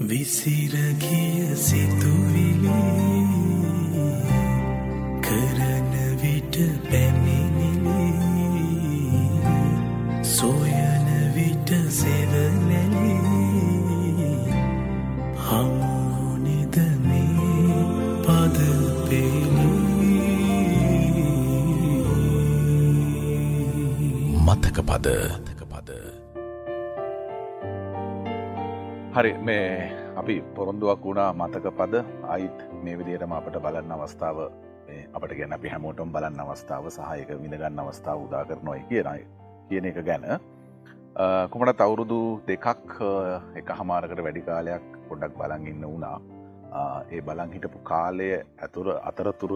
විසිරගිය සිතුවිලි. හරි මේ අපි පොරොන්දුවක් වුණා මතක පද. අයිත් මේ විදියටම අපට බලන්න අවස්ථාව මේ අපට ගැන අපි හැමෝටම් බලන්න අවස්ථාව සහයක විඳගන්න අවස්ථාව උදා කරනොයි කියනයි කියන එක ගැන. කුමට අවුරුදු දෙකක් එක හමාරකට වැඩි කාලයක් පොඩක් බලන් ඉන්න වුණා. ඒ බලන් හිටපු කාලය ඇතුර අතරතුර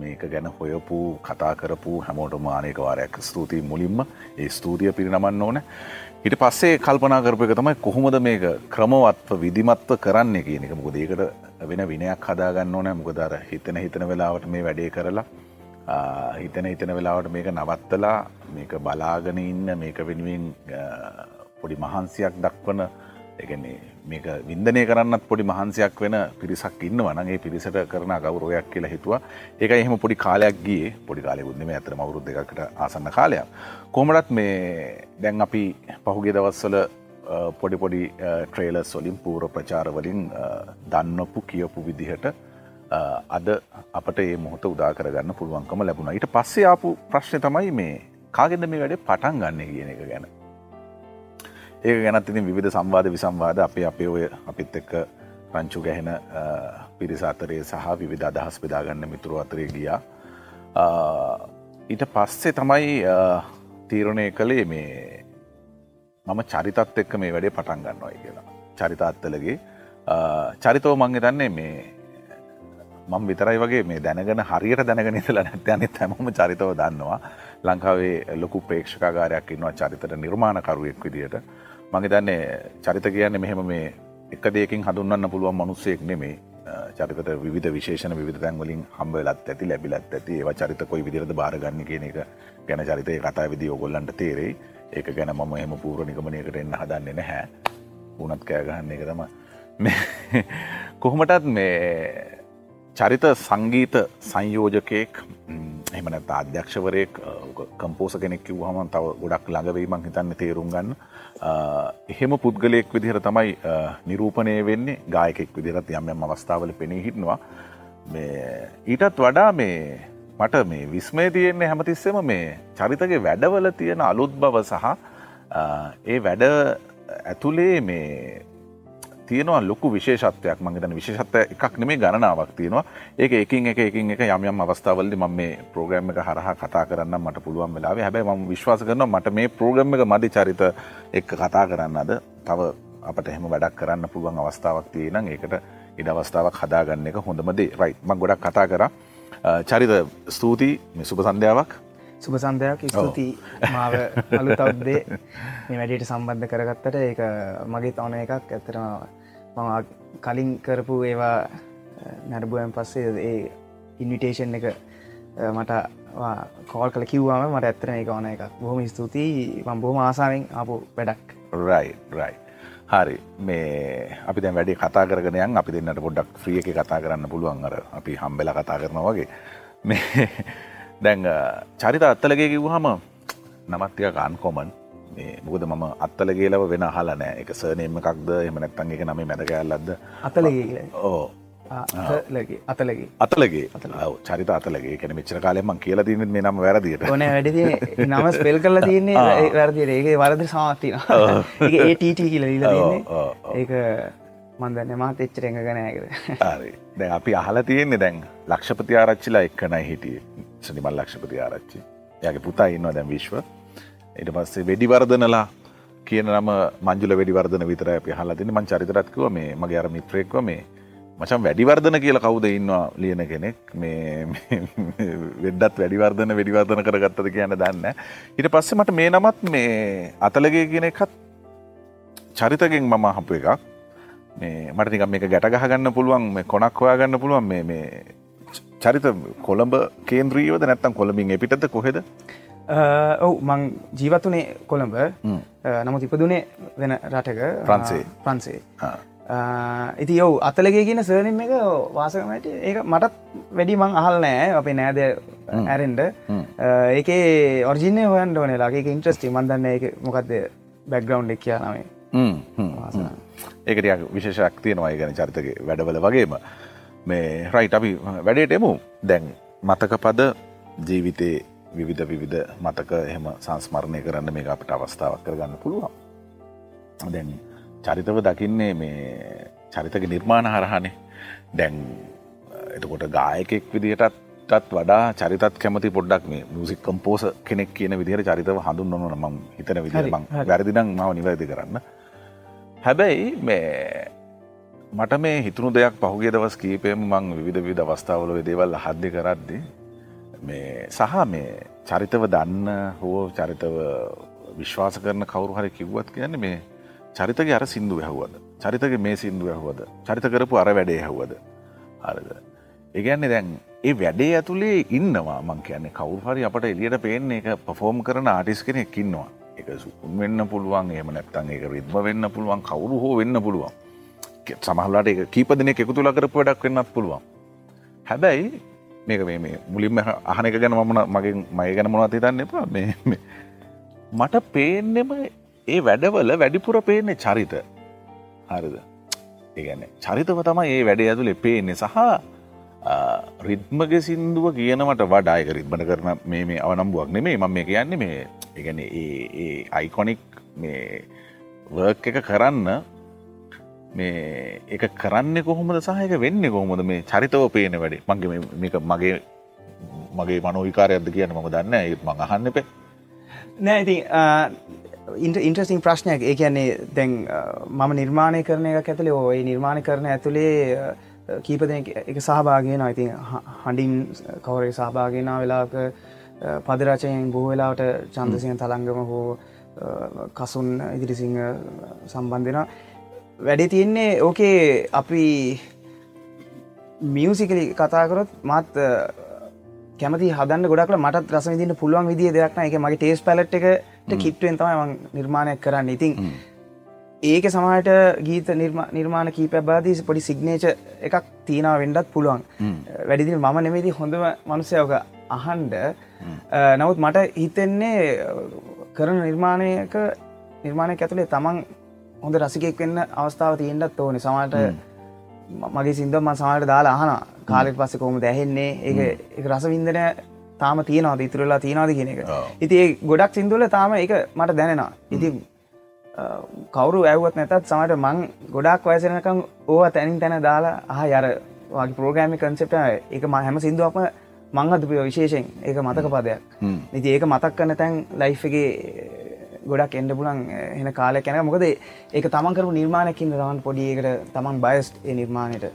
මේක ගැන හොයපු කතා කරපු හැමෝටම ආනක වාරයක් ස්තුතියි මුලින්ම. ඒ ස්තූතිය පිරිනමන්න ඕන. හිට පස්සේ කල්පනා කරපු එක තමයි කොහොමද මේක ක්‍රමවත්ව විදිමත්ව කරන්න කියන එක. මොකද ඒකට වෙන විනයක් හදාගන්න ඕනෑ මොකදර හිතන හිතන වෙලාවට මේ වැඩේ කරලා හිතන හිතන වෙලාවට මේක නවත්තලා මේක බලාගෙන ඉන්න මේක වෙනුවෙන් පොඩි මහන්සියක් දක්වන එකන්නේ මේක වින්දනය කරන්නත් පොඩි මහන්සයක් වෙන පිරිසක් ඉන්න වනගේ පිරිසට කරන ගෞරෝයක් කියලා හිතුවා. ඒක එහෙම පොඩි කාලයක් ගිය. පොඩි කාලෙකුත්ම ඇතර මවරුත් දෙකට ආසන්න කාලයක්. කොමටත් මේ දැන් අපි පහුගේ දවස්සල පොඩි පොඩි ට්‍රේල සොලින් පූර ප්‍රචාරවලින් දන්නපු කියපු විදිහට අද අපට ඒ මොහොත උදා කරගන්න පුළුවන්කම ලැබුණ. ඊට පස්සේ ආපු ප්‍රශ්න තමයි මේ කාගෙද මේ වැඩේ පටන් ගන්න කියන එක ගැන. ඒක ගැනත් ඉතින් විධ සම්වාද විසම්වාද අපේ අපේ ඔය අපිත් එක්ක රංචු ගැහෙන පිරිස අතරේ සහ විවිධ අදහස් බෙදාගන්න මිතුරු අතරේ ගියා. ඊට පස්සේ තමයි තීරණය කළේ මේ මම චරිතත් එක්ක මේ වැඩේ පටන් ගන්නවයි කියලා. චරිතාත්තලගේ චරිතව මංගෙ දන්නේ මේ මං විතරයි වගේ මේ දැනගෙන හරියට දැනගෙන ඉතලා නැත්‍යනෙත් හැමම චරිතව දන්නවා. ලංකාවේ ලොකු ප්‍රේක්ෂකාරයක් ඉන්නවා චරිතට නිර්මාණකරුවෙක් විදියට. මගේ දන්නේ චරිත කියන්නේ මෙහෙම මේ එක දෙයකින් හඳුන්වන්න පුළුවන් මනුස්සයෙක් නෙමේ චරිතට විධ විශේෂණ විධ තැන්වලින් හම්බලත් ඇති ලැබිලත් ඇති. ඒවා චරිත කොයි විදිරද බාරගන්න කියන එක ගැන චරිතය කතා විදි ඔගොල්ලන්ට තේරෙයි. ඒක ගැන මම එම පූර නිගමනයකට එන්න හදන්නේ නැහැ. උනත් කෑගහන්න එක තම කොහොමටත් මේ චරිත සංගීත සංයෝජකයෙක් එමනත් අධ්‍යක්ෂවරයෙක් කම්පෝස කෙනෙක් කිව්හම තව ගොඩක් ළඟවීමක් හිතන්න තේරුම් ගන්න. එහෙම පුද්ගලයෙක් විදිහර තමයි නිරූපණය වෙන්නේ ගායකෙක් විදිරත් යම්යම් අවස්ථාවල පෙනී හිටනවා. ඊටත් වඩා මේ මට මේ විස්මය තියෙන්නේ හැමතිස්සෙම මේ චරිතගේ වැඩවල තියෙන අලුත් බව සහ ඒ වැඩ ඇතුළේ මේ තියෙනවා ලොකු විශේෂත්වයක්. මගේතන විශේෂත්ව එකක් නෙමේ ගණනාවක් තියෙනවා. ඒක එකින් එක එකින් එක යම් අවස්ථාවලදි මම මේ ප්‍රෝග්‍රෑම් එක හරහා කතා කරන්න මට පුළුවන් වෙලාවේ. හැබැයි මම විශ්වාස කරනවා මට මේ ප්‍රෝග්‍රෑම් එක මදි චරිත එක්ක කතා කරන්න අද තව අපට එහෙම වැඩක් කරන්න පුළුවන් අවස්ථාවක් තියෙනම් ඒකට ඉඩ අවස්ථාවක් හදාගන්න එක හොඳම දේ. රයිට් මම ගොඩක් කතා කරා. චරිත ස්තුතියි. මේ සුබ සන්ධ්‍යාවක්. සුබ සන්ධයක් ස්තුති මාව අලුතවද්දේ මේ වැඩට සම්බන්ධ කරගත්තට. ඒක මගේ තවන එකක්. ඇතරම මම කලින් කරපු ඒවා නැරබුවන් පස්සේ ඒ ඉන්විටේෂන් එක මට කෝල් කල කිව්වාම මට ඇත්තන එක ඕන එකක්. බොහොම ස්තුතියි. මම් බොහොම ආසාාවෙන් අපපු වැඩක්. රයි රයි හරි. මේ අපි දැ වැඩි කතා කරනයන් අපි දෙන්නට පොඩ්ඩක් ්‍රිය එක කතා කරන්න පුළුවන්. අර අපි හම්බෙල කතා කරන වගේ. මේ දැන් චරිත අත්තලගේ කිව්හම නමත්තික කාන් කොමන් මේ මොකද මම අත්තල ගේලව වෙන හලනෑ එක සනේම එකක්ද? එම නැත්තන් එක නම මැදකඇල්ලද අතලගේ ඕ අතලගේ අතලගේ චරිත අතලගේ කැන මෙච්චර කාලෙම කියලා තින මේ නම වැරදිට ඕන වැඩ නම ස්පෙල් කරලා තියන්නේ වැරදිට ඒගේ වරද සාතින ඒටට කියල ඒක මන්දන්න මාත් එච්චර එඟ ගනෑකද හරි. දැන් අපි අහල තියෙන්නේ දැන් ලක්ෂපති ආරච්චිලා එක්කනයි හිටිය. සනිමල් ලක්ෂපති ආරච්චි. යගේ පුතා ඉන්නවා දැන් විශ්ව එට පස්සේ වෙඩිවර්ධනලා කියන නම මංජුල වැඩිවර්ධන විතර අපි හලතින මං චරිතරත්කව මේ මගේ අර මිත්‍රයෙක්ව මේ මචන් වැඩිවර්ධන කියලා කවුද ඉන්නවා ලියන කෙනෙක්? මේ වෙඩ්ඩත් වැඩිවර්ධන වැඩිවර්ධන කරගත්තද කියන්න දන්න ඉට පස්සේ මට මේ නමත් මේ අතලගේ කියන එකත් චරිතගෙන් මම හපු එකක්. මේ මට නිකම් මේක ගැටගහගන්න පුළුවන් මේ කොනක් හොයාගන්න පුළුවන් මේ මේ චරිත කොළඹ කේන්ද්‍රීවද නැත්තම් කොළඹින් එපිටද කොහෙද? ඔවු මං ජීවත්වනේ කොළඹ. නමුත් ඉපදුනේ වෙන රටක. ප්‍රන්සේ ප්‍රන්සේ ඉති යව් අතලගේ කියන සර්නම් එක වාසකමට ඒක මටත් වැඩි මං අහල් නෑ. අපේ නෑද ඇරෙන්ඩ ඒකේ ඔර්ජිනය හොයන් ඕන ලගේ ඉන්ට්‍රස්ටි මන්දන්න එක මොකක්ද බැක්ග්‍රවන්් එක් කියනමේ ඒකටයක් විශේෂක් තියෙනවා. ගැන චරිතක වැඩවල වගේම. මේ රයිට අපි වැඩේට එමු. දැන් මතක පද ජීවිතේ විවිධ විවිධ මතක එහෙම සංස්මරණය කරන්න මේ අපිට අවස්ථාවක් කරගන්න පුළුවන්. දැන් චරිතව දකින්නේ මේ චරිතක නිර්මාණ හරහනේ. දැන් එතකොට ගායකෙක් විදිහටත් වඩා චරිතත් කැමති පොඩ්ඩක් මේ මුසික් කම්පෝස කෙනෙක් කියන විදිහට චරිතව හඳුන් නොන මං හිතන විදිහ මං වැරදිනම් මාව නිවැරදි කරන්න. හැබැයි මේ මට මේ හිතුණු දෙයක් පහුගේ දවස් කීපයම මං විධ විධ අවස්ථාවල දේවල් හද්දි කරද්දි මේ සහ මේ චරිතව දන්න හෝ චරිතව විශ්වාස කරන කවරු හරි කිව්වත් කියන්නේ මේ චරිතගේ අර සිින්දු හැව්වද චරිතගේ මේ සිින්දු ඇහුවද චරිත කරපු අර වැඩේ හැව්වද හරද? ඒගැන්නේ දැන් ඒ වැඩේ ඇතුළේ ඉන්නවා මං කියන්නේ කවුරු හරි අපට එලියට පේන්නේ එක පෆෝම් කරන ආටිස් කෙනෙක් ඉන්නවා. එක සුකුන් වෙන්න පුළුවන් එහම නැත්තන් එක රිද්ම වෙන්න පුළුවන් කවුරු හෝ වෙන්න පුළුවන්. සමහලාට එක කීප දෙනෙක් එකතු තුලා කරපු වැඩක් වෙන්නත් පුළුවන්. හැබැයි මේක මේ මුලින්ම අහන එක ගැන මමන මගේ මය ගැන මොනවත් හිතන්න එපා. මේ මට පේන්නෙම ඒ වැඩවල වැඩිපුර පේන්නේ චරිත. හරිද? ඒගැන චරිතව තමයි ඒ වැඩ ඇතුලේ පේන්නේ. සහ රිද්මග සිින්දුව කියනවට වඩායක රිද්මට කරන මේ මේ අවනම්බුවක් නෙමේ මම මේ කියන්නේ මේ එකන ඒ අයිකොනික් මේ වර්ක් එක කරන්න මේ එක කරන්න කොහොමද සහයක වෙන්න කොහොමද? මේ චරිතව පේන වැඩි. මගේ මේක මගේ මගේ මනෝවිකාරයක්ද කියන මම දන්න ඒත් මං අහන්න පේ නෑ ඉති ඉන්ට්‍රසින් ප්‍රශ්නයක්. ඒ කියන්නේ දැන් මම නිර්මාණය කරන එක ඇතුළේ ඔය නිර්මාණය කරන ඇතුළේ කීපද එක සහභාගෙන ඉතින් හඬින් කවරේ සහභාගෙන වෙලාක පදරචයෙන් බොහෝ වෙලාවට චන්දසිය තළංගම හෝ කසුන් ඉදිරිසිංහ සම්බන්ධෙන වැඩේ තියෙන්නේ ඕකේ අපි මියසිකලි කතාකරොත් මත් කැමති හදන්න ගොඩක් මට රස විදින්න පුළුවන් විදිිය දෙයක්න එක මගේ ටේස් පැලට් එකට කිට්ටුවෙන් තමයි නිර්මාණයක් කරන්න. ඉතින් ඒක සමහට ගීත නිර්මාණ කීප බාදී පොඩි සිග්නේච එකක් තියෙනවා වෙන්ඩත් පුළුවන්. වැඩිදින මම නෙමේති හොඳම මනුසයෝක අහන්ඩ නමුත් මට හිතෙන්නේ කරන නිර්මාණයක නිර්මාණය ඇතුළේ තමන් හොඳ රසිකෙක් වෙන්න අවස්ථාව තියෙන්ටත් ඕනි. සමට මගේ සිින්දම සමට දාලා අහන කාලෙට පස්ස කොම දැහෙන්නේ ඒ එක රසවින්දන තාම තියනවාද? ඉතුරලා තියනවාද කියන එක. ඉති ගොඩක් සිින්දුල තාම එක මට දැනෙනවා. ඉති කවරු ඇවත් නැතත් සමට මං ගොඩක් වයසනකම් ඕව තැනින් තැන දාලා අහ යර වගේ පෝගෑමි කන්සෙප්ට එක. ම හැම සිින්දුවක්ම මංහතුපියෝ විශේෂෙන් ඒක මතක පදයක්. ඉති ඒක මතක් කන්න තැන් ලයිෆ්ගේ ගොඩක් එන්ඩ පුලන් එන කාලය කැන මොකද ඒක තමන් කරු නිර්මාණයකින් තමන් පොඩියකට තමන් බයස්ට් ඒ නිර්මාණයට.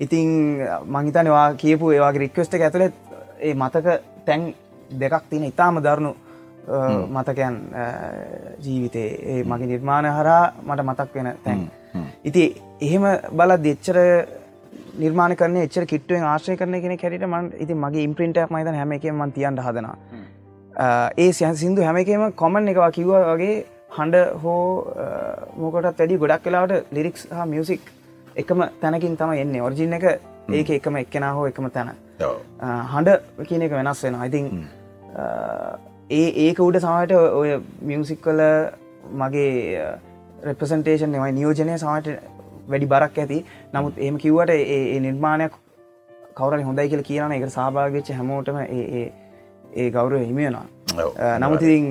ඉතිං මංහිතනවා කියපු ඒවාගේ රික්වස්ට ඇතුළෙත් ඒ මතක තැන් දෙකක් තියෙන ඉතාම දරුණු මතකයන් ජීවිතේ. ඒ මගේ නිර්මාණ හරා මට මතක් වෙන තැන්. ඉති එහෙම බල දෙච්චර නිර්මාණ කරන එච්චර කිට්ටුවෙන් ආශ්‍රය කරන කෙන කැරට මන් ඉති මගේ ඉම්ප්‍රින්ටක් මයිත හැම එකම මන් තියන්ට හදනා ඒ සිය සිින්දු හැම එකම කොමන් එකවා කිව්වා වගේ හඬ හෝ මෝකටත් වැඩි ගොඩක් කලාවට ලිරික්ස් හා මියසික් එකම තැනකින් තම එන්නේ. ඔරිජින් එක ඒක එකම එක්කෙන හෝ එකම තැන. හඬ කියන එක වෙනස් වෙන ඉතින් ඒ ඒක උඩ සමට ඔය මියසික් කල මගේ රෙපසන්ටේෂන් එමයි නියෝජනය සමට වැඩි බරක් ඇති. නමුත් ඒම කිව්වට ඒ නිර්මාණයක් කවර හොඳයි කියල කියන එක සභාගච්ච හැමෝටම ඒ ඒ ගෞරව හිමියෙනවා නමුතිරින්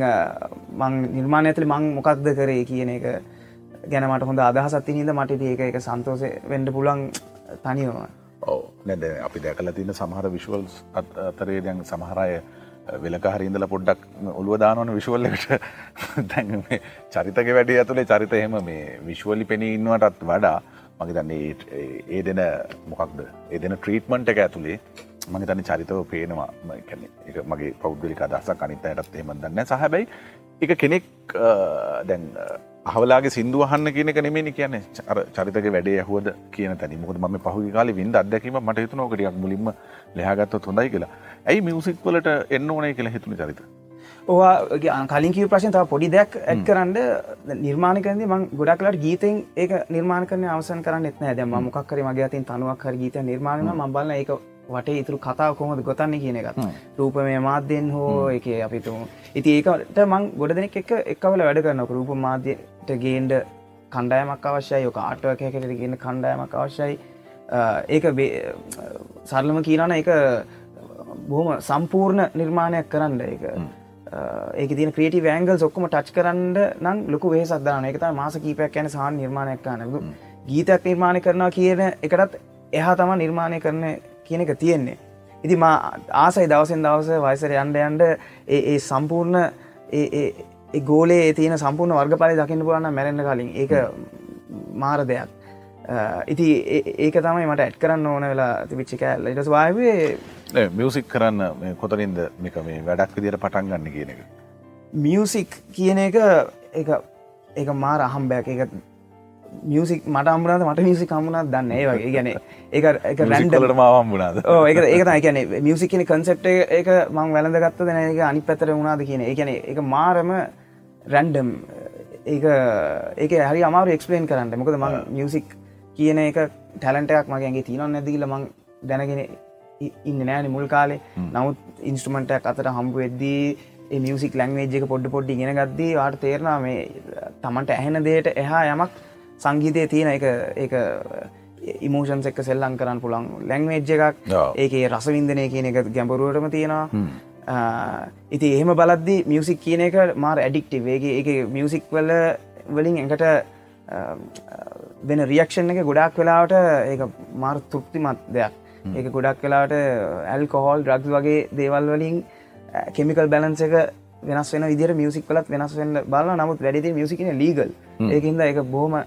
මං නිර්මාණය ඇතුළි මං මොකක්ද කරේ කියන එක ගැනමට හොඳ අදහසත්ති හිද මට ඒක එක සන්තෝසය වෙන්ඩ පුලන් තනිවම ඕ නැද අපි දැකල තින්න සමහර විශ්වල් අතරේ දැන් සමහරය වෙලක හරින්දල පොඩ්ඩක් ඔළුවදානවන විශ්වල්ලට දැන් චරිතක වැඩේ ඇතුළේ චරිත එහෙම මේ විශ්වලි පෙනී ඉන්නවටත් වඩා මගේ දන්නේ ඒ දෙන මොකක්ද? ඒ දෙන ට්‍රීට්මන්ට් එක ඇතුළේ මගේ තනි චරිතව පේනවා. එක මගේ පෞද්ගලික අදහසක්. අනිත අයටත් එම දන්න සහැබැයි එක කෙනෙක් දැන් හවලාගේ සිින්දුවහන්න කියනක නෙමේ කියන චරිතක වැඩේ ඇහුවද කියන තැනි මුකද ම පහුි කාල විද අදැකීම මට හිතුනෝකටයක් මුලින්ම ලෙහගත්ත හොඳයි කියලා. ඇයි මියසික් වලට එන්න ඕනයි කියලා හිතුන චරිත? ඕවා කලින් කිව ප්‍රශ්න තව පොඩි දෙයක් ඇත් කරන්න නිර්මාණ කරද ම ගොඩක් කලට ගීතෙන් ඒක නිර්මාණ කරන අවසන් කරන්න එත්න ඇද ම මොක්කර මගේ අතින් තනුවක් හර ගීත නිර්මාණ මබල්ල ඒක වටේ ඉතුරු කතාව කොහොමද ගොතන්න කියන එකත්. රූප මේ මාධ්‍යෙන් හෝ එක අපිතුම ඉති ඒකට මං ගොඩ දෙනෙක් එක එකවල වැඩ කරනක රූප මාධ්‍යයට ගේන්ඩ කණ්ඩායමක් අවශ්‍යයි. යොක ආටුව කැකට ගන්න කණ්ඩායමක් අවශ්‍යයි. ඒක සරලම කියරන එක බොහම සම්පූර්ණ නිර්මාණයක් කරන්න එක ඒක තින ක්‍රේටි වෑංගල් ඔක්කම ටච් කරන්න නම් ලොක වේ සදදාන එක මාස කීපයක් යන සහන් නිර්මාණයක් කරන ගීතයක් නිර්මාණය කරනවා කියන එකටත් එහා තම නිර්මාණය කරන කියන එක තියෙන්නේ. ඉති මා ආසයි දවසෙන් දවස වයිසර යන්ඩ යන්ඩ ඒ සම්පූර්ණ ගෝලේ තියෙන සම්පූර්ණ වර්ග පලි දකින්න පුලන්න මැරෙන්න්න කලින්. ඒක මාර දෙයක්. ඉති ඒක තමයි මට ඇට් කරන්න ඕන වෙලා තිවිච්චි කෑල්ල. ඉටස් වාවේ මියසික් කරන්න කොතරින්ද මේක මේ වැඩක් විදියට පටන් ගන්න කියන එක? මියසික් කියන එක එක මාර අහම්බයක්. එක මියසික් මට අම්බුණද මට මියසික් කම්මුණත් දන්න ඒ වගේ. ගැන ඒ එක රැන්ඩලට මාවම්බුණාද ඒක ඒක කියන මියසික් කියන කන්සෙප්ට එක මං වැලඳ ගත්ත දෙන එක අනි පැතර වුණාද කියන ඒගැන එක මාරම රැන්ඩම් ඒක ඒක හරි අමාරු එක්ස්පලේන් කරන්න. මොකද මං මියසික් කියන එක ටැලන්ටයක් මගේගේ තිීනො නැතිකිල මං දැනගෙන ඉන්න නෑන මුල් කාලේ. නමුත් ඉන්ස්ට්‍රමටයක් අතට හම්බු වෙද්දී මියසික් ලංවේජ් එක පොඩ්ඩ පොඩ්ඩි ගෙන ගත්දී වාට තේරනා මේ තමන්ට ඇහෙන දේට එහා යමක් සංගීතය තියෙන එක ඒක ඉමෝෂන්ස් එක්ක සෙල්ලං කරන්න පුළන් ලැංවේජ් එකක් ඒකේ රසවින්දනය කියන එක ගැඹරුවටම තියෙනවා. ඉති එහෙම බලද්දි මියසික් කියන එක මාර ඇඩික්ටි වේගේ එක මියසික් වල වලින් එකට වෙන රියක්ෂන් එක ගොඩක් වෙලාවට ඒ මාර් තෘප්තිමත් දෙයක්. ඒක ගොඩක් වෙලාට ඇල් කොහෝල් ඩ්‍රග් වගේ දේවල් වලින් කෙමිකල් බැලන්ස එක වෙනස් වෙන විදිර මියසික් කලත් වෙනස් වෙන්න බල නමුත් වැඩිති මියසිකන ලීගල් ඒකහිද එක බොහොම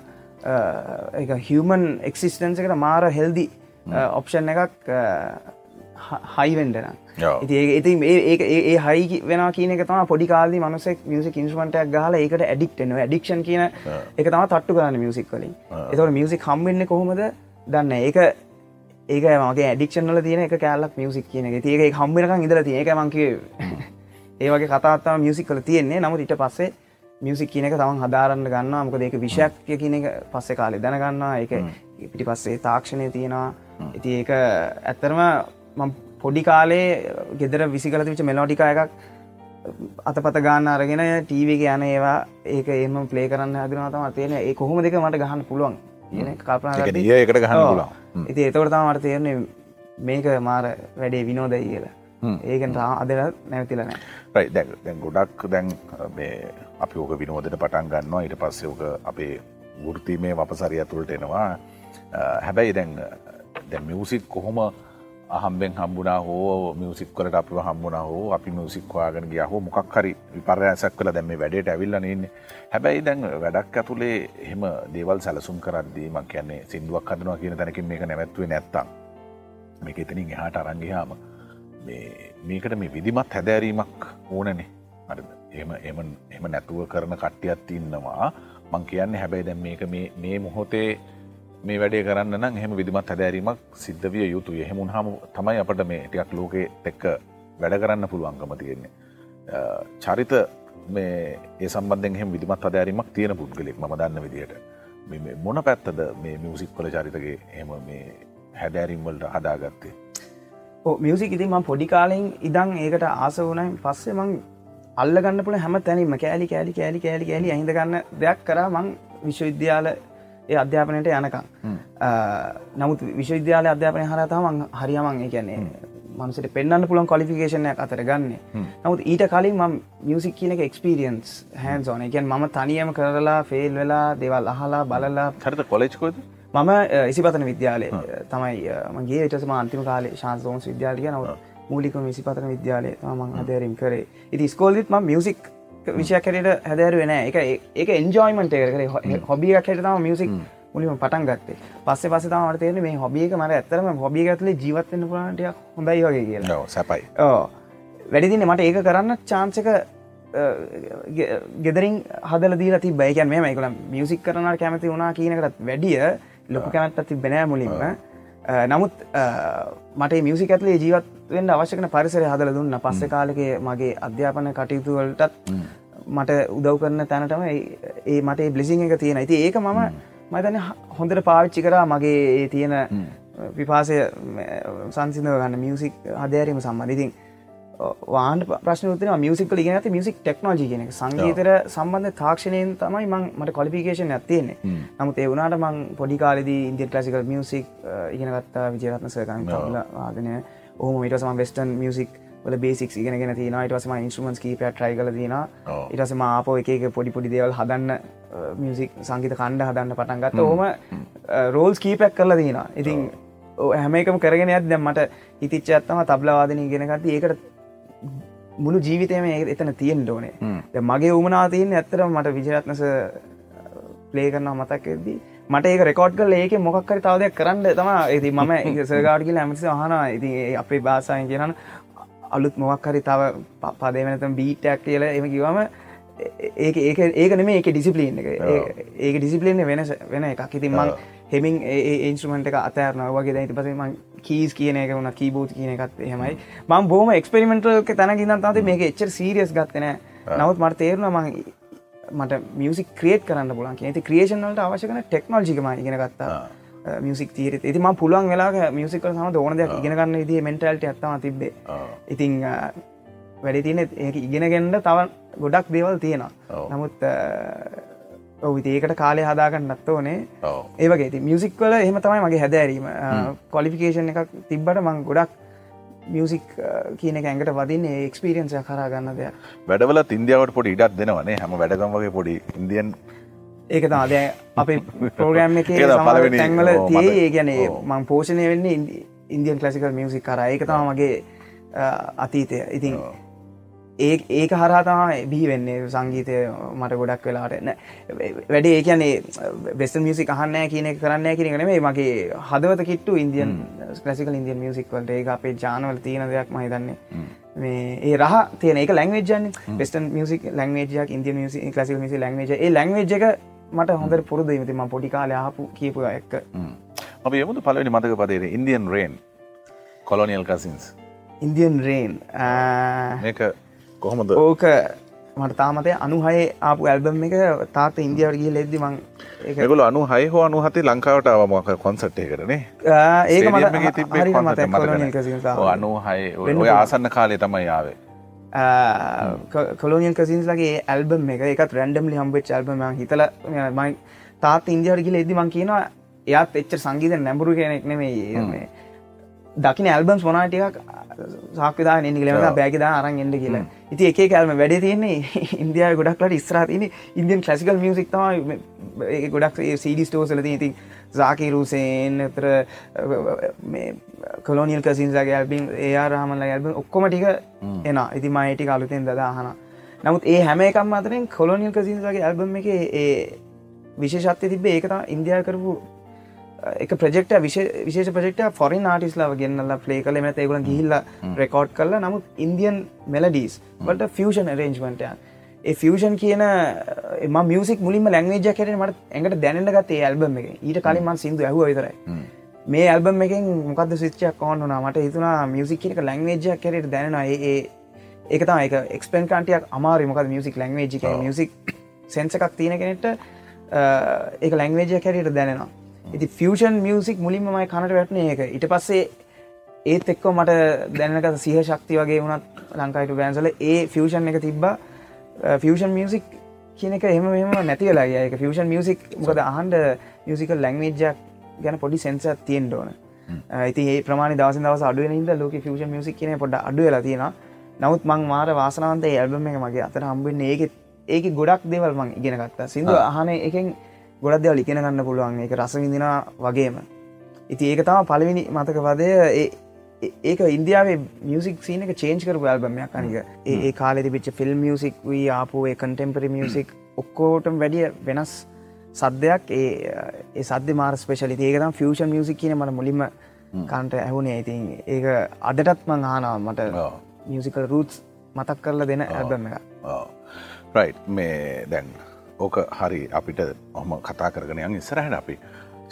හිවමන් එක්සිස්ටන්ස එකට මාර හෙල්දි ඔප්ෂන් එකක් හයිවෙන්ඩන ඉති ඒ ඒ හයි වෙන කියන තම පොඩි කාලි මනසෙක් මියසික් ඉන්ස්මටයක් ගහල ඒකට ඇඩික්ටන ඩික්ෂන් කියන එක තම තට්ටු කරන්න මියසික් වලින්. එතවට මියසික් හම්බෙන්න කොහොමද? දන්න ඒක ඒක මගේ ඇඩික්ෂන්ල තියෙන එක කෑල්ලක් මියසික් කියන එක. තියක හම්බෙනක ඉදල තිය එක මංකිව ඒ වගේ කතාත්තම මියසික් කල තියෙන්නේ. නමුත් ඉට පස්සේ මියසික් කියන එක තමන් හදාරන්න ගන්න මොක ඒක විෂයක් කියන එක පස්සෙ කාලෙ දැනගන්නවා. එක පිටි පස්සේ තාක්ෂණය තියෙනවා. ඉති ඒක ඇත්තරම පොඩි කාලේ ගෙදර විසි කල විච මෙලෝටික එකක් අතපත ගන්න අරගෙන ටීවක යන ඒවා ඒක එම පලේ කරන්න හදනවා තම තියෙන ඒ කොහොම දෙක මට ගහන්න පුළුවන් කල්පන එකට ගහන්න ඉති එතවට තම මට තේරන්නේ මේක මාර වැඩේ විනෝදයි කියලා. ඒකට අදල නැවතිලන දැන් ගොඩක් දැන් අපි ඕක විනෝදට පටන් ගන්නවා. ඊට පස්සයෝක අපේ වෘතිමේ වපසරිය තුළට එනවා. හැබැයි දැන් දැ මියසික් කොහොම අහම්බෙන් හම්බුනා හෝ මියසික්වලට අපිව හම්බුනා හෝ අපි මියසික්වාගෙන ගිය හෝ මොකක් හරි විපර්යාසක් කළ දැම වැඩට ඇවිල්ලනන්නේ හැබැයි දැන් වැඩක් ඇතුළේ එහෙම දේවල් සැලසුම් කරද්දී මක් කියන්නේ සිින්දුවක් හදනවා කියන තැනකින් මේක නැවැත්වේ නැත්තම්. මේක එතනින් එහාට අරංගයාම මේකට මේ විදිමත් හැදෑරීමක් ඕනනේ. අරද එම එම එම නැතුව කරන කට්ටියත් ඉන්නවා මං කියන්නේ හැබැයි දැන් මේක මේ මොහොතේ මේ වැඩේ කරන්න නම් එහෙම විදිමත් හැදෑරීමක් සිද්ධ විය යුතු එහෙමුන් හම තමයි අපට මේ ටියක් ලෝකෙ එක්ක වැඩ කරන්න පුළුවන්ගම තියෙන්නේ. චරිත මේ ඒ සම්බන්ධෙන් එහෙම විදිමත් අදෑරීමක් තියෙන පුද්ගලෙක් ම දන්න විදියට මොන පැත්තද මේ මියසික් කොල චරිතගේ එම මේ හැදෑරීම්වලට හදාගත්තේ. මියසික් ඉතින් ම පොඩි කාලෙන් ඉදං ඒකට ආස වනයි පස්සේ මං අල්ලගන්න පුළ හැම තැනීම කෑලි කෑලි කෑලි කෑලි කෑලි ඇහිදගන්න දෙයක් කර මං විශ්වවිද්‍යාල ඒ අධ්‍යාපනයට යනකං නමුත් විශ්වවිද්‍යාල අධ්‍යාපනය හරතම හරියමන් කියන්නේ මනසට පෙන්න්න පුළන් කොලිෆිකේෂනයක් අතර ගන්න. නමුත් ඊට කලින් ම මියසික් කියන එක එක්ස්පිරියන්ස් හැන්ස් ඕන එකන් ම තනියම කරලා ෆෙල් වෙලා දෙවල් අහලා බලලා. හරත කොලෙච්කොද මම ඉසිපතන විද්‍යාලය තමයි මගේ විටසම අන්තිම කාලේ ශාන්සෝන්ස් විද්‍යාලිය නව මූලිකම විසිපතන විද්‍යාලය මං අදෑරීම් කරේ. ඉති ස්කෝල්ලිත් ම මියසික් විෂයක් හැට හැදෑරුවෙන එක ඒක එන්ජෝයිමට කර. හොබියක් හැට තම මියසික් මුලිම පටන් ගත්තේ. පස්සේ පස තමට තේරන මේ හොබියක මට ඇත්තරම හොබිය ඇතුලේ ජීවත්වන්න පුරාටය හොඳයි වගේ කියලා. සැපයි. වැඩිදින්න මට ඒක කරන්න චාන්සක ගෙදරින් හදල දී ති බයිකන් මේ මයිකල මියසික් කරන කැමති වුණනා කියනකට වැඩිය ලොක කැමත් ඇති බෙනෑ මුලින්ම නමුත් මට මියසික ඇතුලේ ජීවත්වෙන් අවශ්‍යකන පරිසර හදල දුන්න. පස්ස කාලක මගේ අධ්‍යාපන කටයුතුවලටත් මට උදව් කරන තැනටම ඒ මට බ්ලිසිං එක තියෙන ඇති ඒක මම මතන හොඳට පාවිච්චි කරා මගේ ඒ තියෙන විපාසය සංසිදව ගන්න. මියසික් හදෑරීම සම්බඳඉතින් වාන් ප්‍රශ්න ත මියසික ගෙන මියසික් ටෙක්නෝජි කියෙන සංගීතර සම්බන්ධ තාක්ෂණයෙන් තමයි මං මට කොලිපිකේෂන් ඇතියන්නේ නමුත් ඒ වුණට මං පොඩි කාලෙදී ඉන්දිය ක්ලසිකල් මියසික් ඉගෙනගත්තා විජරත්න සකන් වාදනය. ඕම මිට සම වෙස්ටන් මියසික් වල බේසික් ඉගෙනගෙන තින ඉටසම ඉන්ස්ුමන්ස් කීප ට්‍රයි කල තින ඉටසම ආපෝ එක පොඩි පොඩි දේවල් හදන්න මියසික් සංගීත කණ්ඩ හදන්න පටන්ගත්ත ඕම රෝල්ස් කීපැක් කරලා දීන ඉතින් හැම එකම කරගෙන ඇත් දැම් මට ඉතිච්ච ඇත්තම තබලවාදනය ගෙනගත්ති ඒකට මුළු ජීවිතයම එතන තියෙන් ඕනේ. මගේ උමනා තියන්න ඇත්තර මට විජරත්නස ප්ලේ කරන්න මතක්කෙදී මට ඒක රෙකෝඩ් කල ඒක මොක්කර තවදයක් කරන්න තම ඇති මම සගාඩිගල ඇමසි හන ඉති අපේ බාසායෙන් කියනන අලුත් මොක් හරි තව පදේවනතම් බීටක් කියල එම කිවම ඒක ඒක ඒක නෙම ඒක ඩිසිපලින් එක. ඒක ඩිසිපලින් වෙනස වෙන එකක්. ඉතින් මං හෙමින් ඒන්ස්ට්‍රමට එක අතෑරන වගේ දැයිති පසම කීස් කියන එක වුණ කීබෝත් කියන එකත් හෙමයි මං බෝම එක්ස්පෙරිමෙන්ටක තැන ගන්න තද මේක එච්චර සීරියස් ගත්තන නවත් මට තේරුණ මං මට මියසික් ක්‍රේට් කරන්න පුලන් ඇති ක්‍රේෂන්වලට අවශ්‍යකන ටෙක්නෝජිකම ඉගෙන ගත්තා. මියසික් තීර තිම පුළුවන් වෙලා මියසිකල් සම ඕන දෙයක් ඉගෙනගන්න දී මෙන්ටල්ට ඇත්තම තිබේ ඉතිං වැඩි තියන ඒ ඉගෙනගෙන්ට තව ගොඩක් දේවල් තියෙනවා. නමුත් ඔවිඒකට කාලය හදාගන්නත් ඕනේ ඒවගේ ති මියසික්වල එහම තමයි මගේ හැදෑරීම. කොලිෆිකේෂන් එකක් තිබ්බට මං ගොඩක් මියසික් කියන ඇඟට වදින්න එක්ස්පිරියන්සය කරගන්න දෙයක්. වැඩවල ඉන්දියාවට පොඩි ඉඩත් දෙනවනේ හැම වැඩගම් වගේ පොඩි ඉන්දියන් ඒක තාද අපේ පෝග්‍රෑම් එක තැන්වල තියේ ඒ ගැනේ මං පෝෂණය වෙන්නේ ඉන්දියන් කලසිකල් මියසික් කර. ඒක තම මගේ අතීතය. ඉතින් ඒ ඒක හරහතම බිහි වෙන්නේ සංගීතය මට ගොඩක් වෙලාට වැඩේ ඒ කියන්නේ බෙස්ට මියසික් අහන්න කියන කරන්න කියන නේ මගේ හදවත කිට්ටු ඉන්දියන් ස්ලසිකල් ඉන්දියන් මියසික් වලට. ඒ අපේ ජානවල තියෙන දෙයක් මහිතන්නේ මේ ඒ රහ තියෙන එක ලැංවේජන් බෙස්ටන් මියසික් ලැංවේජයක් ඉන්දිය මියසි ලසික මිසි ලැංවේජ ඒ ලැංවේජ එක මට හොඳ පුරුදු මතිම පොඩි කාල ආපු කියපු එක්ක. අප එමුතු පලවෙනි මතක පදේර Indian rain colonial cousins Indian rain මේක කොහොමද? ඕක මට තාමතය අනුහය ආපු ඇල්බම් එක තාත ඉන්දියාවට ගිය ලෙද්දි මං එකගල අනු හය හෝ අනු හති ලංකාවට අවමක කොන්සට්ය කරනේ ඒක මට අනු හය ඔය ආසන්න කාලය තමයි යාවේ කොලෝනියන් කසින්ස්ලගේ ඇල්බම් එක එකත් රැන්ඩම්ලි හම්බෙච් ඇල්බම හිතල මයි තාත් ඉන්දියාවට ගිල එදදි මං කියනවා එයාත් එච්චර සංගීත නැඹුරු කෙනෙක් නෙමේ දකින ඇල්බම්ස් මොනාටිකක් සාක්විදා නිදි ලෙම බෑගදා අරන් එන්න කියලා ඉති එක කෑල්ම වැඩ තියන්නේ ඉන්දයා ගොඩක්ලට ස්රාතින ඉන්දියන් කලසිකල් මියසික් තම ගොඩක් සීඩි ස්ටෝසල ඉති සාකී රූසයෙන් එතර කොලෝනියල් කසින්සගේ ඇල්බින් ඒයා රහමල්ල ඇල්බ ඔක්කොම ටික එන ඉති මයිටි අලුතෙන් දදාහන නමුත් ඒ හැම එකම් අතරෙන් කොලෝනියල් කසින්සගේ ඇල්බම් එක ඒ විශේෂත්ය තිබේ ඒකතා ඉන්දයා කරපු එක ප්‍රෙක්ට විශේෂ ප්‍රෙක්ට ෆොරින් ආටිස්ලාව ගෙන්න්නල පලේ කල මත ඒගුල ගිහිල්ල රෙකෝඩ් කරලා නමුත් ඉන්දියන් මෙලඩීස් වලට ෆියෂන් රේන්ජ්මටය ඒ ෆියෂන් කියන එම මියසික් මුලින්ම ලැංවේජ කරන මට ඇඟට දැනට ගත්තේ ඇල්බම් එක ඊට කලින්ම සිදු ඇහුව විතරයි. මේ ඇල්බම් එකෙන් මොකද සිච්චයක් කොන්නුන මට හිතුනා මියසික් කියනක ලැංවේජයක් කරට දැනවා ඒ ඒක තම එක එක්ස්පෙන් කාන්ටියක් අමාර මොකද මියසික් ලැංවේජික මියසික් සෙන්ස එකක් තියෙන කෙනෙට ඒක ලැංවේජය කැරයට දැනෙනවා ඉති ෆියෂන් මියසික් මුලින්ම මයි කනට වැටන එක ඉට පස්සේ ඒත් එක්කෝ මට දැනක සිහ ශක්ති වගේ වුණත් ලංකායිට බෑන්සල ඒ ෆියෂන් එක තිබ්බා. ෆියෂන් මියසික් කියන එක එහම මෙම නැති වෙලාගේ එක ෆියෂන් මියසික් මොකද අහන්ඩ මියසිකල් ලැංවේජක් ගැන පොඩි සෙන්ස තියෙන් ඕන. ඇති ඒ ප්‍රමාණ දවස දවස අඩුවෙනද ලෝක ෆියෂන් මියසික් කියන පොඩ අඩු වෙලා තියෙන නමුත් මං මාර වාසනාන්තේ ඇල්බම එක මගේ අතර හම්බෙන්න ඒක ඒක ගොඩක් දෙවල් මං ඉගෙන ගත්තා. සිින්දු අහන එකෙන් ගොඩක් දෙවල් ඉගෙන ගන්න පුළුවන්. එක රස විඳින වගේම. ඉති ඒක තම පලවිනි මතක වදය ඒක ඉන්දියාවේ මියසික් සීන එක චේන්ච් කරපු ඇල්බමයක් අනික. ඒ කාලෙ පිච ෆිල්ම් මියසික් වී ආපු කන්ටෙම්පරි මියසික් ඔක්කෝටම් වැඩිය වෙනස් සද්‍යයක් ඒ සද්‍ය මාර ස්පේශලි ඒකතම් ෆියෂන් මියසික් කියන මට මුලින්ම කන්ට ඇහුනේ. ඉතින් ඒක අදටත් මං ආනාව මට මියසිකල් රූටස් මතක් කරලා දෙන ඇල්බම එක රයි් මේ දැන් ඕක හරි අපිට ඔහම කතා කරගෙන යන් ඉස්සරහට අපි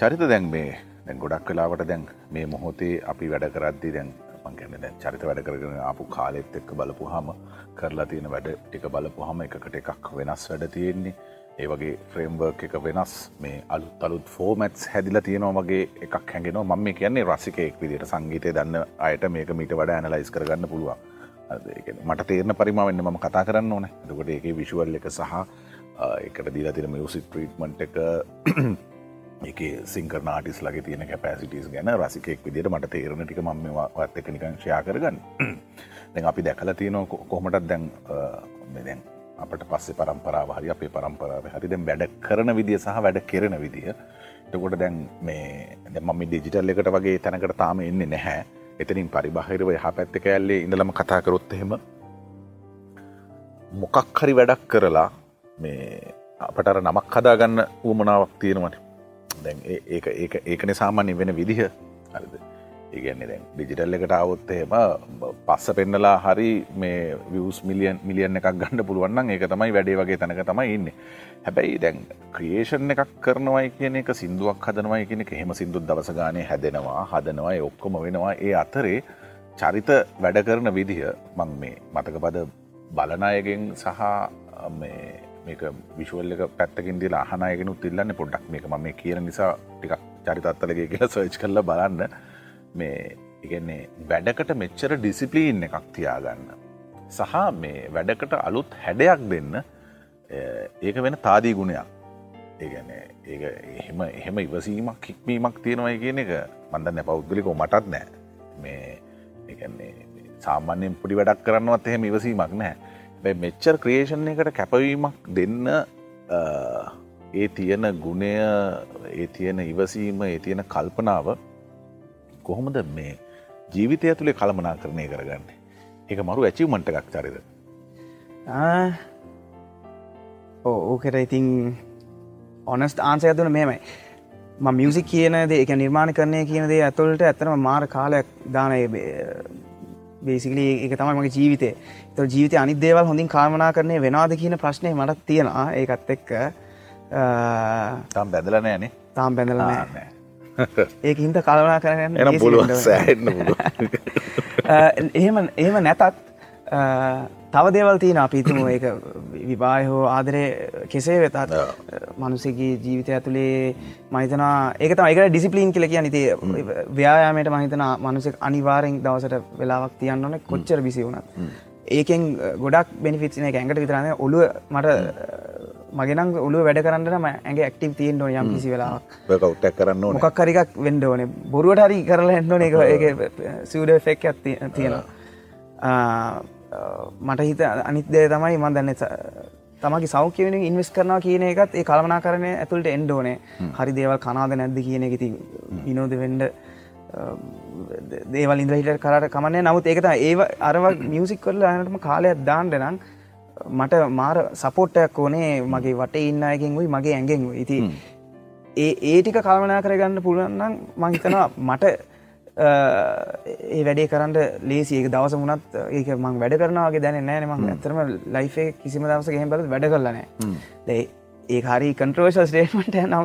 චරිත දැන් මේ දැන් ගොඩක් වෙලාවට දැන් මේ මොහොතේ අපි වැඩ කරද්දි දැන් මංගන්න දැන් චරිත වැඩ කරගෙන අපපු කාලෙත් එක්ක බලපු හම කරලා තියෙන වැඩ ටික බලපු හම එකට එකක් වෙනස් වැඩ තියෙන්නේ. ඒ වගේ ෆ්‍රේම්වර්ක් එක වෙනස් මේ අලුත් අලුත් ෆෝමැට්ස් හැදිල තියෙනවා වගේ එකක් හැගෙන ම මේ කියන්නේ රසිකයෙක් විදිට සංගීතය දන්න අයට මේක මීට වඩ ඇනලයිස් කරගන්න පුළුවන්. මට තේරන පරිමාවෙන්න මම කතා කරන්න ඕන. එතකොට ඒක විශුවල් එක සහ එකට දීලා තින මියසික් ට්‍රීට්මට එක එක සිංකර නාටිස් ලගේ තියෙන කැපෑසිටස් ගැන රසිකෙක් විදිට මට තේරණ ටික මම වත් එක නිකං ෂයා කරගන්න. දැන් අපි දැකල තියෙන කොහොමටත් දැන් මෙදැන් අපට පස්සේ පරම්පරාව හරි අපේ පරම්පරාව හරි දැන් වැඩ කරන විදිිය සහ වැඩ කෙරෙන විදිිය. එතකොට දැන් මේ දැම ඩිජිටල් එකට වගේ තැනකට තාම එන්නේ නැහැ. එතනින් පරිබාහිරව යහ පැත්ත කෑල්ලේ ඉඳලම කතා කරොත් එහෙම මොකක් හරි වැඩක් කරලා මේ අපටර නමක් හදාගන්න වුමනාවක් තියෙනවන. දැන් ඒ ඒකන සාමාන්‍ය වෙන විදිහ හරිද? ඒගන්නේ දැන් ඩිජිටල් එකට අවොත්තේම පස්ස පෙන්නලා හරි මේ වියස් මිලියන් මිලියන් එකක් ගන්න පුළුවන්න ඒක තමයි වැඩේ වගේ තැනක තමයි ඉන්න. හැබැයි දැන් ක්‍රියේෂන් එකක් කරනවයි කියන එක සිින්දුවක් හදනවයි කියන එහෙම සිින්දුත් දවස ගානය හැදෙනවා හදනවා ඔක්කොම වෙනවා. ඒ අතරේ චරිත වැඩ කරන විදිහ මං මේ මතක පද බලනායගෙන් සහ මේක විශවල්ල එක පැත්තකින් දිලා අහනායගෙනුත් ඉල්ලන්න පොඩ්ඩක්. මේක ම මේ කියන නිසා ටිකක් චරිතත්වලගේ කියලා සර්ච් කරල බලන්න. මේ ඉගන්නේ වැඩකට මෙච්චර ඩිසිපලීන් එකක් තියාගන්න. සහ මේ වැඩකට අලුත් හැඩයක් දෙන්න ඒක වෙන තාදී ගුණයක්. ඒගැන ඒ එහෙම එහෙම ඉවසීමක් කික්මීමක් තියෙනවයි කියන එක මන්දන්න පෞද්ගලිකෝ මටත් නෑ මේ එකන්නේ සාමාන්‍යයෙන් පුඩි වැඩක් කරන්නවත් එහෙම ඉවසීමක් නෑ බැ මෙච්චර් ක්‍රේෂණ එකට කැපවීමක් දෙන්න ඒ තියෙන ගුණය ඒ තියෙන ඉවසීම ඒ තියෙන කල්පනාව කොහොමද මේ ජීවිතය ඇතුළේ කළමනා කරණය කරගන්න? එක මරු ඇචිවමට එකක් චරිද ඕකට ඉතින් ඔනස්ට ආන්සය ඇතුන මෙමයි ම මියසික් කියනද එක නිර්මාණ කරණය කියනදේ ඇතුළට ඇතනම මාර කාලයක් දානය බේසිකලි එක තමයි මගේ ජීවිතය. ත ජීවිත අනි දේවල් හොඳින් කාමනා කරනය වෙනවාද කියන ප්‍රශ්නය මටත් තියෙනවා. ඒකත් එක්ක තම් බැදලනෑනේ තාම් බැඳලනෑ ඒක හින්ද කලවනා කරන්න එන පුළුවන් සෑන්න එහෙම එහෙම නැතත් තව දේවල් තියෙන අපිතුම ඒක විවාය හෝ ආදරය කෙසේ වෙතත් මනුසගේ ජීවිතය ඇතුළේ මහිතනා ඒක තම එක ඩිසිපලින් කියල කිය නිති ව්‍යයාමයට මහිතන මනුසෙක් අනිවාරෙන් දවසට වෙලාවක් තියන්න ඕන. කොච්චර බිසි වුණත් ඒකෙන් ගොඩක් බෙනිෆිත්න එක. ඇඟට විතරන්න ඔළුව මට මගෙනම් ඔලුව වැඩ කරන්නම ඇගේ ඇක්ටව තියෙන් යම් කිසි වෙලාක් කවට්ටක් කරන්න මොකක් හරිකක් වෙන්ඩ ඕනේ. බොරුවට හරි කරලා එන්නන එක ඒ සූඩ ෆෙක් ඇති තියෙනවා. මට හිත අනිත් දේ තමයි මන් දන්න. තමගේ සෞඛ්‍යවෙන ඉන්වස් කරනවා කියන එකත් ඒ කළමනා කරන ඇතුළට එන්ඩෝනේ හරි දේවල් කනාද නැද්ද කියන එකති විනෝද වෙන්ඩ දේවල් ඉන්ද්‍රහිට කරට කමන්න නමුත් ඒකත ඒ අරව මියසික් කරලා අනටම කාලයක් දාන්ඩ නම් මට මාර සපෝට්ටයක් ඕනේ. මගේ වට ඉන්න අයගෙන් වයි මගේ ඇගෙන් ඉති ඒ ඒටික කල්මනා කරගන්න පුළුවන්නම් මහිතනවා මට ඒ වැඩේ කරන්න ලේසි ඒක දවස මුණත් ඒක මං වැඩ කරනවාගේ දැන නෑන මං ඇතරම ලයිෆේ කිසිම දවස ගෙම බල වැඩ කරලනෑ ඒ හරි කන්ට්‍රෝෂල් ස්ටේටමට නම්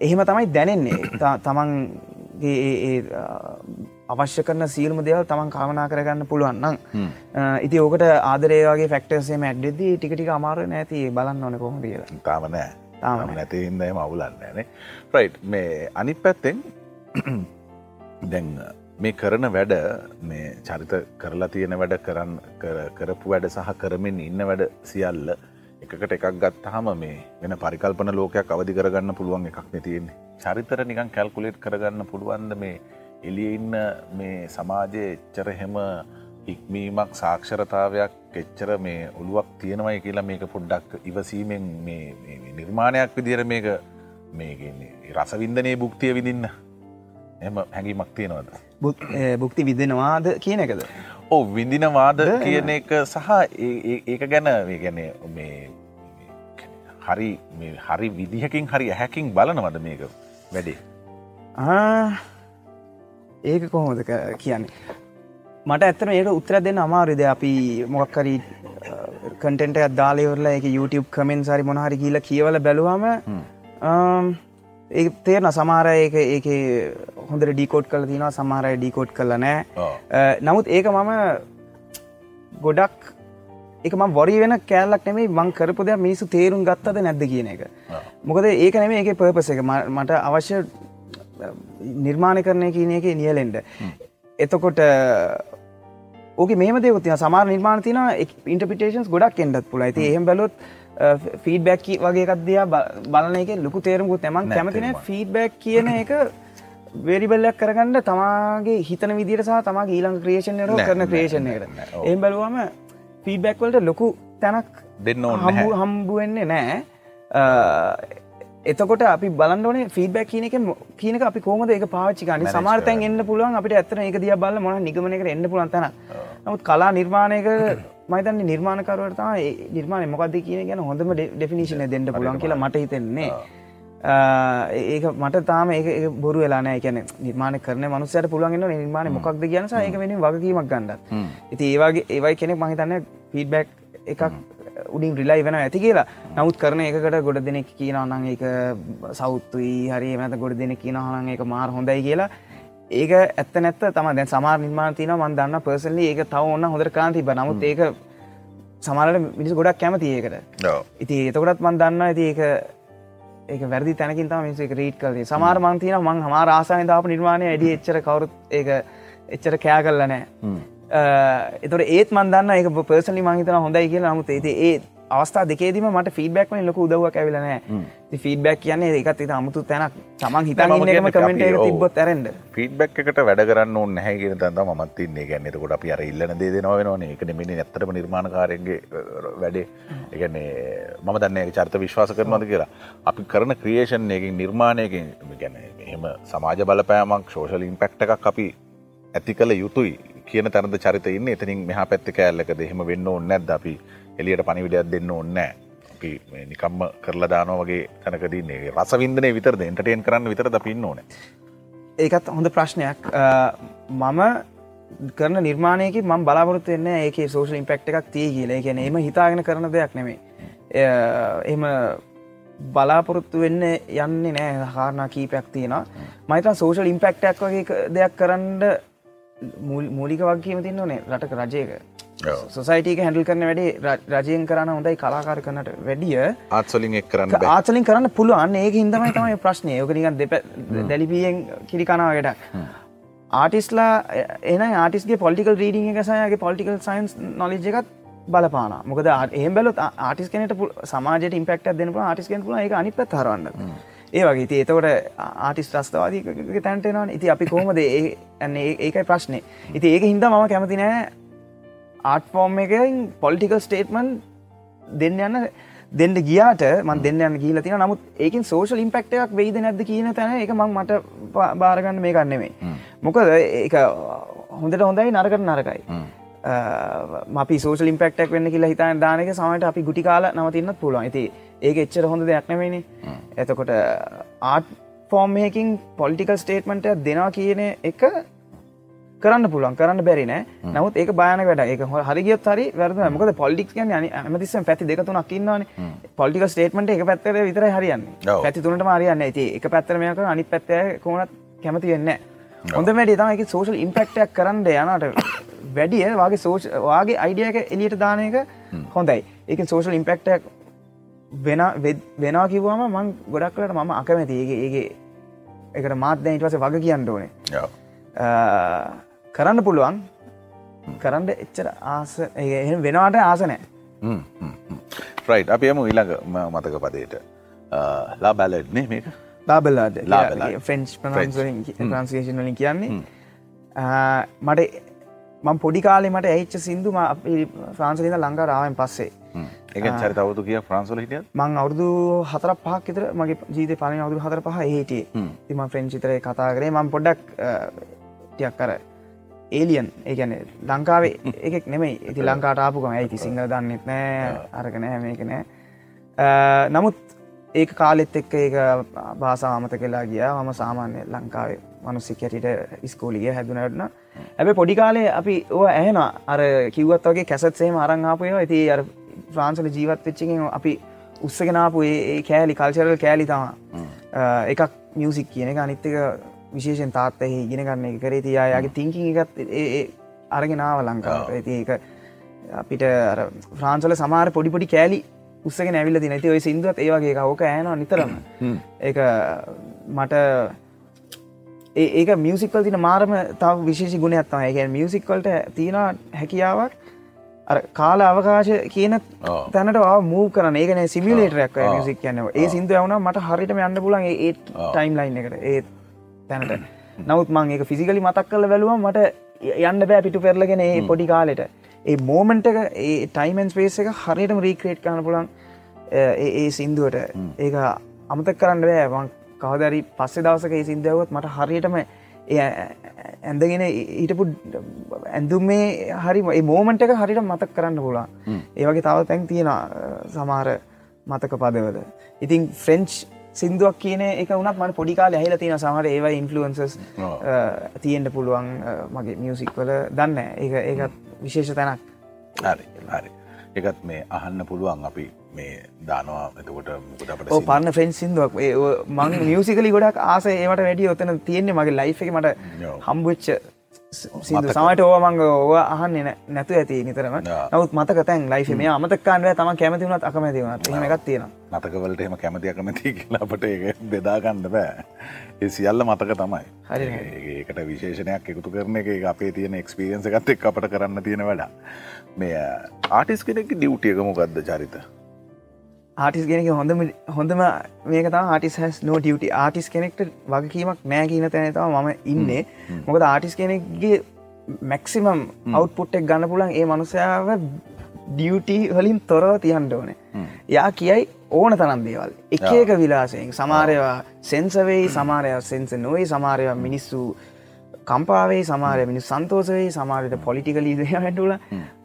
එහෙම තමයි දැනෙන්නේ. තමන්ගේ අවශ්‍ය කරන සියලුම දෙවල් තමන් කාමනා කරගන්න පුළුවන්නම් ඉති ඕකට ආදරේවාගේ ෆෙක්ටර්සේම ඇඩ්ඩෙදී ටිකටික අමාරු නැති බලන්න ඕන කොහොම කියලා. තාමනෑ තාම නැතින්ද මවුලන්නෑනේ ප්‍රයි් මේ අනි පැත්තෙන් දැන් මේ කරන වැඩ මේ චරිත කරලා තියෙන වැඩ කරන්න කරපු වැඩ සහ කරමින් ඉන්න වැඩ සියල්ල එකකට එකක් ගත්තහම මේ වෙන පරිකල්පන ලෝකයක් අවධි කරගන්න පුළුවන් එකක් නැතියෙන්නේ චරිතර නිකන් කැල්කුලේට් කරගන්න පුළුවන්ද මේ එලිය ඉන්න මේ සමාජය එච්චර හෙම හික්මීමක් සාක්ෂරතාවයක් එච්චර මේ ඔළුවක් තියෙනවයි කියලා මේක පොඩ්ඩක් ඉවසීමෙන් මේ නිර්මාණයක් විදිර මේක මේන්නේ රසවින්දනය බුක්තිය විදින්න එම හැඟීමක් තියෙනවද? බුක්ති විදෙනවාද කියන එකද? ඕ විඳිනවාද කියන එක සහ ඒක ගැන ගැන මේ හරි හරි විදිහකින් හරි ඇහැකින් බලනවද මේක වැඩේ? ඒක කොහොමද කියන්නේ? මට ඇත්තන ඒක උත්තර දෙන්න අමාරුද අපි මොක්කරි කටෙන්ට අදාලයවරලා එක YouTube කමෙන් සරි මොනහරි කියල කියවල බැලුවම ඒ තේරන සමාර ඒක ඒක හොඳට ඩිකෝට් කල තින සමාරය ඩිකෝට් කල නෑ නමුත් ඒක මම ගොඩක් එක ම වොරි වෙන කෑල්ලක් නෙමේ මං කරපු දෙයක් මිනිසු තේරුම් ගත්තද නැද්ද කියන එක. මොකද ඒක නෙමේ ඒක පර්පස එක. මට අවශ්‍ය නිර්මාණ කරණය කියන එක නියලෙන්ඩ එතකොට ඕක මේම දෙවතින සමාර නිර්මාණ තින ඉන්ටපිටේන්ස් ගොඩක් එන්ඩත් පුල ඇති එහෙම බලොත් ෆීඩබැක් වගේ එකක්දයා බලන එක ලොකු තේරුමුත් එමන් නෑ, කැමතින. ෆීඩබැක් කියන එක වේරිබල්ලක් කරගන්න තමාගේ හිතන විදිර සහ තමගේ ඊළඟ ක්‍රේෂණ නෑ, කරන නෑ, ක්‍රේෂණ නෑ, එකට නෑ, ඔව්. එම් බලුවම ෆීඩබැක් වලට ලොකු තැනක් දෙන්න ඕන. හම්බුවෙන්නේ නෑ එතකොට අපි බලන්නනේ ෆීඩබැක් කියන එක මො- කියන එක අපි කෝමද ඒක පාච්චි ගන්න Manage සමාර්තැන් කරන්න. එන්න පුළුවන් අපිට ඇත්තන එක දිය බල මොන නිගමනකට එන්න පුළන් තැන නමුත් කලා නිර්මාණයක මයිතන්නේ නිර්මාණකරුවට තම නිර්මාණය මොකක්ද කියන ගැන හොඳම ඩෙෆිනිශන දෙන්න පුළුවන් කියලා මට හිතෙන්නේ. ඒක මට තාම ඒක ඒක බොරු වෙලානෑ කියන නිර්මාණ කරන මනුසයට පුළුවන්ගෙන නිර්මාණ මොකක්ද කියනස ඒක වෙන වගකීමක් ගන්නත්. හ්ම්. ඉති ඒවාගේ ඒවයි කෙනෙක් මහිතන්න ෆීඩබැක් එකක් උඩින් රිලයි වෙන ඇති කියලා. නමුත් කරන එකකට ගොඩ දෙනෙක් කියනවනං ඒක සෞත්තුයි හරි එමත ගොඩ දෙනෙක් කියනහනං ඒක මාර් හොඳයි කියලා ඒක ඇත්ත නැත්ත තම දැන් සමාර නිර්මාණ තින මන් දන්න පර්සලි ඒක තව ඔන්න හොඳර කාන්තිබ නමුත් ඒක සමාරට මිනිස් ගොඩක් කැමති ඒකට. ඉති එතකොටත් මන් දන්න ඇති ඒක ඒක වැරදි තැනකින් තම මිනිස එක රීට් කලේ සමාර මන්තින මං හම රාසාය තාප නිර්මාණය ඇඩි එච්චර කවරුත් ඒක එච්චර කෑ කල්ල නෑ හ්ම්. එතොට ඒත් මන්දන්න එක පර්සලි මහිතන හොඳයි කියලා. නමුත් ඒති ඒ අවස්ථා දෙකේදීම මට ෆීඩබැක්ම ලොක උදවක් ඇවිලනෑ ෆීඩබැක් කියන්නේ ඒකත් ඉත අමුතු තැනක් තමන් හිතන් ඉන්නකම කියන්නේ කමෙන්ට එක. තිබොත් ඇරෙන්ඩ ෆීඩ්බැක් එකට වැඩ කරන්න ඕන නැහැ කියන තැන තමයි මමත් ඉන්නේ. කියන්නේ එතකොට අපි අර ඉල්ලන දේ දෙනවා වෙනවනේ. ඒක නෙමෙයි ඇත්තටම නිර්මාණකාරයෙක්ගේ වැඩේ. ඒ කියන්නේ මම දන්නේ ඒක චරිත විශ්වාස කරනවද කියලා. අපි කරන ක්‍රියේෂන් එකකින් නිර්මාණයකින් කියන්නේ එහෙම සමාජ බලපෑමක් සෝෂල් ඉම්පැක්ට් එකක් අපි ඇති කළ යුතුයි කියන තැනද චරිත ඉන්නේ. එතනින් මෙහා පැත්තේ කෑල්ලකද එහෙම වෙන්න ඕනේ නැද්ද අපි එළියට පණිවිඩයක් දෙන්න ඕනේ නැහැ. අපි මේ නිකම්ම කරලා දානවා වගේ තැනකදී ඉන්නේ. රසවින්දනයේ විතරද එන්ටර්ටේන් කරන්න විතරද අපි ඉන්න ඕනේ. ඒකත් හොඳ ප්‍රශ්නයක් අ, මම කරන නිර්මාණයක මම බලාපොරොත්තු වෙන්න ඒක සෝෂල් ඉම්පෙක්් එකක් තිය කියල කියන එම හිතාගෙන කරන දෙයක් නෙමේ එම බලාපොරොත්තු වෙන්න යන්නේ නෑ හාරණා කීපයක් තියෙන මයිතන් සෝෂල් ඉම්පෙක්ටක් වගේ ක- දෙයක් කරන්න මූල්- මූලික වගේම තින්න ඕනේ රටක රජයක ඔව්. සොසයිටක හැඩල් කරන වැඩි රජයෙන් කරන්න හොඳයි කලාකාර කරනට වැඩිය. ආත්සලින් එක් කරන්න. ආචලින් කරන්න පුළුවන්. ඒක හිදමයි තමයි ප්‍රශ්නය යෝක නිකන් දෙප දැලිපියෙන් කිරිකනාවටක් ආටිස්ලා එන ආටිස්ගේ පොලිකල් රීඩිං එක සයගේ පොලිකල් සයින්ස් නොලජ් එකත් බලපාන මොකද ඒ බැලොත් ආටිස් කෙනට සමාජයට ඉම්පෙක්ට දෙන ආටිස් කෙන පුල එක අනි පත් හරන්න ඒ වගේ. ති එතකොට ආටිස් ්‍රස්තවාදී තැන්ටෙනවා ඉති අපි කොහමද ඒ ඒකයි ප්‍රශ්නය ඉති ඒක හින්ද මම කැමතිනෑ ආට් ෆෝර්ම් එකෙන් පොලිටිකල් ස්ටේටමන් දෙන්න යන්න දෙන්න ගියාට මන් දෙන්න යන්න කියීල තින නමුත් ඒකින් සෝෂල් ඉම්පෙක්ටයක් වෙයිද නැද කියන තැන එක මං මට බාරගන්න මේ ගන්නෙමේ මොකද ඒක හොඳට හොඳයි නරකට නරකයි. අපි සෝෂල් ඉම්පෙක්ටක් වෙන්න කියලා හිතන දානක සමට අපි ගුටි කාල නවතින්නත් පුළුවන්. ඇති ඒක එච්චර හොඳ දෙයක් නෙවෙනි එතකොට ආට් ෆෝර්ම්යකින් පොලිටිකල් ස්ටේට්මට දෙනවා කියන එක කරන්න පුළුවන් කරන්න බැරි නෑ. නමුත් ඒක බායන වැඩ එක හො- හරිගියත් හරි වැරද මොකද පොලිටික් කියන ඇමතිස්සම් පැති දෙකතුනක් ඉන්නවන. පොලිටික ස්ටේට්මට එක පැත්තර විතර හරියන්න. පැති තුනට මාරියන්න ඇති එක පැත්තරමයක අනි පැත්තය කොනත් කැමති වෙන්න හොඳ වැඩි තම එක සෝෂල් ඉම්පෙක්ටයක් කරන්න යනට වැඩිය වගේ සෝෂ වගේ අයිඩියක එලියට දාන එක හොඳයි. ඒක සෝෂල් ඉම්පෙක්ටක් වෙන වෙනවා කිව්වාම මං ගොඩක්ලට මම අකමැති. ඒගේ ඒගේ එකට මාත්‍ය ඉට පස වග කියන්න ඕනේ කරන්න පුළුවන්. කරන්න එච්චර ආස වෙනවාට ආසනෑ රයි් අපි යම ඊළඟ මතක පදයට. ලා බැලඩ්නේ මේක? Ballade. ෆෙන්ච් French. ප්‍රන්ස්ේෂන් වලින් කියන්නේ. මට මං පොඩි කාලේ මට ඇයිච්ච සිින්දු ෆ්‍රාන්සලිද ලංකා රාවෙන් පස්සේ. එක චරිත අවුතු කිය ෆ්‍රන්සල හිටිය මං අවුදු හතර පහක් විතර මගේ ජීත පලන අවුදු හතර පහ ඒටිය තිම ෆ්‍රෙන්චිතරය කතා කරේ. මං පොඩ්ඩක් ටියක් කර ඒලියන් ඒගැන ලංකාවේ එකෙක් නෙමයි. ඉති ලංකාට ආපුකම ඇයිති සිංහල දන්නෙත් නෑ අරගනෑ මේක නෑ නමුත් ඒක කාලෙත් එක්ක ඒක භාසාමත කෙලා ගිය. මම සාමාන්‍ය ලංකාවේ මනුස්සිකැටට ස්කෝලිය හැදුනටන ඇබ පොඩි කාලේ අපි ඕ ඇහෙන අර කිව්වත් වගේ කැසත්සේ අරංආපයෝ ඇති අර ෆ්‍රාන්සල ජීවත් වෙච්චකින් අපි උත්සගෙනාපු ඒ ඒ කෑලි කල්චරල් කෑලි තම එකක් මියසික් කියන එක. අනිත්තක විශේෂෙන් තාත්තහ ඉගෙන ගන්න එක කරේ තියායාගේ තිංකින් එකත් අරගෙනාව ලංකාවට. ඇති ඒක අපිට ෆ්‍රාන්සල සමාර පොඩිපොඩි කෑලි උත්සක නැවිල්ල තින ඇති ඔය සිින්දුවත් ඒවගේ කවක ඇන නිතරම. ඒ මට ඒක මියසිකල් තින මාරම තව විශේෂ ගුණයක්ත්තම ඒ මියසික්වලට තියෙන හැකියාවක් කාල අවකාශ කියන තැනට මූ කරන ඒකන සිමිලේටරයක් මිසික් කියන්න. ඒ සිින්ද යවන මට හරිට යන්න පුලන් ඒ ටයිම් ලයින් එකට. ඒ තැනට. නවත් මං ඒක ෆිසිකලි මතක් කල වැලුව මට යන්න බෑ පිටු පෙරලගෙන ඒ පොඩි කාලෙට. ඒ මෝමන්ට එක ඒ ටයිමන් ස්පේස් එක හරියටම රීක්‍රේට් කරන පුලන් ඒ සින්දුවට. ඒක අමතක් කරන්න බෑ. කවදරි පස්සේ දවසක ඒ සිින්දවත් මට හරියටම ඇඳගෙන ඊටපු ඇඳුම් මේ හරි මෝමන්ට එක හරිට මතක් කරන්න පුලා ඒවගේ තව තැන් තියෙන සමාර මතක පදවල. ඉතින් ෆ්‍රෙන්ච් සිින්දුවක් කියන එක වනත් මට පොඩිකාල ඇහිල තියෙන සමහට ඒව ඉන්ෆලුවන්සස් තියෙන්ට පුළුවන් මගේ මියසික් වල දන්න ඒ ඒත් විශේෂ තැනක්. හරි එකත් මේ අහන්න පුළුවන්. අපි මේ දානවා. එතකොට මුකට අපට පරන්න ෆෙන්ස් සිින්දුවක්. මං මියසිකලි ගොඩක් ආස ඒවට වැඩිය ඔතන තියෙන්නේ මගේ ලයි් එක. මට හම්බුච්ච සමට ඕමංග ඕව අහන්න නැතු ඇති නිතරම. නවත් මතක තැන් ලයිෆ මේ අමතකාන්ව තම කැමතිවුණත් අකමැතිවුණත් එහෙම එකක් තියෙන මතකවලට එම කැමති අකමැති කියලා අපට ඒ බෙදාගන්න බෑ. ඒ සියල්ල මතක තමයි. ඒකට විශේෂණයක් එකතු කරන එක අපේ තියෙන එක්ස්පිරියන්ස එකත් එක් අපට කරන්න තියෙන වැඩ මේ ආටිස් කෙනෙක් ඩියවටියක මොකක්ද චරිත ආටිස් කෙනෙක හොඳම හොඳම මේක ආටිස් හැස් නෝ ටියට ආටිස් කෙනෙක්ට වගකීමක් නෑ කියන තැනතව මම ඉන්නේ. මොකද ආටිස් කෙනෙක්ගේ මැක්සිමම් අවට්පුට්ටෙක් ගන්න පුලන් ඒ මනුසයාව ඩියටි වලින් තොරව තියන්ට ඕනේ. යා කියයි ඕන තරම් දේවල්. එක එක විලාසයෙන්. සමාරයවා සෙන්සවෙයි සමාරය සෙන්ස නොවේ සමාරය මිනිස්සු කම්පාවේ සමාරය මිනි සන්තෝසවේ සමාරයට පොලිටිකලී හැටුල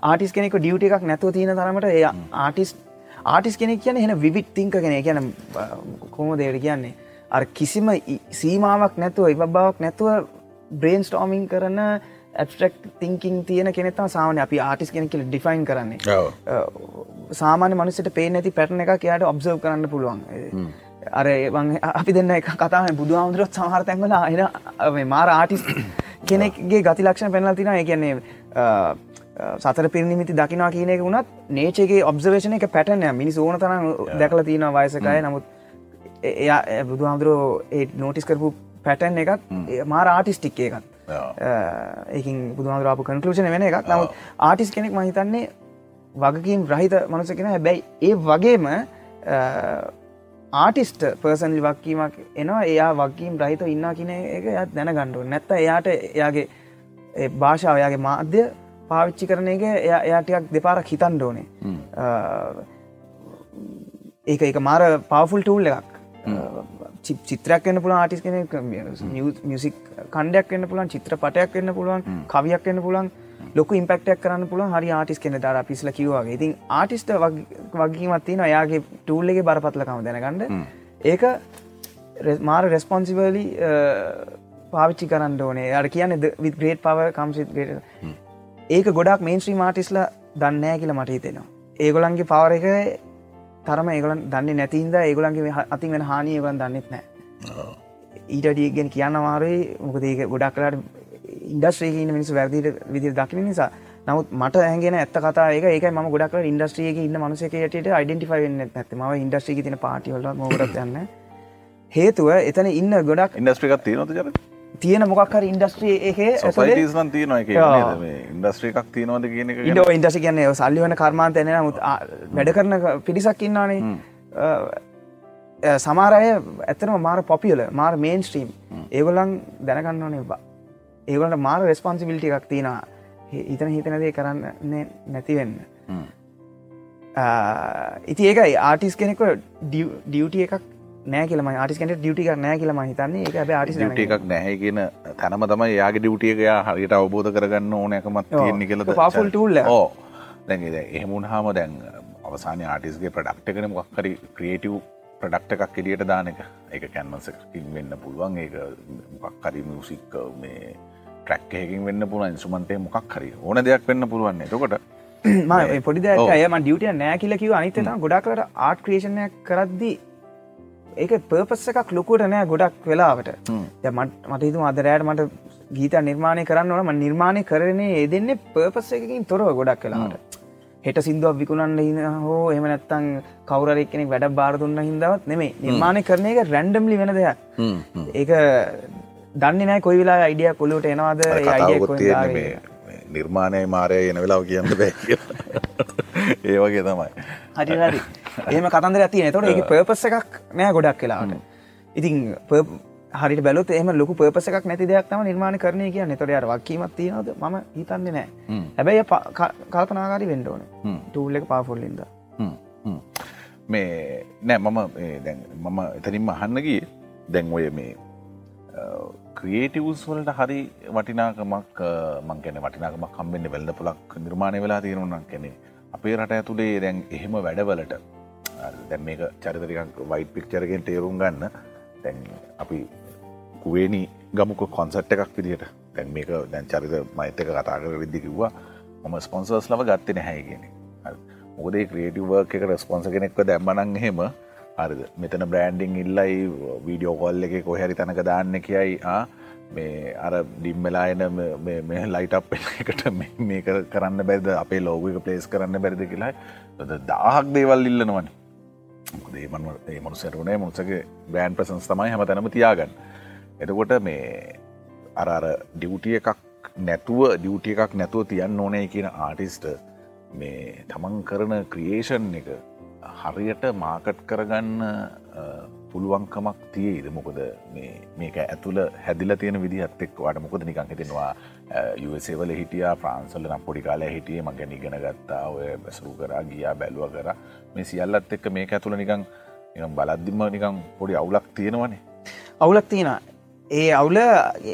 ආටිස් කෙනෙක ඩියුට එකක් නැතුව තියෙන තරමට එය ආටිස් ආටිස් කෙනෙක් කියන එන විවිත් තිංක කෙන කියන කොම දේට කියන්නේ? අර කිසිම සීමාවක් නැතුව ඉව බවක් නැතුව බ්‍රේන් ස්ටෝමිං කරන ඇබස්ට්‍රක් තිංකින් තියෙන කෙනෙතා සාමන අපි ආටිස් කෙනෙ කියල ඩිෆයින් කරන්නේ. සාමාන්‍ය මනුසට පේ නැති පැටන එක කියයාට ඔබ්සර්ව කරන්න පුළුවන්. අර අපි දෙන්න එක කතාම බුදු හාමුදුරත් සමහර තැන්වල එන මාර ආටිස් කෙනෙක්ගේ ගති ලක්ෂණ පෙනල් තින කියන්නේ සතර පිරිනිමිති දකිනා කියනෙක වුණත් නේචගේ ඔබ්සවේෂන එක පැටනය මිනිස් ඕන තරම් දැකල තියෙන වයසකය නමුත් එයා බුදු හාමුදුරෝ ඒ නෝටිස් කරපු පැටන් එකත් මාර ආටිස්ටික් එකත් ඒකින් බුදුහාදුරාපු කන්කලෂන වෙන එකක්. නමුත් ආටිස් කෙනෙක් මහිතන්නේ වගකින් රහිත මනුස කෙන හැබැයි ඒ වගේම ආටිස්ට පර්සන්ලි වක්කීමක් එනවා. එයා වක්කීම් රහිත ඉන්න කියන එක යත් දැන ගණ්ඩුව නැත්ත එයාට එයාගේ භාෂාවයාගේ මාධ්‍ය පාවිච්චි කරන එක එයාටයක් දෙපාරක් හිතන් ඩෝනේ ඒක එක මාර පවෆුල් ටූල් එකක්. චිත්‍රයක් වන්න පුළන් ආටිස් කෙන මියසික් කණ්ඩයක් වන්න පුළන් චිත්‍ර පටයක් වන්න පුළුවන් කවියක් වන්න පුළන් ලොක ඉම්පෙක්ටක් කරන්න පුළන් හරි ආටිස් කෙන දර පිස්ල කිවවාගේ ඉතින් ආටිස්ට වගේමත්තින යාගේ ටූල්ලගේ බරපත්ලකම දැනගන්න. ඒක මාර රෙස්පොන්සිවලි පාවිච්චි කරන්න ඕනේ. අර කියන්න විත් ග්‍රේට් පව කම්සිත් ඒක ගොඩක් මේන්ස්්‍රී මාටිස්ල දන්නෑ කියල මට හිතෙනවා. ඒගොලන්ගේ පවර එක තරම ඒගලන් දන්න නැතින්ද ඒගොලන්ගේ අතින් වෙන හානියගන් දන්නෙත් නෑ ඊටඩියගෙන් කියන්න වාරයි මොකද ඒක ගොඩක් කලාට ඉන්ඩස්ට්‍රේකන මිනිස් වැදිට විදි දකින නිසා. නමුත් මට ඇගෙන ඇත්ත කතා ඒක. ඒක ම ගොඩක් ඉන්ඩස්ට්‍රියක ඉන්න මනුසකයට යිඩෙන්ටිෆයි වෙන්න ඇත ම ඉන්ඩස්ට්‍රික තින පාටිවල මොකරත් යන්න හේතුව එතන ඉන්න ගොඩක් ඉන්ඩස්ට්‍රිකත් තියෙනද ජර තියෙන මොකක්හර ඉන්ඩස්ට්‍රිය එක සොසයිටස්න් තියන එක ඉන්ඩස්ට්‍රී එකක් තියනවද කියන ඉඩ ඉන්ඩසි කියන්නේ සල්ලි වන කර්මාන්තය නමුත් වැඩ කරන පිරිසක් ඉන්නානේ සමාරය ඇතනම මාර පොපියල මාර මේන් ස්ට්‍රීම් ඒගොලන් දැනගන්න ඕනේ බා ඒගොලට මාර රෙස්පොන්සිබිලිටි එකක් තියෙනවා. හිතන හිතනදේ කරන්න නැතිවෙන්න ඉති ඒකයි ආටිස් කෙනෙක ඩියුටිය එකක් නෑ කියලම ආටිස්කට ඩියුටික නෑ කියලම හිතන්නේ. එක ඇ ආටිස් ට එකක් නැහැ කියන තැනම තමයි යාගේ ඩියුටියක හරියට අවබෝධ කරගන්න ඕනෑකමත් තියෙන්නේ කියල පාෆුල් ටූල්ල ඕ දැ එහෙමුණ හාම දැන් අවසාන ආටිස්ගේ ප්‍රඩක්්කන මොක්හරි ක්‍රියටව් ප්‍රඩක්ට එකක් එලියට දාන එක. එක කැන්වසකින් වෙන්න පුළුවන්. ඒ මොකක්හරි මියසික් මේ ට්‍රක්කයකින් වෙන්න පුළුවන්. ඉන්සුමන්තය මොකක් හරි ඕන දෙයක් වෙන්න පුළුවන් එතකොට පොඩි දයම ඩියුටිය නෑ කියල කිව අනිතන ගොඩක්ලට ආට් ක්‍රේෂණයක් කරද්දී ඒක පර්පස්ස එකක් ලොකුට නෑ ගොඩක් වෙලාවට. දැන් මට හිතුම අදරෑට මට ගීත නිර්මාණය කරන්න ඕන. ම නිර්මාණය කරනේ ඒ දෙන්නේ පර්පස් එකකින් තොරව ගොඩක් වෙලාට හෙට සිින්දුවක් විකුණන්න ඉන්න හෝ එම නැත්තං කවරෙක් කෙනෙක් වැඩ බාරදුන්න හින්දවත් නෙමේ නිර්මාණය කරන එක රැන්ඩම්ලි වෙන දෙයක්. ඒක දන්න නෑ කොයි වෙලා අයිඩිය කොලුට එනවාද අයිඩිය නිර්මාණය මාරය එන වෙලාව කියන්න බෑ ඒ වගේ තමයි. හරි ඒම කතන්දර ඇති නතොට ඒ පර්පස එකක් නෑ ගොඩක් කලාට ඉතින් හරි බලොත් එම ලොක පර්පස එකක් නැති දෙයක් තම නිර්මාණ කරනය කිය නතොට අර වක්කීමත් තියනද ම හිතන්නේ නෑ. හැබැයි කල්පනාකාරි වෙන්ඩෝන ටූල් එක පාෆොල්ලින්ද මේ නෑ මම දැන් මම එතනින්ම අහන්නගිය දැන් ඔය මේ ක්‍රියේටිවස් වලට හරි වටිනාකමක් මංකැන වටිනාකමක් කම්බෙන්න්න වෙල්ද පුලක් නිර්මාණය වෙලා තියෙනුනක් කැනෙ අපේ රට ඇතුළේ දැන් එහෙම වැඩවලට දැන් මේක චරිතරිකක් වයිට් පික්චරගෙන් තේරුම් ගන්න. දැන් අපි කුවේනි ගමුක කොන්සට් එකක් විදිට දැන් මේක දැන් චරිත මෛතක කතා කර විදදි කිව්වා. මම ස්පොන්සර්ස් ලව ගත්ත නැහැ කියෙන මොකදේ ක්‍රේටව එක රස්පොන්ස කෙනෙක්ව දැම්මනං හෙම හරිද? මෙතන බ්‍රෑන්ඩිං ඉල්ලයි වීඩියෝ කොල්ල එක කොහැරි තැනක දාන්න කියයි මේ අර ඩිම්මලා එන මේ ලයිටප් එකට මේක කරන්න බැද අපේ ලෝගක පලේස් කරන්න බැරිද කියලා. දාහක් දේවල් ඉල්ලනවන. දේමන් ඒ මනුසරුනේ මුසගේ බ්‍රෑන්් ප්‍රසන්ස් තමයි හම තැනම තියාගන්න. එතකොට මේ අර අර ඩියුටිය එකක් නැතුව ඩියුටිය එකක් නැතුව තියන්න ඕනෑ කියන ආටිස්ට මේ තමන් කරන ක්‍රියේෂන් එක හරියට මාකට් කරගන්න පුළුවන්කමක් තියේද මොකද මේක ඇතුළ හැදිල තියෙන විදිහත් එක් වාට මොකද නිකං හිතෙනවා යුවසේවල හිටිය ප්‍රාන්සල්ල නම් පොඩි කාලය හිටිය මග නිගෙන ගත්තා ඔය බැසරු කරා ගියා බැලුව කර. මේ සියල්ලත් එක්ක මේක ඇතුළ නිකං බලද්දිම නිකං පොඩි අවුලක් තියෙනවනේ. අවුලක් තියෙන ඒ අවුල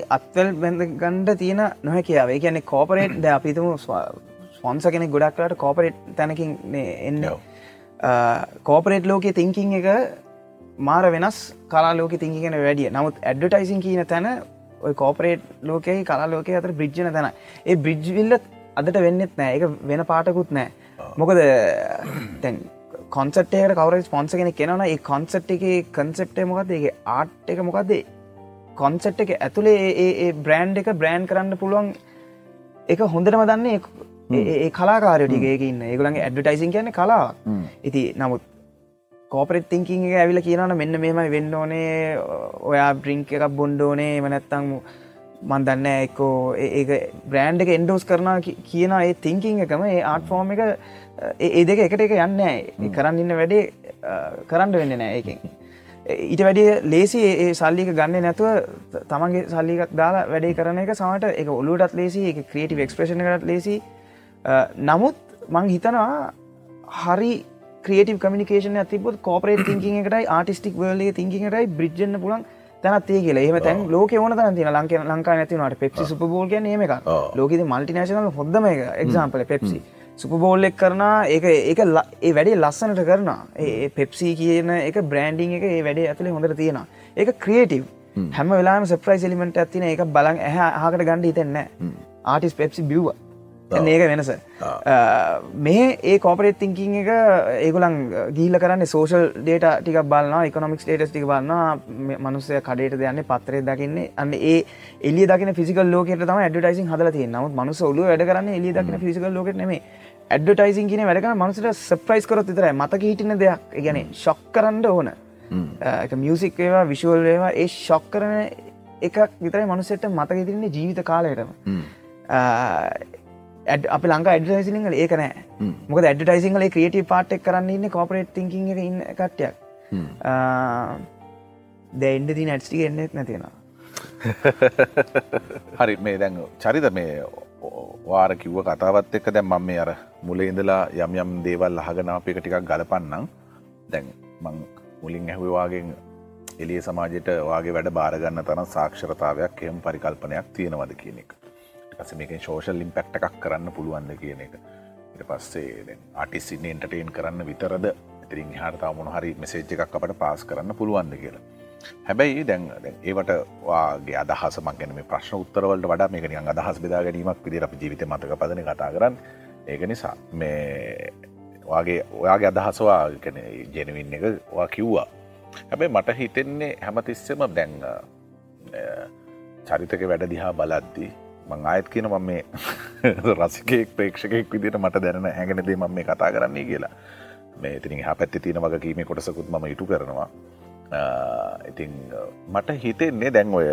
අත්වල් බැඳ ගණ්ඩ තියෙන නොහැ කියාවේ කියන්නේ කෝපරේට් ද අපිතුම ස්පොන්ස කෙනෙ ගොඩක්ලාට කෝපරේට් තැනකින් එන්න කෝපරේට් ලෝකයේ තිංකින් එක මාර වෙනස් කලා ලෝක තිංකිගෙන වැඩිය. නමුත් ඇඩ්ඩටයිසින් කියන තැන ඔය කෝපරේට් ලෝකයේ කලා ලෝකය අතර බ්‍රිජ්ජන තැන ඒ බ්‍රිජ්විල්ල අදට වෙන්නෙත් නෑ. එක වෙන පාටකුත් නෑ. මොකද තැන් කොන්සට්ට කවර ස්පොන්ස කෙන කෙනවන ඒ කොන්සට් එක කන්සෙප්ටේ මොකද ඒ ආට් එක මොකක්දේ කොන්සට් එක ඇතුළේ ඒ බ්‍රෑන්් එක බ්‍රෑන්් කරන්න පුළුවන්. එක හොඳටම දන්නේ ඒ කලාකාරටික ඉන්න. ඒගලන්ගේ ඇඩ්ටයිසින් කියන කලා. ඉති නමුත් කෝපරෙත් තිංකින් එක ඇවිල කියනන මෙන්න මෙමයි වෙන්න ඕනේ. ඔයා බ්‍රිංක් එකක් බොන්්ඩෝනේ මනැත්තං මන්දන්න එක්කෝ. ඒ බ්‍රෑන්් එක එන්ඩෝස් කරන කියන ඒ තිංකින් එකම ඒ ආට් ෆෝර්ම් එක ඒ දෙක එකට එක යන්න කරන්න ඉන්න වැඩේ කරන්න වෙන්න නෑ ඒකින්. ඊට වැඩිය ලේසි ඒ සල්ලික ගන්න නැතුව තමන්ගේ සල්ලිකක් දාලා වැඩේ කරන එක සමට එක ඔලුටත් ලේසි එක ක්‍රේටි ක්ස්පේෂන කරත් ලේසි නමුත් මං හිතනවා හරි ක්‍රේටව කමිකේෂන තිබ කෝපරේට තිංකින් එකටයි ආටිස්ටික් වලේ තිංකින්ටයි බ්‍රිජ්න පුලන් තැනත්ේ කියලා. ඒම තැන් ලෝක ඕන තන ලංක ලංකා නැතිනට පෙප්සි සුපබෝල් කියන ඒම එක ලෝකෙද මල්ටිනේශනල් හොදම එක එක්සාම්පල පෙප්සි සුපබෝල්ලෙක් කරන ඒක ඒක ඒ වැඩේ ලස්සනට කරන ඒ පෙප්සි කියන එක බ්‍රන්ඩිං එක ඒ වැඩේ ඇතුළේ හොඳට තියෙන ඒක ක්‍රියටව් හැම. වෙලාම සප්‍රයිස් එලිමට ඇතින එක බලන් ඇහ හකට ගණඩ හිතෙන්න ආටිස් පෙප්සි බිව්වා ඒක වෙනස. මේ ඒ කෝපරේත් තිංකින් එක ඒගුලන් ගීල කරන්න සෝෂල් ඩේට ටික බලන්න එකකොමික් ටේටස් ටික බලන්න මනුස්සය කඩේට දයන්න පත්තරය දකින්නේ. අන්න ඒ එලිය දකින ෆිසිකල් ලෝකට තම ඩටයිසින් හදල තිය නමුත් මනුස ඔලු වැඩ කරන්න එලිය දකින ෆිසිකල් ලෝකට නෙමේ ඇඩ්ටයිසින් කියන වැඩක මනුසට සප්‍රයිස් කරොත් විතර මතක හිටින දෙයක්. ගැන ශොක් කරන්න ඕන. මියසික් ඒවා විශුවල් ඒවා ඒ ශොක් කරන එකක් විතරයි මනුසෙට මතක හිතිරන්නේ ජීවිත කාලයටම අප ලංකා ඇඩ්ටයිසිංහල ඒක නෑ. මොක ඇඩ්ටයිසිංහල ක්‍රියටව පාට්ක් කරන්න ඉන්න කෝපරේට් තිංකින් එක ඉන්න කට්ටයක්. දැන්ඩ ති නැට්ටි එන්නෙත් නැතිෙනවා හරි මේ දැන් චරිත මේ වාර කිව්ව කතාවත් එක්ක දැම් මම මේ අර මුල ඉඳලා යම් යම් දේවල් අහගෙන අප එක ටිකක් ගලපන්නම්. දැන් මං මුලින් ඇහුවවාගෙන් එලිය සමාජයට වගේ වැඩ බාරගන්න තරම් සාක්ෂරතාවයක් එහම පරිකල්පනයක් තියෙනවද කියන එක පස මේක ශෝෂල් ඉම්පෙක්ට එකක් කරන්න පුළුවන්ද කියන එක. ඉට පස්සේ ආටිසින්න එන්ටටේන් කරන්න විතරද? ඉතිරින් හාරතාව මොනහරි මෙසේජ් එකක් අපට පාස් කරන්න පුළුවන්ද කියලා. හැබැයි දැන් ඒවට වාගේ අදහස මංගෙන මේ ප්‍රශ්න උත්තරවලට වඩා මේක නිකන් අදහස් බෙදා ගැනීමක් විදිහට අපි ජීවිතේ මතක පදන කතා කරන්න. ඒක නිසා මේ වාගේ ඔයාගේ අදහසවා ජනවින් එක වා කිව්වා. හැබැයි මට හිතෙන්නේ හැමතිස්සම දැංග චරිතක වැඩ දිහා බලද්දී මං ආයත් කියන මම මේ රසිකයෙක් ප්‍රේක්ෂකෙක් විදිට මට දැන හැගෙනදේ මම මේ කතා කරන්නේ කියලා. මේ ඉතින් හ පැත්ති තියෙන වගකීම කොටසකුත් ම ඉටු කරනවා. ඉතිං මට හිතෙන්නේ දැන් ඔය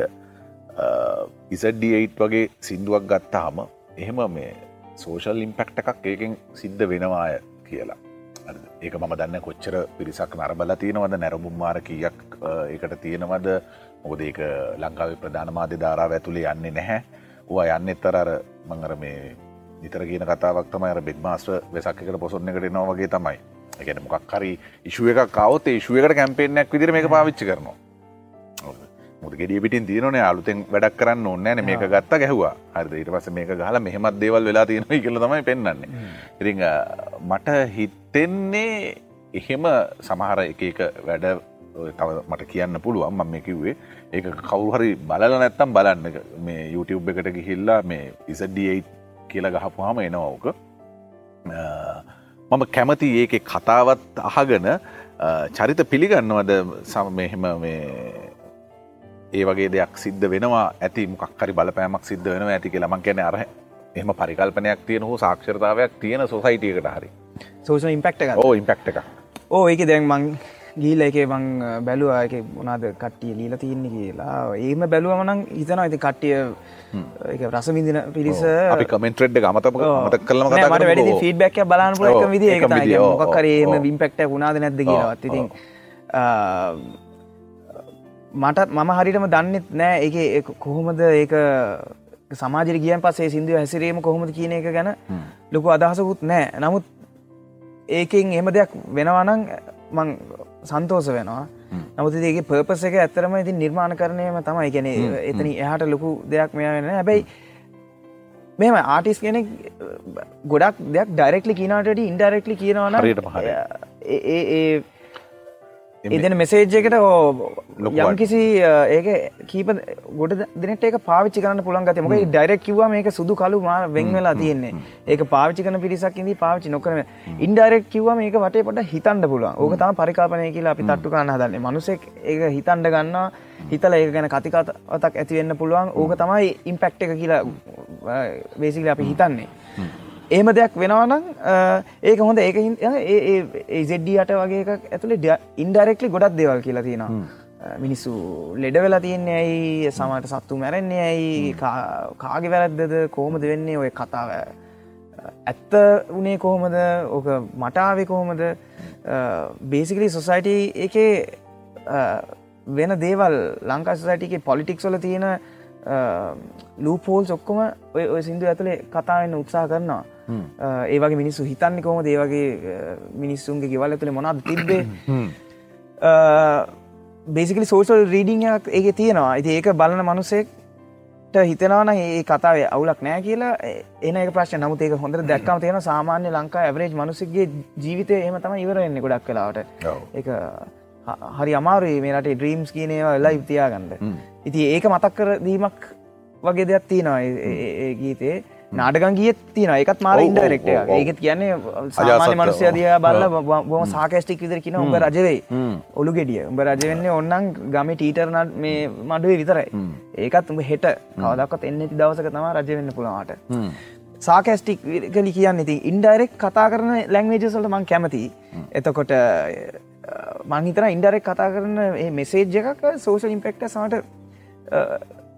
ඉසඩ8 වගේ සිින්දුවක් ගත්තාම එහෙම මේ සෝෂල් ඉම්පෙක්ට එකක් ඒකෙන් සිද්ධ වෙනවාය කියලා. ඒක මම දන්න කොච්චර පිරිසක් නරබල තියෙනවද නැරබුම්මාර කියක් ඒකට තියෙනවද? මොකද ඒක ලංකාවේ ප්‍රධාන මාධ්‍ය ධාරාව ඇතුළේ යන්නේ නැහැ. වා යන්න එත්තර අර මංගර මේ නිතර කියන කතාවක් තමයි බෙක් මාස්ට්‍ර වෙසක් එකට පොසොන්න එකට නවාගේ තමයි. ගැන මොකක් හරි ඉශුව එක කවත ඉශුවකට කැම්පේෙන්යක් විදිර මේ පාවිච්චි කරනවා. මුද ගෙඩිය පිටින් තියනන අලුතෙන් වැඩක් කරන්න ඕන්නෑන මේක ගත්ත ගැහවා. හරි ඊට පස මේක ගහල මෙහෙමත් දේවල් වෙලා තියෙන කියල තමයි පෙන්න්නන්නේ ඉරි මට හිතෙන්නේ එහෙම සමහර එක එක වැඩ තව මට කියන්න පුළුවන් මම මේ කිව්වේ ඒක කවුහරි බලල නැත්තම් බලන්න. මේ YouTube එකට ගිහිල්ලා මේ ඉසඩ කියලා ගහපුහම එනවෝක මම කැමති ඒක කතාවත් අහගෙන චරිත පිළිගන්නවද? සම මෙහෙම මේ ඒ වගේ දෙයක් සිද්ධ වෙනවා ඇති මොක්කරි බලපෑමක් සිද්ධ වෙනවා ඇති කියලා. මං කැන අර එම පරිකල්පනයක් තියෙන හෝ සාක්ෂරතාවයක් තියෙන සොසයිටියකට හරි. සෝෂ ඉම්පෙක්ට ඕ ඉම්පෙක්ට එක ඕ ඒක දැන් මං ගීල එක මං බැලුවා එක මොනාද කට්ටිය ලීල තියන්නේ කියලා. ඒම බැලුවමනං හිතන ඇති කට්ටිය රසවිදින පිරිස කමෙන්ට්‍රෙඩ් ගමත මත කලම මට වැඩි ෆීඩබැක් බලන්න පුල විදි ඒ මොකක්කරේම විම්පෙක්ට වුණාද නැද්ද කියලවත්. ඉතින් මටත් මම හරිටම දන්නෙත් නෑ එක කොහොමද ඒක සමාජර ගියන් පසේ සිින්දුව හැසිරීම කොහොමද කියන එක ගැන ලොකු අදහසකුත් නෑ. නමුත් ඒකෙන් එහම දෙයක් වෙනවනං මං සන්තෝස වෙනවා. නමුත් ඒගේ පර්පස එක ඇත්තරම ඉතින් නිර්මාණ කරනයම තමයි. ගැන එතන එහට ලොකු දෙයක් මෙයා වෙන හැබැයි මෙම ආටිස් කෙනෙක් ගොඩක් දෙයක් ඩයිරෙක්ලි කියනට ඉන්ඩරෙක්ලි කියනවන ඒ එදන මෙසේජ්ජකට යම් කිසි ඒක කීප ගොඩ දෙනට ඒක පාවිච්චි කරන්න පුළන් ගත මොක ඩයිරක් කිව මේක සුදු කලු මා වෙංවෙලා තියෙන්නේ. ඒක පාවිච්චි කන පිරිසක් ඉදී පාවිච්චි නොකරන ඉන්ඩරෙක් කිව මේක වටේ පොට හිතන්ඩ පුලුවන් ඕක තම පරිකාපනය කියලා අපි තට්ටු කන්න හදන්නේ. මනුසෙක් ඒක හිතන්ඩ ගන්න හිතල ඒක ගැන කතිකතක් ඇතිවෙන්න පුළුවන්. ඕක තමයි ඉම්පෙක්් එක කියලා වේසිල අපි හිතන්නේ ඒම දෙයක් වෙනවනම් ඒක හොඳ ඒක ඒසෙඩ්ඩියට වගේ ඇතුළේ ඉන්ඩරෙක්ලි ගොඩක් දේවල් කියලා තියෙනවා. මිනිස්සු ලෙඩ වෙලා තියන්නේ ඇයි? සමට සත්තු මැරෙන්නේ ඇයි? කාගෙ වැරද්දද? කෝමද වෙන්නේ? ඔය කතාව ඇත්ත වනේ කොහොමද? ඕක මටාවෙ කොහොමද? බේසිකලි සොසයිට එක වෙන දේවල් ලංකා සොසයිටික පොලිටික්ස්වල තියෙන ලූපෝල් ඔක්කොම ඔය සිින්දු ඇතුළේ කතාවෙන්න උත්සා කරනවා ඒවගේ මිනිස්සු හිතන්නේ කොම දේවගේ මිනිස්සුන්ගේ ගෙවල් ඇතුළේ මොනද තිබ්බේ? බේසිකලි සෝෂල් රීඩිංයක් ඒක තියෙනවා. ඇති ඒක බලන මනුසෙක්ට හිතනවන ඒ කතාවේ අවුලක් නෑ කියලා. එන ප්‍රශ් නමුත් ඒක හොඳ දැක්කම තියෙන සාමාන්‍ය ලංකා ඇවරේජ් මනුසගේ ජීවිතය එම තම ඉවරෙන්නේ ගොඩක් කලාවට ඒ හරි අමාරුයි මේට ඩ්‍රීම්ස් කියනේවා වෙලා ඉතියාගන්න ඉති ඒක මතක් කර දීමක් වගේ දෙයක් තියෙනවා ඒ ගීතේ නාටකන් ගියත් තින එකත් මාර ඉන්ඩරෙක්ට ඒකත් කියන්නේ සාමාන්‍ය මනුස්්‍ය දිය බල්ල බොම සාකස්ටික් විදර කියන උඹ රජවෙයි ඔලු ගෙඩිය. උඹ රජවෙන්නේ ඔන්නන් ගම ටීටර්නට මේ මඩුවේ විතරයි. ඒකත් උඹ හෙට කවදක්ත් එන්න දවසක තම රජවෙන්න පුළවාට සාකස්ටික් කලි කියන්න ඉති ඉන්ඩරෙක් කතා කරන ලැංවේජසල්ට මං කැමති එතකොට මංහිතර ඉන්ඩරෙක් කතා කරන මෙසේජ් එකක් සෝෂල් ඉම්පෙක්ට සමට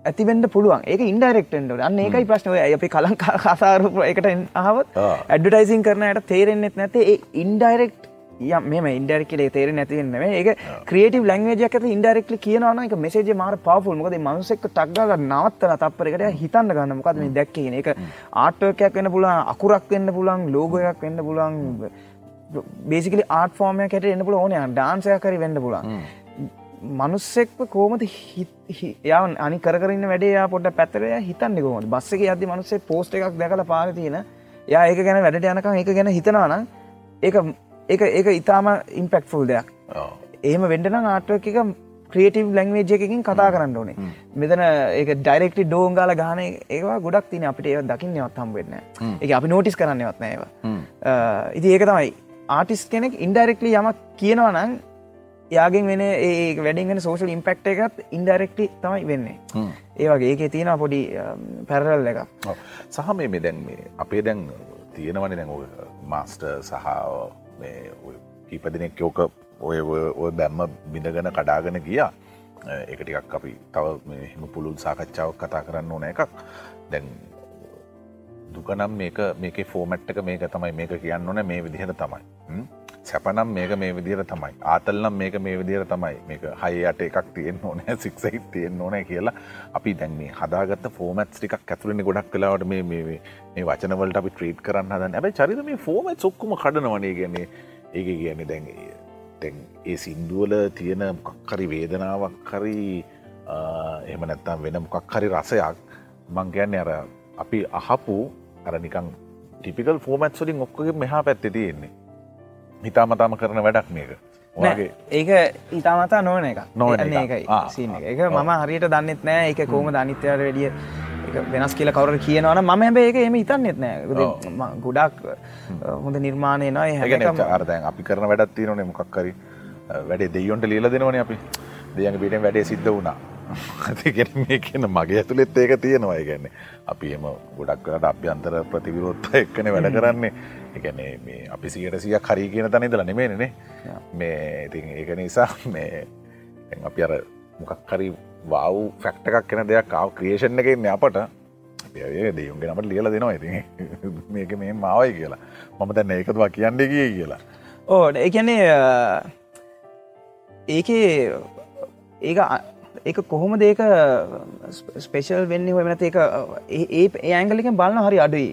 ඇතිවෙන්ට පුළුවන්. ඒක ඉන්ඩරෙක්ටෙන්ට අන්න ඒකයි ප්‍රශ්නය අපි කලං කසාරප එකට අහවත් ඇඩ්ඩටයිසින් කරනයට තේරෙන්න්නෙත් නැතේ ඒ ඉන්ඩරෙක්් ය මෙම ඉන්ඩරෙක්ලේ තේර නැතිවෙන්න ඒ ක්‍රේටව ලංවේජක් ඇත ඉන්ඩරෙක්ලි කියනවන එක මෙසේජ මාර පවෆුල් මොකද මනුසෙක් ටක්ගල නවත්තන තපරකට හිතන්න ගන්න. මොකද මේ දැක්කන එක ආටෝකයක් වෙන්න පුලන් අකුරක් වෙන්න පුලන් ලෝගයක් වෙන්න පුලන් බේසිකලි ආට ෆෝර්මය කට එන්න පුල ඕනය ඩාන්සය කරි වෙන්න පුලන් මනුස්සෙක්ව කෝමද යවන් අනි කරන්න වැඩේ පොට පැතරය හිතන්න කොම බස්සක අද මනුසේ පෝස්ට එකක් දැකල පාර තියෙන යා ඒක ගැන වැඩට යනකම් ඒක ගැන හිතනවන ඒ ඒක ඒක ඉතාම ඉම්පෙක්් ෆුල් දෙයක් ඒම වෙන්ඩන ආටුව එක ක්‍රේටව ලංවේජ එකකින් කතා කරන්න ඕනේ. මෙතන ඒ ඩයිරෙක්ටි ඩෝංගාල ගාන ඒවා ගොඩක් තින අපිට ඒ දකින්න නවත්හම් වෙන්න එක අපි නෝටිස් කරන්න වත්නෑව ඉති ඒක තමයි. ආටිස් කෙනෙක් ඉන්ඩරෙක්ලි යමක් කියනවනං යාගෙන් වෙන ඒ වැඩිගෙන සෝෂල් ඉම්පෙක්ට එකත් ඉන්ඩරෙක්ටි තමයි වෙන්නේ. ඒ වගේ ඒක තියෙන පොඩි පැරල් එක ඔව්. සහ මේ මේ දැන් මේ අපේ දැන් තියෙනවන දැන් මාස්ට සහ මේ ඔය කීප දෙනෙක් යෝක ඔය ඔය- බැම්ම බිඳගෙන කඩාගෙන ගියා. එක ටිකක් අපි තව මෙම පුළුල් සාකච්ඡාවක් කතා කරන්න ඕන එකක්. දැන් දුකනම් මේක මේක ෆෝමට් එක මේක තමයි. මේක කියන්න ඕන මේ විදිහට තමයි. හ්ම්? සැපනම් මේක මේ විදිර තමයි. ආතල්නම් මේක මේ විදිර තමයි. මේක හයියට එකක් තියෙන් ඕන සික්සයිත් තියෙන් ඕන කියලා අපි දැන් මේ හදාගත්ත ෆෝමට් ටික් ඇතුලනි ගොඩක් කලාවට මේ මේ මේ වචනවලට අපි ට්‍රීට් කරන්න හදන්න. ඇබයි චරිත මේ ෆෝමත් සොක්කුම කඩනවනේ ගැන්නේ ඒක කියන්නේ දැන් තැන් ඒ සින්දුවල තියෙන මොකක්කරි වේදනාවක් හරි එහම නැත්තම් වෙන මොකක් හරි රසයක්. මං ගැන්නේ අර අපි අහපු අර නිකං ටිපිකල් ෆෝමත් සොලින් ඔක්කොගේ මෙහා පැත්තේ තියෙන්නේ. හිතාමතාම කරන වැඩක් මේක. ඔයාගේ ඒක ඉතාමතා නොවන එක නොවන අන්න එක. එක. එක මම හරියට දන්නෙත් නෑ. එක කෝම ධනිත්‍යයට වැඩිය එක වෙනස් කියල කවර කියනවන ම හැබ ඒක එම ඉතන්නෙත් නෑ. ගොඩක් හොඳ නිර්මාණය නයි හැකම අරදැන් අපි කරන වැඩත් තියනේ මොකක්කරි වැඩේ දෙයොන්ට ලියල දෙනවන අපි. දෙයන් පිටෙන් වැඩේ සිද්ධ වුණා ඇතිගෙන මේ කියන මගේ ඇතුළෙත් ඒක තියෙනවා. ගැන්නේ අපි එම ගොඩක් කරට අභ්‍යන්තර ප්‍රතිවිරෝත්ත එක්කන වැඩ කරන්නේ. එකනේ මේ අපි සියට සිය කරී කියන තන ඉදල නෙමේනේ මේ ඉතින් ඒක නිසා මේ අපි අර මොකක්කරි වව් ෆැක්ට එකක් කෙන දෙයක් කාව ක්‍රියේෂණ එකෙන්න අපට. දෙයුන්ගේ නමට ලියල දෙනවා. ඉති මේක මේ මාවයි කියලා. මම දැන්න ඒකතුවා කියන්න කිය කියලා. ඕ ඒකැනේ ඒකේ ඒක ඒක කොහොම දේක ස්පේෂල් වෙන්නේ හොමනත ඒක ඒ ඇංගලිකෙන් බලන්න හරි අඩුයි.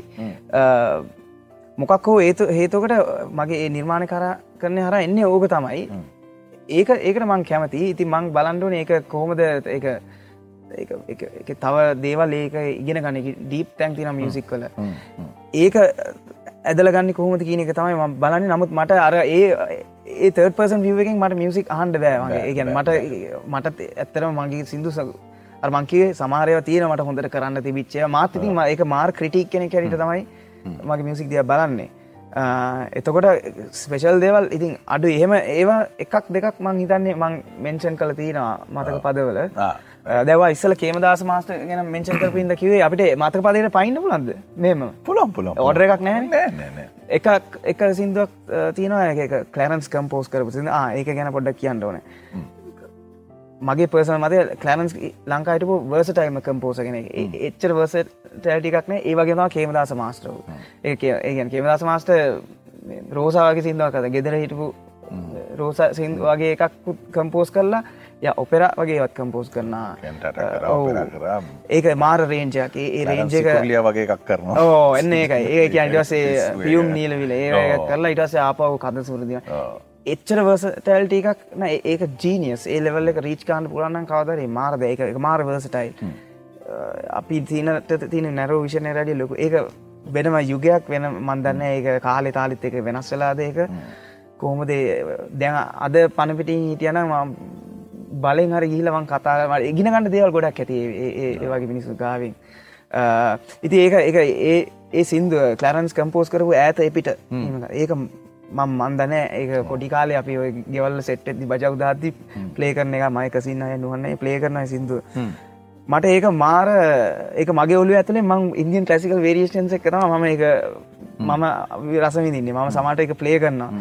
මොකක් හෝ ඒතු හේතුකට මගේ ඒ නිර්මාණ කර කරන හර එන්නේ ඕක තමයි. ඒක ඒකට මං කැමති ඉති මං බලන්ඩුවන ඒක කොහොමද ඒක තව දේවල් ඒක ඉගෙන ගන්න ඩීප් තැන් තින මියසික් කල ඒක ඇදල ගන්න කොහොමද කියන එක තමයි ම බලන්න. නමුත් මට අර ඒ ඒ තර්ඩ පර්සන් වියකින් මට මියසික් හන්ඩ බෑවගේ ඒගැන මට මට ඇත්තරම මගේ සිින්දු අර්මංකේ සමාරය තියෙන මට හොඳට කරන්න තිබිච්චය මාතතින් එක මාර් ක්‍රටික් කෙන කැරට තමයි මගේ මියසික් දිය බලන්නේ. එතකොට ස්පෙෂල් දේවල් ඉතින් අඩු එහෙම ඒවා එකක් දෙකක් මං හිතන්නේ මං මෙන්ෂන් කළ තියෙනවා මතක පදවල දැව ඉස්සල කේමදස මාස්ට ගැන මෙන්චන් කරපින්ද කිවේ අපිට මතක පදයට පයින්න පුලන්ද මෙම පුළොම් පුළොම් ඕඩර එකක් නෑ? එකක් එක සිින්දුවක් තියනවා. කලරන්ස් කම්පෝස් කරපු සිද ඒක ගැන පොඩ්ඩක් කියන්න ඕන. මගේ පර්සන මත කලරන්ස් ලංකායිටපු වර්ස ටයිම කම්පෝසගෙන එච්චර වර්ස ටටිකක්න ඒ වගේම කේමදාස මාස්ටර් ඒ ඒගැන් කේමදාස මාස්ට රෝසාවගේ සිින්දුවකද ගෙදර හිටපු රෝස සින් වගේ එකක් කම්පෝස් කරලා ය ඔපෙර වගේවත් කම්පෝස් කරනා ඒක මාර රේන්ජයක් ඒ රේන්ජක ලිය වගේ එකක් කරනවා. ඕ එන්න ඒකයි. ඒ අන්ටසේ පියුම් නීලවිල. ඒ කරලා ඉටසේ ආපාව කද සුරදින එච්චර වර්ස ටැල්ට එකක් න. ඒක ජීනියස් ඒ ලෙවල්ල එක රීච් කාන්න පුරන්න කවදරේ මාර්ද? එක මාර වර්සටයි අපි තිීනට තින නැරෝ විෂණය රඩිය ලොකු. ඒක වෙනම යුගයක් වෙන මන්දන්න ඒක කාලෙ තාලිත් එක වෙනස් වෙලාද ඒක? කොහොමද දැන් අද පණපිටින් හිටියන බලෙන් හරි ගිහිලවන් කතාමට ඉගෙනගන්න දේවල් ගොඩක් ඇති ඒ වගේ මිනිසු ගාවෙන්. ඉති ඒක ඒ ඒ ඒ සින්දුව කලරන්ස් කම්පෝස් කරපු ඇත එපිට ඒක මං මන්දන ඒක පොඩි කාලේ අපි ඔය ගෙවල්ල සෙට් ඇති බජව් දාති ප්ලේ කරන එක මයකසින්න අය නුවන්නේ ප්ලේ කරන සිින්දුව. මට ඒක මාර ඒක මගේ ඔලු ඇතුලේ මං ඉන්දියන් කලසිකල් වේරියේෂන්ස එක තම මම එක මම රසවිදින්නේ මම සමට එක ප්ලේ කරන්නා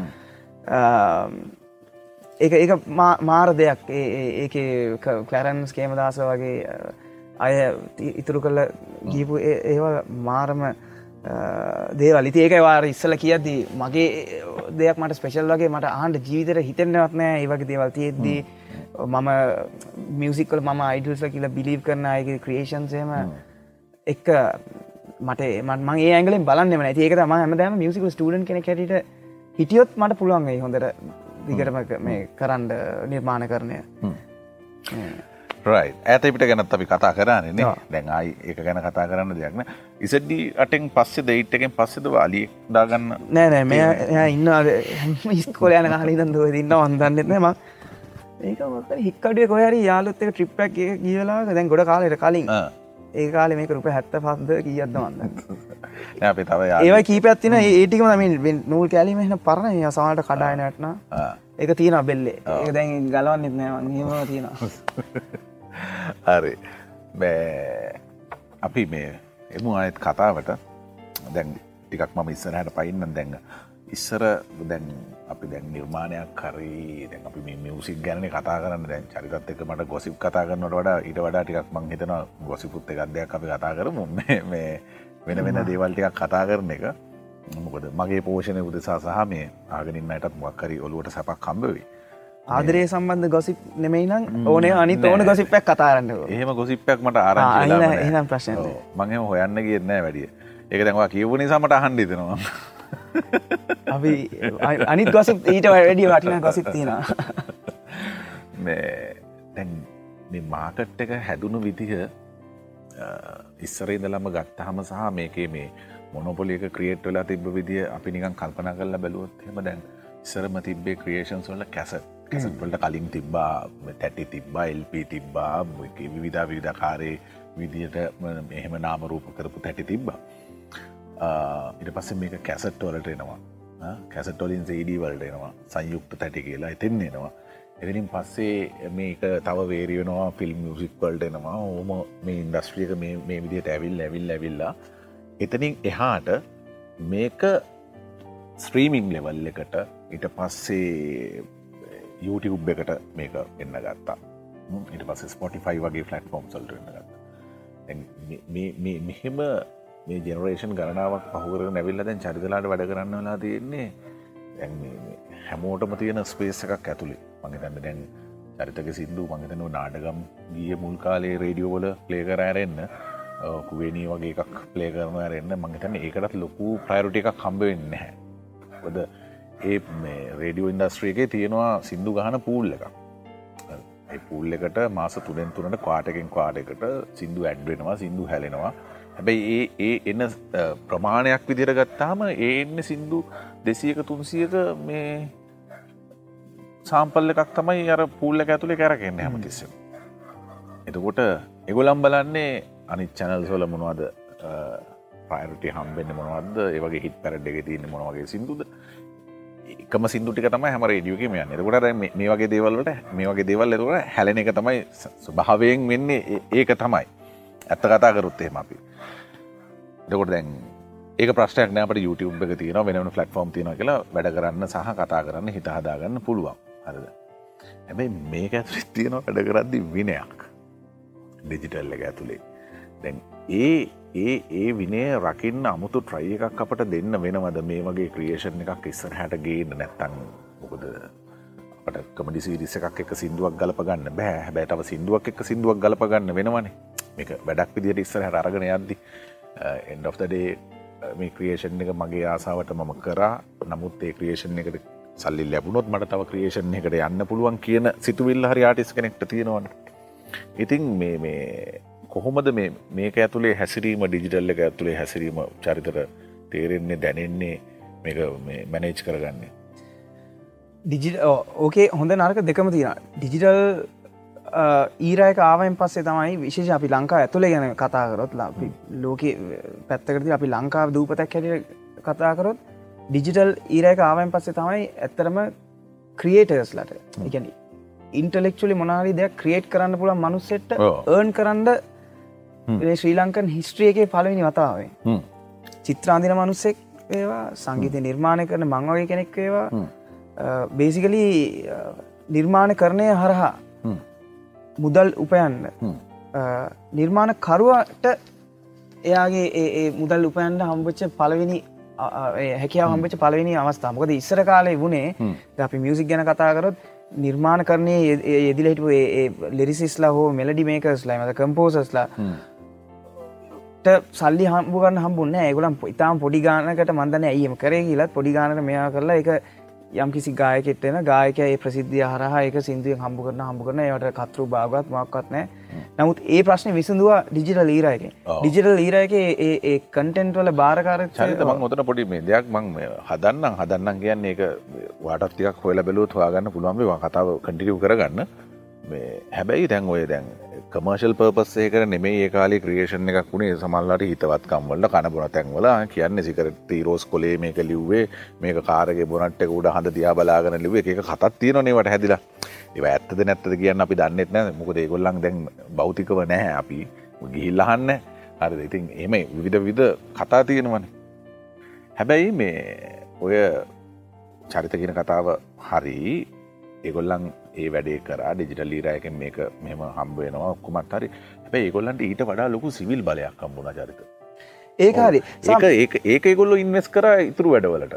ඒ ඒ මාර දෙයක්. ඒක කලරන්ස් කේමදාස වගේ අය ඉතුරු කළ ගීපු ඒවල් මාරම දේවල්. ඉති ඒක වාර ඉස්සල කියද්දී මගේ දෙයක් මට ස්පෙශල් වගේ මට ආන්ට ජීවිතර හිතෙන්න්නවත් නෑ ඒවගේ දේවල් තියෙද්දී මම මියසිකල් මම අයිඩල්ස කියලා බිලිව් කරන අයගේ ක්‍රේෂන්සේම එක්ක මට මම ඒ ඇගලින් බලන්න ඇති ඒක ම හමදම මියසිකල් ස්ටඩන් කෙන කැට හිටියොත් මට පුළුවන්ගේ හොඳට දිගටම මේ කරන්න නිර්මාණ කරණය. ඇතපිට ගැනත් අපි කතා කරන්නේ දැන් අයි ඒක ගැන කතා කරන්න දෙයක්න ඉසඩ්ඩි අටෙන් පස්සේ දෙයිට්ටකෙන් පස්සෙද වාලිය දාගන්න? නෑ නෑ. මෙ ඉන්න ඉස්කොල යන කාලීදන් දුව දින්න වන්දන්නෙත්න ම. ඒක හික්කඩිය කොහරි යාලුත් එක ට්‍රිප්පක් එක කියලාක දැන් ගොඩ කාලෙට කලින් ඒ කාල මේක රුප හැත්ත පත්ද කියද්ද වන්න අපේ තව ඒවයි කීපත්තින ඒටිකම ම නූල් කෑලීම එන පරණ. සමාට කඩායනටන එක තියෙන බෙල්ලේ. ඒ දැන් ගලවන්නෙත් නෑ නිම තියෙනවා. හරි. බෑ අපි මේ එමු අයත් කතාවට දැන් ටිකක් මම ඉස්සරහට පයින්න දැන්න ඉස්සර දැන් අපි දැන් නිර්මාණයක් කරී දැන් අපි මියසික් ගැන කතා කරන්න. දැන් චරිතත් එක මට ගොසිප් කතා කරන්නට වඩා ඊට වඩා ටිකක් මං හිතන ගොසිපුත් එකක්දයක් අපි කතා කරමු. මේ වෙන වෙන දේවල් ටිකක් කතා කරන එක. මොකද මගේ පෝෂණය උදෙසා සහ මේ ආගනින්නයටත් මොක්කරි ඔලුවට සැපක් කම්බවී ආදරේ සම්බන්ධ ගොසිප් නෙමෙයි නම් ඕනේ අනි ඕන ගොසිප්පක් කතාරන්න එහෙම ගොසිප්පයක් මට ආර ප්‍රශ්න මගේ හොයන්න කියන්නෑ වැඩිය. ඒක දැන්වා කියවනි සමට අහන්ඩිතනවා අපි අනිත් ගොසිප් ඊට වැඩිය වටින ගොසිප් තියෙන දැන් මේ මාකට් එක හැදුණු විදිහ ඉස්සරේ දළම ගත්තහම සහ මේකේ මේ මොනොපොලික ක්‍රියට් වෙලා තිබ විදිිය අපි නිකන් කල්පන කරලා බැලුවොත් හෙම දැන් ඉස්සරම තිබ්බේ ක්‍රියේෂන්ස් වල කැසට් කැසට්වලට කලින් තිබ්බා තැටි තිබ්බා එල්ප තිබ්බා විවිධා විධකාරය විදියට මෙහෙම නාමරූප කරපු තැටි තිබ්බා ඉට පස්ස මේක කැසට් වලට එනවා. කැසටොලින් සේඩී වලට එනවා. සංයුක්ත තැටි කියලා එතින් එනවා. එතිනින් පස්සේ මේක තව වේරියනවා ෆිල්ම් මියසික් වල්ට එනවා. ඕම මේ ඉන්ඩස්ට්‍රියක මේ විදියට ඇවිල් ඇවිල් ඇවිල්ලා එතනින් එහාට මේක ස්ත්‍රීමිං ලෙවල් එකට ඉට පස්සේ YouTube එකට මේක එන්න ගත්තා. ඉට පස්ස ස්පොටිෆයි වගේ ෆලට් ෆෝම් සල්ට එන්න ගත්ත. මෙහෙම මේ ජෙනරේෂන් ගණනාවක් පහුකර නැවිල්ල දැන් චරිතලාට වැඩ කරන්න වෙලා තියෙන්නේ. හැමෝටම තියෙන ස්පේස එකක් ඇතුළේ මගතන්න දැන් චරිතක සිින්දු මගතනව නාඩගම් ගිය මුල් කාලේ රේඩියෝවල ප්ලේකරෑරෙන්න්න කුවේනී වගේ එකක් ප්ලේ කරන ඇරෙන්න්න මගතන්න ඒකටත් ලොකු ප්‍රයිරුට එකක් කම්බවෙන්න හැ ොද ඒ රේඩියෝ ඉන්ඩස්ට්‍රියගේ තියෙනවා සිින්දු ගහන පූල් එකක්. පූල් එකට මාස තුනෙන් තුනට කාටකින් කාඩකට සිින්දු ඇඩ්වෙනවා සිින්දු හැලෙනවා. හැබැයි ඒ ඒ එන්න ප්‍රමාණයක් විදිර ගත්තාම ඒ එන්න සිින්දු දෙසියක තුන්සියක මේ සාම්පල්ල එකක් තමයි අර පූල්ල ඇතුළේ කැරකෙන්න හැමතිස්ස එතකොට එගොලම් බලන්නේ අනි චැනල් සොල මොනවද පයිරටි හම්බෙන්න්න මොනවද ඒවගේ හිත් පැරඩ් එක තියන්න මොනවගේ සිින්දුද? එකම සිින්දුටික තමයි හැම රේඩියෝකම යන්න. එතකොට මේ වගේ දේවල්ලට මේ වගේ දේවල් එතුට හැලෙන එක තමයි ස්වභාවයෙන් වෙන්නේ. ඒක තමයි. ඇත්ත කතා කරුත්තේම අපි එතකොට දැන් ඒක ප්‍රශ්නයක් නෑට YouTube එක තියෙන වෙන ෆලට්ෆෝම් තියෙන කියලා වැඩ කරන්න සහ කතා කරන්න හිත හදාගන්න පුළුවන්. හරද? හැබැයි මේක ඇතුරිත් තියෙනවා වැඩ කරද්දි විනයක්. ඩිජිටල් එක ඇතුළේ දැන් ඒ ඒ ඒ විනේ රකින්න අමුතු ට්‍රයි එකක් අපට දෙන්න වෙනවද? මේ වගේ ක්‍රියේෂන් එකක් ඉස්සර හැට ගේන්න නැත්තන් මොකද? අපට කමඩි සිරිස එකක් එක සිින්දුවක් ගලප ගන්න බෑ. හැබැටව සිින්දුවක් එක සිින්දුවක් ගලප ගන්න වෙනවනේ. මේක වැඩක් විදිට ඉස්සර හට අරගෙන යද්දි Uh, එන්ඩ of දේ uh, මේ ක්‍රියේෂන් එක මගේ ආසාාවට මම කරා. නමුත් ඒ ක්‍රියේෂන් එකට සල්ලි ලැබුණොත් මට තව ක්‍රියේෂන් එකට යන්න පුළුවන් කියන සිතුවිල්ල හරි ආටිස් කෙනෙක්ට තියෙනවන. ඉතින් මේ මේ කොහොමද මේ මේක ඇතුළේ හැසිරීම ඩිජිටල්ල එක ඇතුළේ හැසිරීම චරිතර තේරෙන්නේ දැනෙන්නේ මේක මැනේජ් කරගන්නේ? ඩිජිට ඕකේ හොඳ නරක දෙකම තියෙන ඩිජිටල් ඊරයක ආවෙන් පස්සේ තමයි විශේෂ අපි ලංකා ඇතුළේ ගැන කතාකරොත් අපි ලෝක පැත්තකරති අපි ලංකාව දූපතැක් හැට කතාකරොත් ඩිජිටල් ඊරයක ආවෙන් පස්සේ තමයි ඇත්තරම ක්‍රියේටර්ස්ලට එකැන ඉන්ටලෙක්චලි මොනාරි දෙයක් ක්‍රියේට් කරන්න පුළන් මනුස්සෙට්ට ඒර්න් කරන්න ශ්‍රී ලංකන් හිස්ට්‍රියගේ පලවෙනි වතාවේ චිත්‍රාන්දින මනුස්සෙක් ඒවා සංගීත නිර්මාණය කරන මංවගේ කෙනෙක් ඒවා බේසිකලි නිර්මාණ කරණය හරහා මුදල් උපයන්න. නිර්මාණ කරුවට එයාගේ ඒ මුදල් උපයන්ට හම්බච්ච පලවෙනි හැකියාව හම්බච පලවෙනි අවස්ථා මොකද ඉස්සර කාලේ වුණේ අපි මියසික් ගැන කතාකරොත් නිර්මාණ කරණය යෙදිල හිටපු ලෙරිසිස්ලා හෝ මෙලඩි මේකස්ලා මත කම්පෝසස්ලා සල්ලි හම්බුගන්න හම්බුන්න ඒගුලම් ඉතාම් පොඩි ගානකට මන්දන ඇයම කරේ කියලත් පොඩි ගානට මෙයා කරලා එක යම් කිසි ගායකෙටෙන ගායක ඒ ප්‍රසිද්ධිය හරහා එක සිින්දුවෙන් හම්බු කරන හම්බු කරන යට කතරු භාගත් මක්වත් නෑ නමුත් ඒ ප්‍රශ්න විසඳවා ඩිජිටල් ඊරයක ඩිජිටල් ඊරයක ඒ කටෙන්ට්වල භාරකාර චරිතමං ඔතන පොඩි මේ දෙයක් මං හදන්නම් හදන්නම් කියන්න ඒක වාටත්තියක් හොල බැලූත් හවාගන්න පුළුවන්ේ කතාව කටිකව කරගන්න. හැබැයි දැන් ඔය දැන් කමර්ශල් පර්පස්සේ කර නෙමේ ඒ කාලේ ක්‍රියේෂන් එකක් වුණේ සමල්ලට හිතවත්කම්වලට කනබොන තැන්වල කියන්න සිකර තීරෝස් කොලේ මේක ලිව්වේ. මේක කාරගේ බොනට්ට උඩ හඳ දියා බලාගන ලිවේ එක කතත් තියෙනනේවට හැදිලා. ඒව ඇත්තද නැත්තද කියන්න අපි දන්නෙත් නෑ මොකද ඒගොල්ලන් දැන් බෞතිකව නැහැ. අපි ගිහිල්ලහන්න හරි ඉතින් එම විවිධ විධ කතා තියෙනවන. හැබැයි මේ ඔය චරිතගෙන කතාව හරි ඒගොල්ලන් ඒ වැඩේ කර ඩිජිටල් ලීරයකෙන් මේක මෙම හම්බුවෙනවා ඔක්කුමත් හරි. හැබැ ඒගොල්ලන්ට ඊට වඩා ලොකු සිවිල් බලයක් කම්බුණ චරිත. ඒකාරි ඒක ඒක ඒගොල්ලො ඉන්වස් කර ඉතුරු වැඩවලට.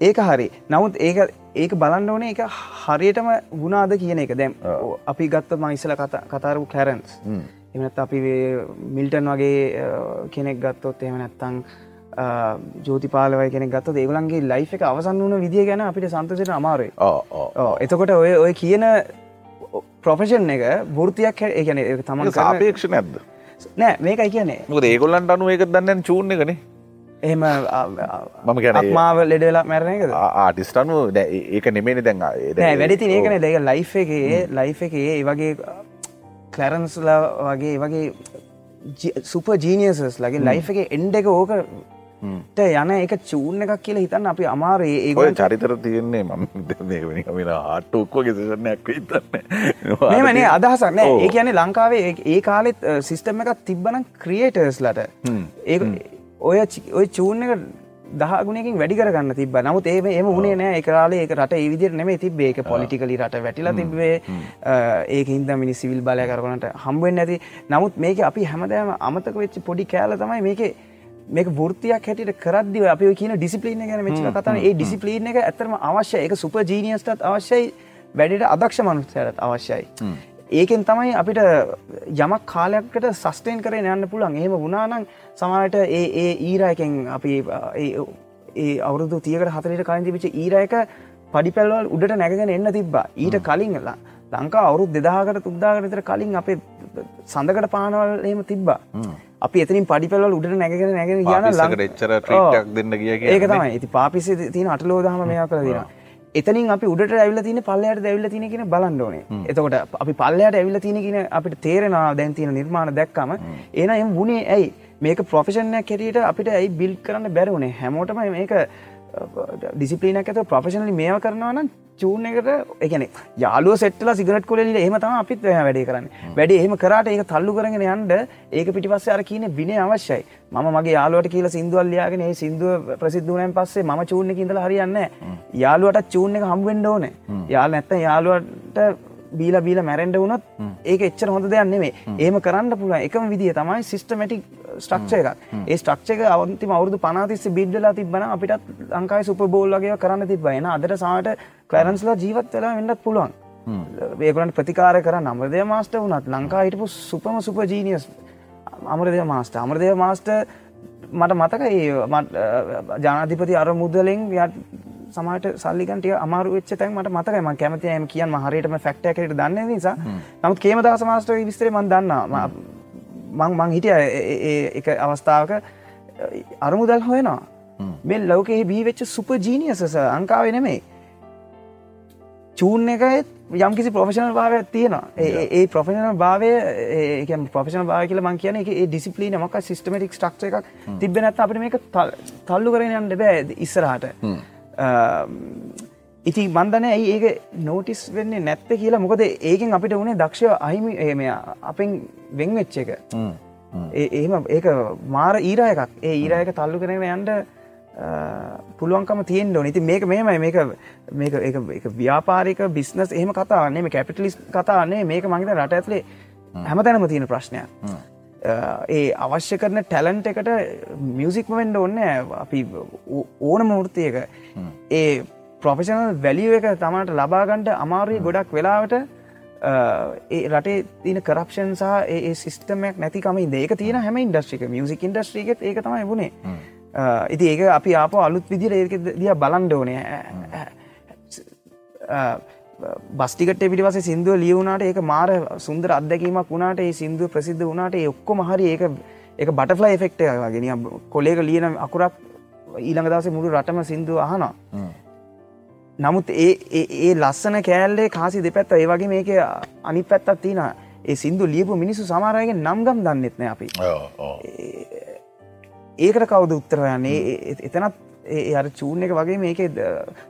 ඒක හරි. නමුත් ඒක ඒක බලන්න ඕනේ එක හරියටම ගුණාද කියන එක. දැම් අපි ගත්ත මයිසල කතාරු කැරන්ස් එමනත් අපි මිල්ටන් වගේ කෙනෙක් ගත්තොත් එම නැත්තං ජෝතිපාලවය කෙනෙ ගත්ත ඒගලන්ගේ ලයි් එක අවසන් වුන විදිිය ගැන අපිට සන්තසයට අමාරුයි. එතකොට ඔය ඔය කියන ප්‍රොෆෙෂන් එක ෘතියක් ඒගැන තමන් සාපේක්ෂ නැද්ද? නෑ මේකයි කියන්නේ. මොද ඒගොල්ලන්ට අනුව එක දන්නන් චූන්න කනේ එහෙම මම ගැන මාව ලෙඩලා මැරණ එක ආටිස්ටනු ඒක නෙමේනි දැන් වැඩිති ඒකන දෙක ලයි් එකේ ලයි් එකේ ඒ වගේ කලරන්ස්ලා වගේ වගේ සුප ජීනියසස් ලගේ ලයි් එක එන්ඩ එක ඕක යන එක චූන් එකක් කියලා හිතන්න අපි අමාර. ඒගොල චරිතර තියෙන්නේ මම මේකමින ආට්ටුක්ව ගෙසනයක් හිතන්න. මේමනේ අදහසක් නෑ. ඒ කියන්නේ ලංකාවේ ඒ කාලෙත් සිිස්ටම් එකක් තිබ්බන ක්‍රියේටර්ස් ලට ඒ ඔය ඔය චූන් එක දහගුණකින් වැඩි කරගන්න තිබ නමුත් ඒ එම උනේ නෑ. එකරාලේ එක රට ඒවිදිර නෙමේ තිබේ එක පොලිටිකලි රට වැටිලා තිබේ ඒක හින්ද මිනි සිවිල් බලය කරනට හම්බුවෙන් ඇති නමුත් මේක අපි හැමදෑම අමතක වෙච්ච පොඩි කෑල තමයි මේක මේක ෘතියක් හැටියට කරදදිව අපි කියන ඩිසිපලින ගැන මෙච කතන ඒ ඩිසිපලින එක ඇතරම අවශ්‍ය එක සුප ජීනියස්ටත් අවශ්‍යයි. වැඩට අදක්ෂ මනුස්සයට අවශ්‍යයි. ඒකෙන් තමයි අපිට යමක් කාලයක්කට සස්ටේන් කරේ යන්න පුළන් එහෙම වුණානං සමට ඒ ඒ ඊරයකෙන් අපි ඒ අවුරුදු තියකට හතරට කලින් තිබිච ඊරයක පඩිපැල්වල් උඩට නැගෙන එන්න තිබ්බා. ඊට කලින්ලා ලංකා අවුරුත් දෙදාකට තුද්දාගටතර කලින් අපේ සඳකට පානවල් එහෙම තිබ්බා. අපි එතනින් පඩිපෙල්වල උඩට නැගෙන නැගෙන කියන ලඟට එච්චර ට්‍රීට්ක් දෙන්න කිය ඒක තමයි. ඇති පාපිසි තියෙන අටලෝදහම මෙයා කළ දිනවා එතනින් අපි උඩට ඇවිල තින පල්ලයට දැවිල තින කියෙන බලන්ඩෝනේ එතකොට අපි පල්ලයට ඇවිල තින කියෙන අපිට තේරෙනවා දැන් තියෙන නිර්මාණ දැක්කම. ඒන එම වුණේ ඇයි? මේක ප්‍රොෆෙෂණයක් කෙරට අපිට ඇයි බිල් කරන්න බැරවුණේ හැමෝටම මේක ඩිසිපලිනක් ඇත ප්‍රොෆෙෂනලි මේව කරනවා නම් චූන් එකට එකන යාලුව සෙට්ල සිගරට කොලට එහම තම අපිත් වැඩි කරන්න. වැඩි එහම කරට ඒක තල්ලු කරගෙන යන්ඩ ඒක පිටිපස්ස අර කියන විනය අවශ්‍යයි. ම මගේ යාලුවට කියල සිින්දුවල්ලයාගෙන සිින්දුව ප්‍රසිද්ධූනයන් පස්සේ ම චූන්න ඉඳල හරියන්න යාලුවට චූන් එක හම්වෙන්ඩ ඕන. යාල් නැත්ත යාලුවට බීල බීල මැරෙන්ඩ වුණොත් ඒක එච්චර හොඳ දෙයක් නෙමේ ඒම කරන්න පුළුව එකම විදිිය තමයි සිිස්ටමටික් ස්ට්‍රක්ෂ එක ඒ ස්ට්‍රක්ෂක අවන්තිම අවුදු පනාතිස්ස බිඩ්ඩලා තිබන අපිටත් ලංකායි සුප බෝල්ලගේ කරන්න තිබයින අදට සාට කලරන්ස්ලා ජීවත් වෙලා වෙන්නත් පුළුවන්. ඒකලට ප්‍රතිකාර කර අමරදය මාස්ට වනත් ලංකා හිටපු සුපම super genius Amaradeva master Amaradeva master මට මතක ඒ ජනාධිපති අර මුදලෙන් සමට සල්ලිකන්ට අමාරු වෙච්ච තැන් මට මතකම කැමතියම කියන්න හරියටම ෆක්ටකට දන්න නිසා. නමුත් කේම දස මාස්ට විස්තරේ මන් දන්නා මං මං හිටිය එක අවස්ථාවක. අරමුදල් හොයනවා. මෙ ලෝකෙහි බීවෙච්ච සුප ජීනියසස අංකාව නෙමේ චූන් එකත් යම්කිසි ප්‍රොෆෙෂනල් භාවයක් තියෙනවා. ඒ ප්‍රොෆෙෂනල් භාවය ඒ ප්‍රොෆෙෂන භාව කියල මං කියන ඒ ඩිසිපලී මක් සිස්ටමටික් ටක්ෂ එකක් තිබෙනත් අපට මේක තල්ලු කරන යන්න බෑ ඉස්සරහට. ඉති බන්ධන ඇයි ඒක නෝටිස් වෙන්නේ නැත්ත කියලා. මොකද ඒකෙන් අපිට වුණේ දක්ෂය අහිමි ඒම අපෙන් වෙංවෙච්ච එක. ඒම ඒක මාර ඊරා එකක්. ඒ ඊරායක තල්ලු කරන යන්ට පුළුවන්කම තියෙන් ඩො නති මේක මේමයි මේක මේක එක ව්‍යාපාරික බිස්නස් එහෙම කතාන්නේ මේ කැපිටලිස් කතාන්නේ මේක මහිත රට ඇත්ලේ හැමතැනම තියෙන ප්‍රශ්නයක්. ඒ අවශ්‍ය කරන ටැලන්ට එකට මියසික්ම වෙන්ඩ ඔන්න අපි ඕන මෘතියක ඒ ප්‍රොෆෙෂනල් වැලිය එක තමට ලබාගන්ට අමාරී ගොඩක් වෙලාවට. ඒ රටේ තින කරප්ෂන් සහ ඒ සිස්ටමයක් නැතිකම ඒක තියෙන හැම ඉන්ඩස්ට්‍රික මියසික් ඉන්ඩස්ට්‍රිකත් ඒක තමයි වුණේ ඉති ඒක අපි ආප අලුත් විදිර ඒක දිය බලන්ඩ ඕනේ. බස්ටිකට පිටිවස සිින්දුව ලියවුණට ඒක මාර සුන්දර අත්දැකීමක් වුණට ඒ සිින්දුව ප්‍රසිද්ධ වුණට ඔක්කො මහරි ඒ එක බටෆ්ලයි එෆෙක්ට ගෙන කොලේක ලියන අකුරක් ඊළඟ දස මුළු රටම සිින්දුව අහනවා. නමුත් ඒ ඒ- ලස්සන කෑල්ලේ කාසි දෙපැත්ත ඒ වගේ මේක අනි පැත්තත් තින ඒ සිින්දු ලියපු මිනිසු සමාරයගේ නම්ගම් දන්නෙත්න අපි. ඒකට කවුද උත්තරයන්නේ එතනත් ඒ අර චූර්ණ එක වගේ මේක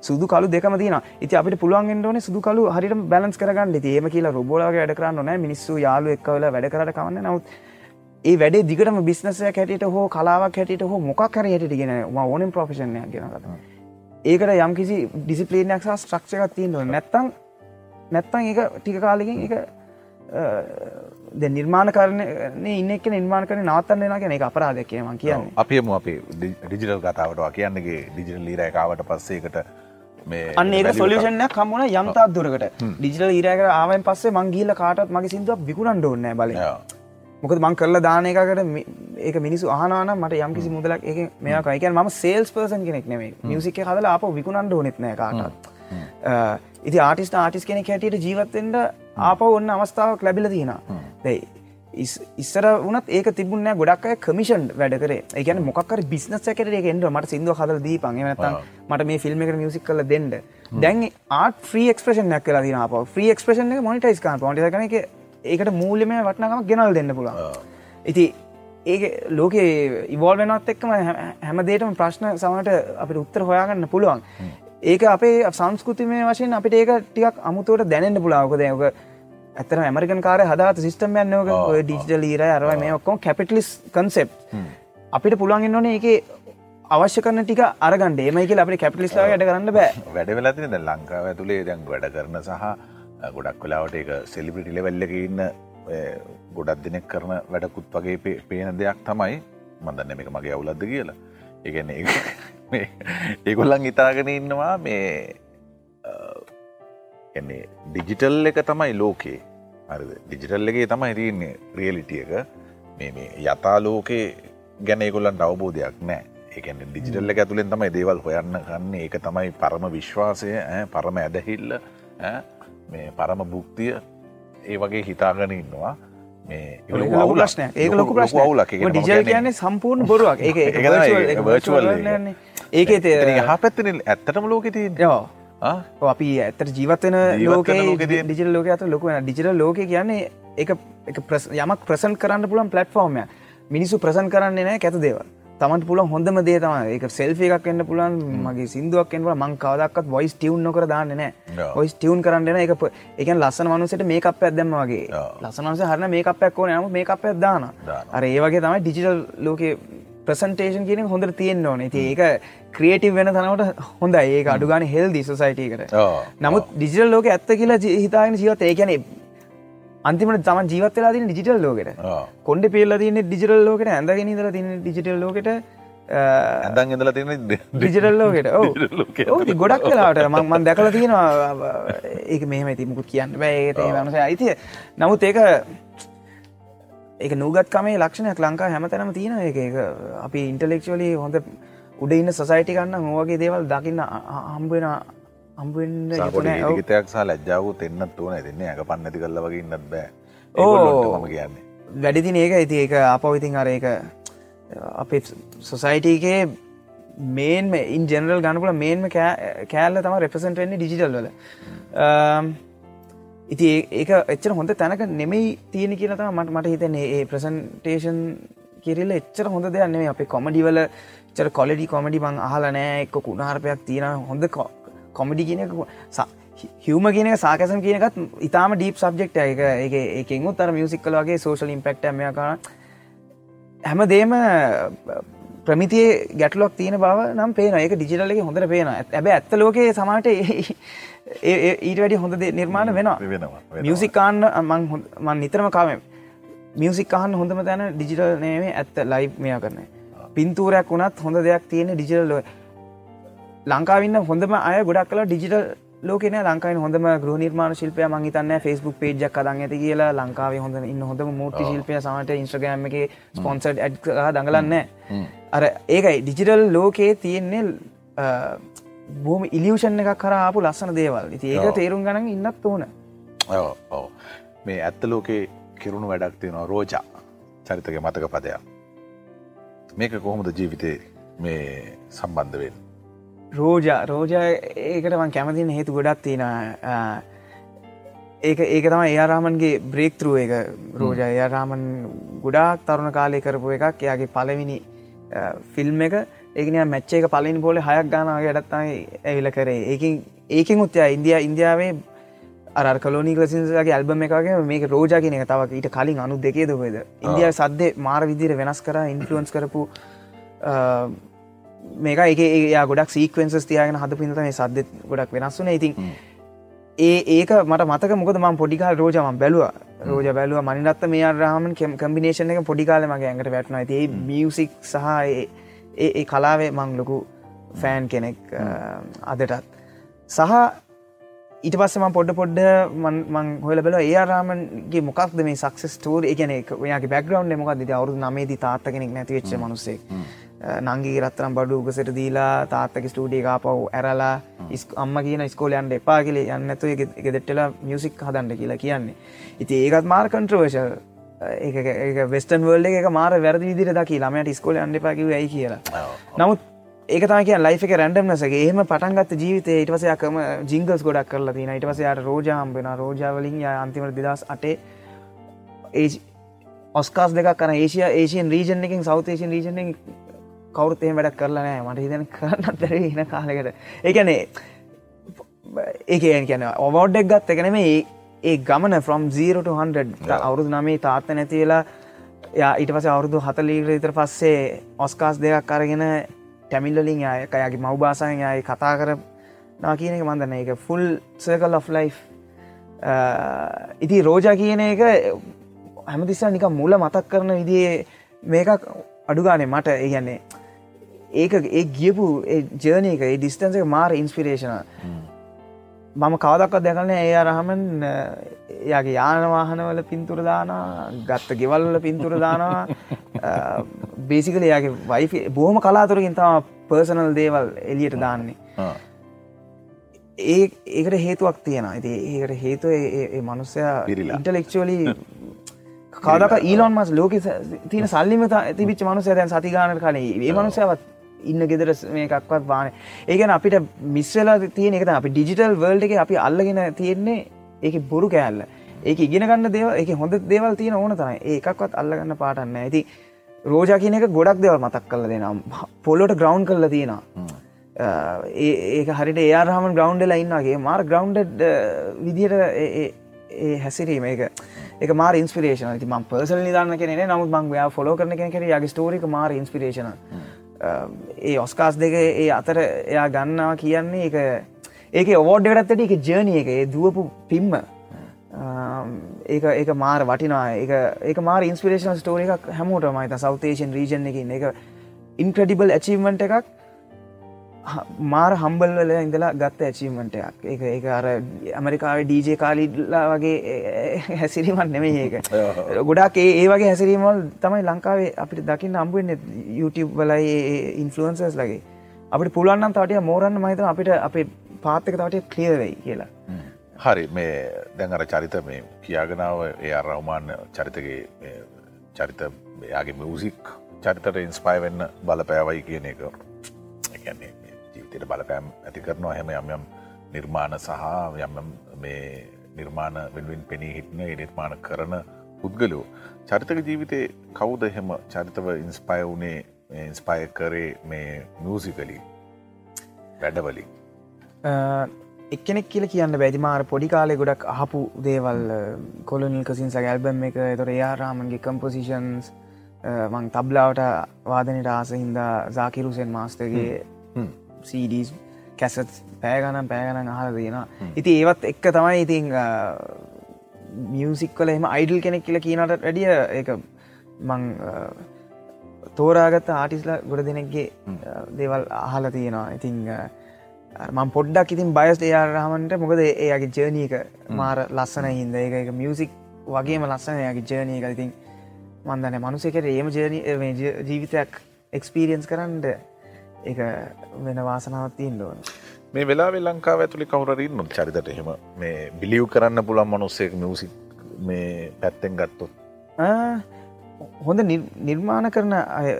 සුදු කලු දෙකම තින ඉති අපිට පුළුවන් ෙන්ඩෝන සුදු කලු හරිට බැලන්ස් කරගන්න. ඒම කියලා රොබෝලගේ වැඩ කරන්න නෑ මිනිස්සු යාලු එක්කවල වැඩ කරට කවන්න නවත් ඒ වැඩේ දිගටම බිස්නසය හැටියට හෝ කලාවක් හැටියට හෝ මොකක් කර හැට ගෙන ඕනම් ප්‍රෆෙෂණය ගෙනගත ඒකට යම් කිසි ඩිසිපලේනයක් සහ ස්ට්‍රක්ෂකත් තියන්න නැත්තං නැත්තං ඒ ටික කාලකින් එක ද නිර්මාණ කරන ඉන්න එක නිර්මාණ කරන නවත්තන්න වෙන කියෙන එක අපරාධ කියම කියන්නේ. අපියම අපේ ඩිජිටල් කතාවට කියන්නගේ ඩිජිටල් ලීරයකාවට පස්සේකට අන්න ඒක සොලිෂන්න කමුණ යම්තාත් දුරකට. ඩිජිටල් ඉරක ආවෙන් පස්සේ මංගීල කාටත් මගේ සිින්දුව විකුණන් ඩෝන්න බල. මොකද මං කරලා දානයකට ඒක මිනිසු ආහන මට යම්කිසි මුදලක් එක මේක එකන් ම සේල්ස් පර්සන් කෙනෙක් නෙේ මියසික හදල අප විකුණන්ඩ නෙත්නෑ කාටත් ඉති ආටිස්ට ආටිස් කෙනෙක් හැටියට ජීවත්තෙන්ට ආප ඔන්න අවස්ථාවක් ලැබිල තියෙන දැයි ඉස්සර වනත් ඒක තිබුණ ගොඩක් කමිෂන් වැඩ කර. ඒකන මොක්කර බිස්නස් ඇකට එන්ට මට සිින්දුව හදල දී පන් මට මේ ෆිල්ම් එක මියසික් කල දෙන්න. දැන් ආට ්‍රී එක්ස්ප්‍රේෂන් නැක් කලා දින අප ්‍රී එක්ස්ප්‍රේෂන් එක මොනිටයිස් කාන් පොට කන එක ඒකට මූල්‍යම වටනකම ගෙනල් දෙන්න පුළුවන්. ඉති ඒක ලෝකේ ඉවෝල් වෙනත් එක්කම හැම දේටම ප්‍රශ්න සමට අපිට උත්තර හොයාගන්න පුළුවන් ඒක අපේ සංස්කෘතිමය වශයෙන් අපිට ඒක ටිකක් අමුතුවට දැනෙන්න්න පුලාවකද යක ඇතන ඇමරිකන් කාර හදාත සිිටම් යන්නක ඩිජිටල් ීර අරව මේ ඔක්කොම කැපිටලිස් කන්සෙප් අපිට පුළුවන් ඕන ඒක අවශ්‍ය කරන ටික අරගන්ඩ ඒමයික අපට කැපිලිස්ලා යට කරන්න බෑ. වැඩ වෙලාතින ද ලංකාව ඇතුළේ දැන් වැඩ කරන සහ ගොඩක් වෙලාවට එක සෙලිබිටි ලෙවල්ලක ඉන්න ගොඩක් දෙනෙක් කරන වැඩකුත් වගේ පේන දෙයක් තමයි. මදන්න එක මගේ අවුලද්ද කියලා. ඒගැන ඒගොල්ලන් ඉතාගෙන ඉන්නවා මේ එන්නේ ඩිජිටල් එක තමයි ලෝකේ. හරිද? ඩිජිටල් එකේ තමයි තියන්නේ රියලිටිය එක. මේ මේ යතා ලෝකේ ගැන ඒගොල්ලන්ට අවබෝධයක් නෑ ඒකන ඩිජිටල් එක ඇතුළෙන් තමයි දේවල් හොයන්න කන්නේ ඒක තමයි පරම විශ්වාසය පරම ඇදහිල්ල මේ පරම බුක්තිය ඒ වගේ හිතාගෙන ඉන්නවා. මේ ඒගොල්ලෝ ඒක ලොකු අවුලක්. ප්‍රශ්නයක්. ඒක ලොකු ලොකු අවුලක්. ඒ ප්‍රශ්න කියන්නේ මම ඩිජල් කියන්නේ- සම්පූර්ණ බොරුවක්. ඒක ඒක තමයි, ඒක virtual එක. ඒක එතනින් එහා පැත්තෙන් ඇත්තටම ලෝකෙ තියෙන්නේ. යෝ. ආ? අපි ඇත්තට ජීවත්වන ජීවත් වෙන ලෝකේ ඩිජිල් ලෝක ඇත ලොක ඩිජිටල් ලෝක කියන්නේ එක යමක් ප්‍රසන් කරන්න පුළන් ප්ලට්ෆෝර්මය මිනිසු ප්‍රසන් කරන්නේ නෑ ඇත දේව තමට පුළන් හොඳම දේ තම එක සෙල්ෆි එකක් එන්න පුලන් මගේ සිින්දුවක් එන්ව මං කවදක්ත් වොයිස් ටියව් නොකර දාන්න නෑ. ඔයිස් ටියවන් කරන්න එක එක ලස්සන මනුසට මේ අප ඇදම වගේ. ඔව්. ලස්සනස හරන මේ අපක් ඕන. නම මේ අප ඇදදාන. අර ඒ වගේ තමයි ඩිජිටල් ලෝක ප්‍රසන්ටේෂන් කියන හොඳ තියෙන්න්න ඕන. ති ඒක ක්‍රියටව වෙන තනවට හොඳ ඒක අඩුගාන හෙල්දි සොසයිටකට ඔව්. නමුත් ඩිජිටල් ලෝක ඇත්ත කියලා හිතාගෙන ජීවත් ඒ කියන අන්තිමට තම ජීවත් වෙලා තින ඩිජිටල් ලෝකට. ආ. කොන්ඩ පෙල්ල තින ඩිජිටල් ලෝකට ඇඳගෙන දර තින ඩිජිටල් ලෝකට ඇඳන් ඉඳලා තියෙන ඩිජිටල් ලෝකට. ඕ ගොඩක් වෙලාට මන් දැකල තියෙනවා ඒක මෙහම තිමුකුත් කියන්න බෑ. ඒ වනස අයිතිය නමුත් ඒක ඒක නූගත්කමේ ලක්ෂණයක් ලංකා හැමතැනම තියෙන එක ඒක අපි ඉන්ටලෙක්ෂලි හොඳ උඩ ඉන්න සොසයිටි කන්න ඕවගේ දේවල් දකින්න හම්බෙන හම්බෙන්න්න සාපොට ගීතයක් සහ ලැජ්ජාවකුත් එන්නත් ඕන. දෙන්නේ ඇක පන්නති කල්ල වගේ ඉන්නත් බෑ. ඕ. ඒගොල්ලොන්ට මම කියන්නේ. වැඩිතින ඒක ඇති ඒක අපවිතින් අර එක අපේ සොසයිටගේ මේන් ඉන් ජනරල් ගනපුල මේන්ම කෑල්ල තම රෙපසන්ට වෙන්නේ ඩිජිටල් වල ඉති ඒක එච්චර හොඳ තැනක නෙමෙයි තියෙන කියලා තම මට මට හිතන්නේ. ඒ ප්‍රසන්ටේෂන් කිරල්ල එච්චර හොඳ දෙයන්නේ අපේ කොමඩිවල චර කොලඩි කොමඩි බං අහලනෑ එක්ක කුණහරපයක් තියෙන හොඳ කොමඩි කියනක හිවම කියන සාකසන් කියනකත් ඉතාම ඩීප් සබ්ෙක්් එක එක එකෙන් උත්තර මියසික් කලගේ සෝෂල් ඉම්පෙක්ට මෙ කරන හැම දේම ප්‍රමිතිය ගැටලොක් තියෙන බව නම් පේන එක ඩිජිටල්ලගේ හොඳට පේන ඇබ ඇත්ත ලෝකයේ සමට ඊට වැඩි හොඳ නිර්මාණ වෙනවා. මියසිකාන්න මං හොඳ- මං නිතරම කාම. මියසික් අහන්න හොඳම තැන ඩිජිටල් නේවේ ඇත්ත ලයි් මෙයා කරන පින්තූරයක් වුණත් හොඳ දෙයක් තියෙන ඩිජිටල් ලෝ ලංකාවන්න හොඳම අය ගොඩක් කලා ඩිජිටල් ලෝකන ලංකායි හොඳම ගෘහ නිර්මාණ ශිල්පය මංහිතන්න ෆස්බුක් පේජක් අදන් ඇති කියලා. ලංකාව හොඳ ඉන්න හොඳම මූර්ති ශිල්පය සමට ඉන්ස්ට්‍රගෑම් එක ස්පොන්සට් ඇඩ් දඟලන්න අර ඒකයි ඩිජිටල් ලෝකයේ තියෙන්නේ බෝම ඉලියෂන් එකක් කරාපු ලස්සන දේවල්. ඉති ඒක. තේරුම් ගනන් ඉන්නත් ඕන. ඔව්. මේ ඇත්ත ලෝකේ කිරුණු වැඩක් තියෙනවා. රෝජා චරිතක මතක පදයක්. මේක කොහොමද ජීවිතය මේ සම්බන්ධවෙන් රෝජා රෝජා ඒකට මං කැමතින හේතු ගොඩක් තියෙන ඒක ඒක තම ඒයාරාමන්ගේ බ්‍රේක්තරුව එක. රෝජ ඒයාරාමන් ගොඩාක් තරුණ කාලය කරපු එකක්. එයාගේ පලවිනි ෆිල්ම් එක. ඒකන මැච්ච එක පලින් පෝල හයක් ගානාගේ අඩත්තයි ඇවිල කරේ. ඒකින් ඒකින් උත්තයා ඉන්දිය ඉන්දියාවේ අර කලෝනි ලසින්සගේ ඇල්බම එකගේ මේක රෝජා කියන එක තවක් ඊට කලින් අනු දෙකේ දොකද ඉන්දිය සද්දේ මාර විදිර වෙනස් කර ඉන්ෆලුවන්ස් කරපු මේක එක ඒ ගොඩක් සීකවෙන්සස් තියාගෙන හද පින්ත මේ සද්ද ගොඩක් වෙනස් වුන ඉතින් ඒ ඒක මට මතක මොකද ම පොඩිකාල් රෝජම බැලුව. රෝජ බැලුව මනිනත්ත මේ අරහම කෙම් කම්බිනේෂන එක පොඩිකාල මගේ ඇඟට වැටන ඇති මියසික් සහ ඒ කලාවේ මං ලොකු ෆෑන් කෙනෙක් අදටත්. සහ ඊට පස්සම පොඩ පොඩ්ඩ මං හොල බල ඒ ආරාමන්ගේ මොකක්ද මේ සක්ස ටෝර එකන ඔයාගේ බැග්‍රවන්් මොකක්ද? අවුරු නමේති තාත්ත කෙනෙක් නැතිවෙච්ච මනුස්සේ නංගේ රත්තරම් බඩු උගසට දීලා තාත්තක ස්ටඩිය කාපව් ඇරලා අම්ම කියන ස්කෝලයන්ට එපා කියලේ යන්නතු එක දෙට්ටලා මියසික් හදන්ට කියලා කියන්නේ. ඉති ඒකත් මාර් කන්ට්‍රවර්ශල් වෙස්ටන් වල්ඩ එක මාර වැරදි විදිර දකි ළමයට ස්කොල අන්ඩපාකිව ඇයි කියලා. නමුත් ඒකතා කිය ලයිෆ එක රැන්ඩම්නසගේ එහෙම පටන්ගත් ජීවිතය ඉටවසයක්කම ජිංගස් ගොඩක් කරලා තින ඉටවසයාට රෝජාම්බෙන රෝජාවලින් ය අන්තිමට දෙදස් අටේ ඒ ඔස්කාස් දෙක කන ඒසිය ඒසියන් රීජන් එකින් සෞතේෂන් රීජන කවරුත්තේ වැඩක් කරලා නෑ මට හිතන කරන්නත් දැර එන කාලෙකට. ඒකනේ ඒක කියන ඔවෝඩ්ඩක් ගත්ත එකනෙම ඒ ඒ ගමන ෆ්‍රම් 0හන්ඩ අවුරුදු නමේ තාත්ත නැතිවෙලා යා ඊට පස අවුරුදු හතලීට ඉතර පස්සේ ඔස්කාස් දෙකක් අරගෙන ටැමිල්ලින් අයක යගේ මවබාසායෙන් යයි කතා කර නා කියන එක මන්දන්න එක ෆුල් සර්කල් of ලයි් ඉති රෝජා කියන එක හැමතිස්සා නික මුල මතක් කරන විදිේ මේකක් අඩුගානේ මට. ඒගැන්නේ ඒක ඒ ගියපු ජර්නයක ඒ ඩිස්ටන්සක මාර ඉන්ස්පිරේෂන මම කවදක්වත් දැකලන ඒ අරහමන් යාගේ යානවාහනවල පින්තුර දානවා ගත්ත ගෙවල්ල පින්තුර දානවා. බේසිකල යාගේ වයි බොහම කලාතුරකින් තම පර්සනල් දේවල් එලියට දාන්නේ. ඒ ඒකට හේතුවක් තියෙන ඇති ඒකට හේතුව මනුස්සයා ඉන්ටලෙක්චුවලි කාදක ඊලොන් මස් ලෝක තියන සල්ලිම තිබිච් මනුසය දැන් සතිගාන කනේ ඒ මනුසයවත් ඉන්න ගෙදර මේකක්වත් බාන ඒගැන අපිට මිස්සලා තියෙන එක අපි ඩිජිටල් වර්ල්ඩ එක අපි අල්ලගෙන තියෙන්නේ ඒක බොරු කෑල්ල. ඒක ඉගෙන ගන්න දේව එක හොඳ දේවල් තියෙන ඕන තමයි. ඒකක්වත් අල්ලගන්න පාටන්න ඇති රෝජා කියන එක ගොඩක් දෙවල් මතක් කල දෙනම් පොල්ලොට ග්‍රවන්් කල්ල තියෙනවා. ඒක හරිට ඒයාරහම ග්‍රවන්්ඩල ඉන්නගේ මාර් ග්‍රවන්්ඩ විදියට ඒ හැසිරීම ඒක. එක මාර ඉන්ස්පිරේෂන ති ම පර්සල් නිදාන්න කෙනෙ නමුත් මං යා ෆොලෝ කරන කෙනෙ යගේ ස්ටෝරික මාර ඉන්ස්පිරේෂන Um, ඒ ඔස්කාස් දෙක ඒ අතර එයා ගන්නවා කියන්නේ එක ඒක ඔවෝඩ්ඩටත් එක ජර්නය එක ඒ දුවපු පිම්ම. Um, ඒක ඒක මාර වටිනා ඒක මාර ඉන්ස්පිරේෂන් ස්ටෝර එකක් හැමෝට මයිත සෞතේෂන් රීජන් එකින් එක ඉන්ක්‍රඩිබල් ඇචීවමට එකක්. මාර හම්බල් වල ඉඳලා ගත්ත ඇචීමටයක් එක එක අර ඇමරිකාව ඩීජේ කාලිල්ලා වගේ හැසිරීමත් නෙමේ ඒක. ගොඩක් ඒ වගේ හැසිරීමල් තමයි ලංකාවේ අපිට දකින්න අම්බුවෙන්න YouTube වලයි ඉන්ෆලුවන්සර්ස් ලගේ. අපිට පුළුවන්නම් තවටිය මෝරන්න මහිතම අපිට අපේ පාත්තක තවටය කලියවෙයි කියලා. හරි මේ දැන් අර චරිත මේ කියාගෙනාව ඒ අරවමාන්න චරිතගේ චරිත යාගේ මියසික් චරිතට ඉන්ස්පයි වෙන්න බලපෑවයි කියන එක. එකන්නේ ජීවිතයට බලපෑම් ඇති කරනවා. හැම යම් යම් නිර්මාණ සහ යම් මේ නිර්මාණ වෙනුවෙන් පෙනී හිටන නිර්මාණ කරන පුද්ගලෝ චරිතක ජීවිතය කවුද එහෙම චරිතව ඉන්ස්පය වනේ ඉන්ස්පය කරේ මේ මියසිකලි වැඩවලින් එක්කෙනෙක් කියල කියන්න බැදිමාර පොඩි කාලෙ ගොඩක් අහපු දේවල් කොලනිල් කසින් සග ඇල්බම් එක තොර යාරාමන්ගේ කම්පොසිෂන්ස් මං තබ්ලාවට වාදනයට ආස හින්දා සාකිරුසෙන් මාස්ටගේ සීඩස් කැසත් පෑගනම් පෑගන අහල තියෙනවා. ඉති ඒවත් එක්ක තමයි ඉතිං මියසික් කල එම අයිඩල් කෙනෙක් කියල කියනට වැඩිය එක මං තෝරාගත්ත ආටිස්ල ගොඩ දෙනෙක්ගේ දේවල් අහල තියෙනවා. ඉතිං මං පොඩ්ඩක් ඉතින් බයස් එයාරහමන්ට මොකද ඒගේ ජර්නීක මාර ලස්සන හින්ද. ඒක එක මියසික් වගේම ලස්සන යාගේ ජර්නය එක. ඉතින් මන්දන මනුසකට ඒම ජීවිතයක් එක්ස්පීරියන්ස් කරන්නට එක වෙන වාසනාවත් තියෙන් ඕන. මේ වෙලා ලංකාව ඇතුළි කවුරරන්න චරිතට එහෙම මේ බිලිව් කරන්න පුළන් මනුස්සෙක් මියසික් මේ පැත්තෙන් ගත්තොත්. හොඳ නිර්- නිර්මාණ කරන අය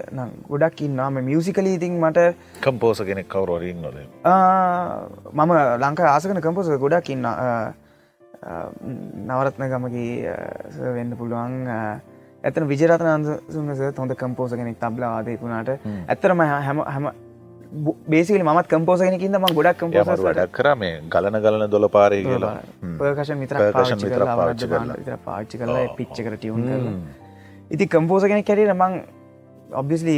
ගොඩක් ඉන්නාම මියසිකලී ඉතින් මට කම්පෝස කෙනෙක් කවරුවරින් නොද මම ලංකා ආසකන කම්පෝස ගොඩක් ඉන්න නවරත්න ගමගේ වෙන්න පුළුවන්. ඇතන විජරතන අන්සුන්ස හොඳ කම්පෝස කෙනෙක් තබ්ලාවාදයකුණට ඇත්තරම හැම හැම බේසිකල මත් කම්පෝස කෙනකින්ද ම ගොඩක් කම්පෝස වැඩක් කර මේ ගලන ගලන දොල පාරය කියලා. පාච්චි කරලා. විතර පාච්චි කරලා. පිච්ච කර කරලා ඉති කම්පෝස කෙනෙක් කැරේ මං ඔබ්ිස්ලි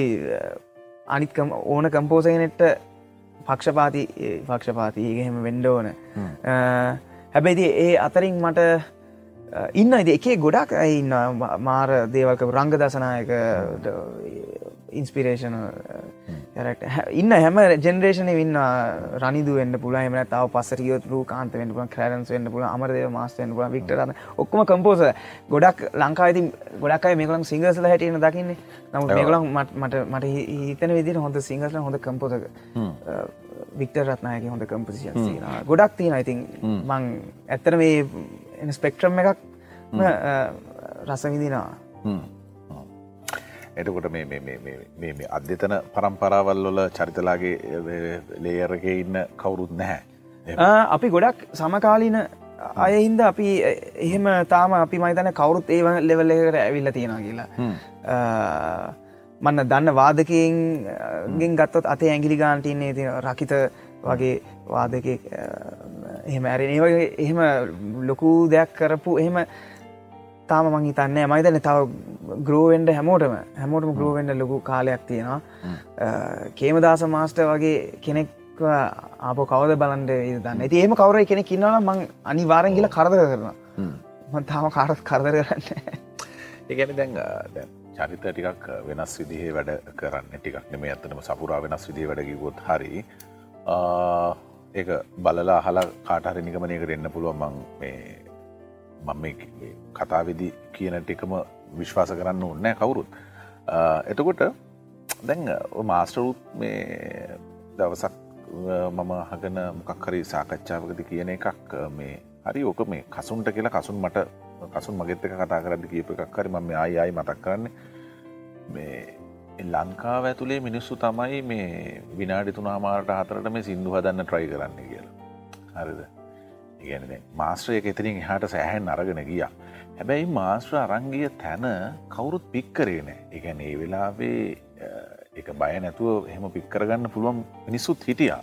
අනිත්කම් ඕන කම්පෝසගෙනෙට පක්ෂපාති පක්ෂපාති ඒහෙම වෙන්ඩෝන හැබැයිති ඒ අතරින් මට ඉන්න ඉති එකේ ගොඩක් ඉන්න මාර දේවල්ක රංග දසනායක ඉන්ස්පිරේෂන ඉන්න හැම ජෙනරේෂන ඉන්න රනිදු වන්න පුල එම තාව පස්සරියොතු කාන්ත වන්න පුල කරන්ස් වන්න පුල අමරදව මාස්ටයන් පුල වික්ටරන්න ඔක්කම කම්පෝස ගොඩක් ලංකායිති ගොඩක්යි මේකලම් සිංහසල හැටියන දකින්නේ. නමු මේකලම් මට මට හිතන විදිර හොඳ සිංහසල හොඳ කම්පෝසක වික්ටර් රත්නායක හොඳ කම්පසිිය ගොඩක් තියෙන ඉතින් මං ඇත්තර මේ ස්පෙක්ට්‍රම් එකක් රසවිදිනා එතකොට මේ අධ්‍යතන පරම්පරාවල්වල චරිතලාගේ ලේයරක ඉන්න කවුරුත් නැහැ. අපි ගොඩක් සමකාලීන අයහින්ද අපි එහෙම තාම අපි මයිතන කවුරුත් ඒව ලෙවල් එකට ඇවිල්ල තියෙන කියලා. මන්න දන්න වාදකයෙන් ගෙන් ගත්තොත් අතේ ඇගිලි ගාන්ටන්නේ ති රකිත වගේ වාදක එහෙම ඇරෙන. ඒ වගේ එහෙම ලොකු දෙයක් කරපු එහෙම තාම මං හිතන්න මයිතන තව ග්‍රෝවෙන්ඩ හැමෝටම හැමෝටම ග්‍රෝවෙන්ඩ ලොකු කාලයක් තියෙනවා. කේමදාස මාස්ට වගේ කෙනෙක් ආප කවද බලන්ට දන්න? ඇති ඒම කවර කෙනෙ කින්නවන මං අනිවාරෙන් කියල කරදර කරන මන් තාම කාරත් කරදර කරන්න ඒගැන දැන් චරිත ටිකක් වෙනස් විදිහේ වැඩ කරන්න ටිකක් නෙම ඇත්තනම සපුරා වෙනස් විදිහ වැඩකිගොත් හරි. ඒක බලලා හලා කාටහරි නිගමනයකට එන්න පුළුවන් මං මේ මම මේ කතාවිදි කියන ටිකම විශ්වාස කරන්න ඕන්නෑ කවුරුත්. එතකොට දැන් මාස්ටරුත් මේ දවසක් මම හගන මොකක්හරි සාකච්ඡාවකද කියන එකක් මේ හරි ඕක මේ කසුන්ට කියලා කසුන් මට කසුන් මගෙත් එක කතා කරද කියප එකක් හරි මම ආයි ආයි මතක් කරන්න. මේ ලංකාව ඇතුළේ මිනිස්සු තමයි මේ විනාඩි තුනාමාට හතරට මේ සිින්දු හදන්න ට්‍රයි කරන්න කියලා. හරිද? ඉගැන මාස්ත්‍රයක එතරින් එහට සෑහැන් අරගෙන ගිය. හැබැයි මාස්ත්‍ර අරංගිය තැන කවුරුත් පික්කරේ නෑ. එකැන ඒ වෙලාවේ එක බය නැතුව එහෙම පික්කරගන්න පුළුවන් මිනිස්සුත් හිටියා.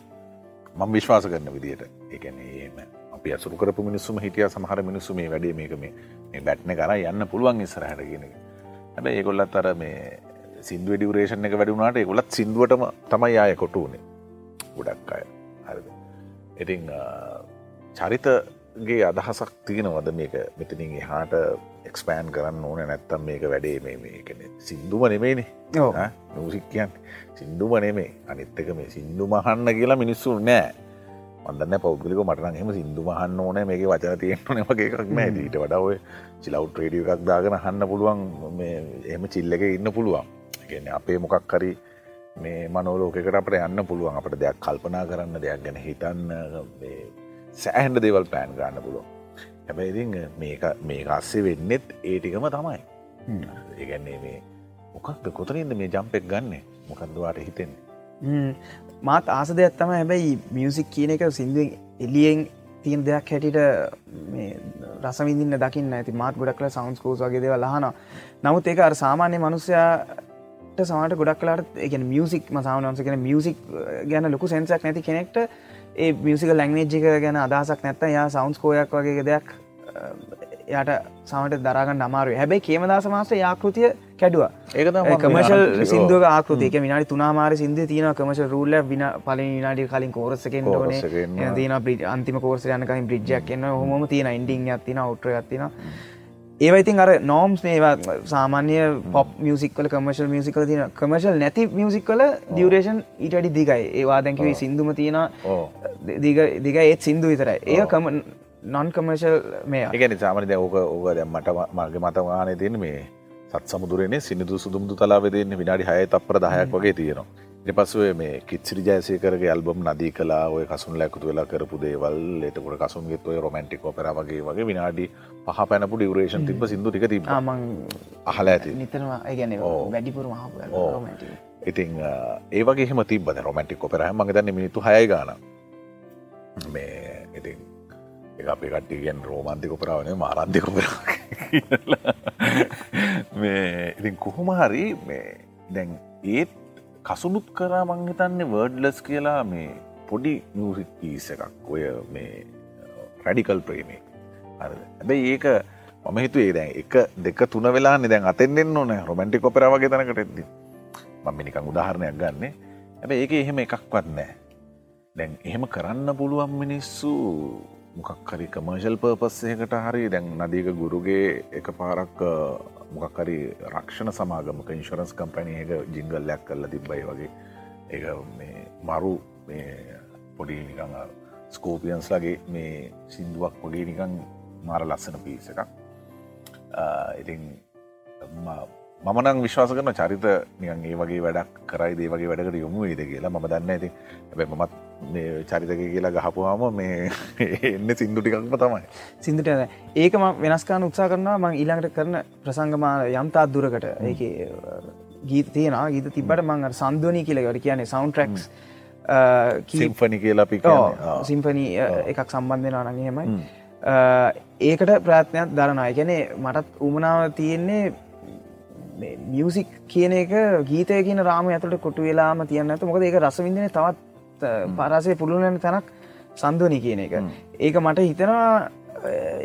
මං විශ්වාස කරන විදියට. එකන ඒම අපි අසුරු කරපු මිනිස්සුම හිටිය සමහර මිනිස්සු මේ වැඩේ මේක මේ බැට්න කර යන්න පුළුවන් ඉස්සරහට ගෙන හැබැ ඒගොල්ලත් අර මේ සිින්දුව ඩියවරේෂන් එක වැඩුණාට ඒගොලත් සිින්දුවටම තමයි ආය කොටුවනේ. ගොඩක් අය. හරිද? ඉතිං චරිතගේ අදහසක් තියෙනවද මේක? මෙතනින් එහාට එක්ස්පෑන් කරන්න ඕන නැත්තම් මේක වැඩේ මේ මේකන සිින්දුම නෙමේනේ නූසික්කයන් සිින්දුම නෙමේ අනිත්තක මේ සිින්දු මහන්න කියලා මිනිස්සු නෑ. මදන්න පෞද්ගලික මටන එම සිින්දු මහන්න ඕන. මේක වචන තියෙන්ටන වගේ එකක් නෑ. ඊට වඩාව චිලව් ට්‍රේඩිය එකක් දාගෙන හන්න පුළුවන් එහම චිල්ලක ඉන්න පුළුවන්. ගැන අපේ මොකක් හරි මේ මනෝලෝකට අපට යන්න පුළුවන්. අපට දෙයක් කල්පනා කරන්න දෙයක් ගැන හිතන්න සෑහන්ඩ දේවල් පෑන් ගන්න පුළුව හැබැයිඉතින් මේක මේ අස්සේ වෙන්නෙත් ඒටිකම තමයි. ඒගැන්නේ මේ මොකක්ද කොතරින්ද මේ ජම්පෙක් ගන්න? මොකක්දවාට හිතෙන්නේ? මාත් ආස දෙයක් තම හැබැයි මියසික් කියන එක සිින්දුවෙන් එලියෙන් තියෙන දෙයක් හැටිට රසවිදින්න දකින්න. ඇති මාත් ගොඩක්ල සවන්ස් කෝස් වගේ දෙව ලහන නමුත් ඒක අර සාමාන්‍ය මනුස්සයාට සමට ගොඩක් කලාට එක මියසික් මසාාවනන්ස කෙන මියසික් ගැන ලොකු සෙන්සක් නැති කෙනෙක්ට ඒ මියසික ලැංවේජ්ජික ගැන අදහසක් නැත්ත යා සවන්ස් කෝයක් වගේ දෙයක් යට සමට දරගන්න අමාරු හැබැයි කේමදස මාස යාකෘතිය කැඩුව. ඒක කමශල් සිින්දුව ආකෘතික විනාඩි තුනාමාර සිින්ද තියන කමශ රුල්ල වින පල විනාඩි කලින් කෝරසකෙන් ඕන. තින බ්‍රි අන්තිම කෝර්ස යනකයින් බ්‍රිජ්ජක් එන්න හොම තියෙන ඉන්ඩිං ඇතින උට්‍ර ඇතින ඒවයිතින් අර නෝම්ස් මේවා සාමාන්‍ය පොප් මියසිකල කමර්ශල් මියසිකල තින කමර්ශල් නැති මියසිකල ඩියවරේෂන් ඊටඩි දිගයි. ඒවා දැකිවේ සිින්දුම තියෙන දිග ඒත් සිින්දු විතරයි. ඒ කම නොන් කමර්ශල් මේ එකන සාමනද ඕක ඕක දැම්මට මගේ මතවානේ තියෙන මේ සත් සමුදුරනේ සිනිදු සුදුම්දු තලාව දෙන්න විනාඩි හය තප්‍ර දහයක් වගේ තියෙනවා එපසුව මේ කිච්සිරි ජයසයකරගේ ඇල්බම් නදී කලා ඔය කසුන් ලැකුතු වෙලා කරපු දේවල් එතකොට කසුන්ගෙත් ඔය රොමැන්ටික් ඔපෙර වගේ විනාඩි පහ පැනපු ඩිවරේෂන් තිබ සිදු ටික තිබ මං අහල ඇති. නිතරම ගැන. වැඩිපුර ඕ. ඉතින් ඒවගේ හෙම තිබ රොමැටික් ඔපෙර මගේ දන්න මිනිතු හය ගන මේ ඉතින් අපේ කට්ටිගෙන් රෝමන්තික ඔපරාවන මාරන්තික ඔපර මේ ඉතින් කොහොමහරි මේ දැන් ඒත් කසුනුත් කරා මංහිතන්නේ වර්ඩ්ලස් කියලා මේ පොඩි මියසික් පිස එකක්. ඔය මේ රැඩිකල් ප්‍රේමේ හැබැයි ඒක මම හිතුවේ දැන් එක දෙක තුන වෙලා දැන් අතෙන්ෙන් ඕන. රොමැන්ටි කොපර වගේ තනකට එද්දි. මම නිකං උදාහරණයක් ගන්න. හැබ ඒක එහෙම එකක්වත් නෑ දැන් එහෙම කරන්න පුළුවන් මිනිස්සු මොකක්කරි කමර්ශල් පර්පස්සයකට හරි දැන් නදීක ගුරුගේ එක පාරක් මොකක්කරි රක්ෂණ සමාගමක ඉන්ශරන්ස් කම්පැනි එක ජිංගල්ලයක් කරලා තිබ්බයි වගේ ඒ මේ මරු පොඩි නිකං ස්කෝපියන්ස් ලගේ මේ සිින්දුවක් වගේ නිකං මාර ලස්සන පිස එකක්. ඉතින් මමනං විශ්වාස කරන චරිත නිකන් ඒ වගේ වැඩක් කරයි දේ වගේ වැඩකට යොමු ඒද කියලා. ම දන්න ඇති ඇැ මත් චරිතක කියලා ගහපුවාම මේ එන්න සිින්දු ටිකක්ම තමයි. සිින්දුට ඒකම වෙනස්කාන උත්සා කරනවා. මං ඊළඟට කරන ප්‍රසංගමා යම්තාත් දුරකට ඒක ගීත තියෙන ගීත තිබට මං සන්දුවනී කියලකට කියන්නේ සවන්් ට්‍රක්ස් සිම්පනි කියලා අපි සිම්පනී එකක් සම්බන්ධන අනගහෙමයි ඒකට ප්‍රාත්නයක් දරනයි ගැන මටත් උමනාව තියෙන්නේ මියසික් කියන එක ගීතය කියන රාම ඇතුට කොටු වෙලාම තියන්න ඇත මොකද ඒක රසවිඳන තවත් පරාසය පුළුවන තැනක් සන්දුවනි කියන එක. ඒක මට හිතනවා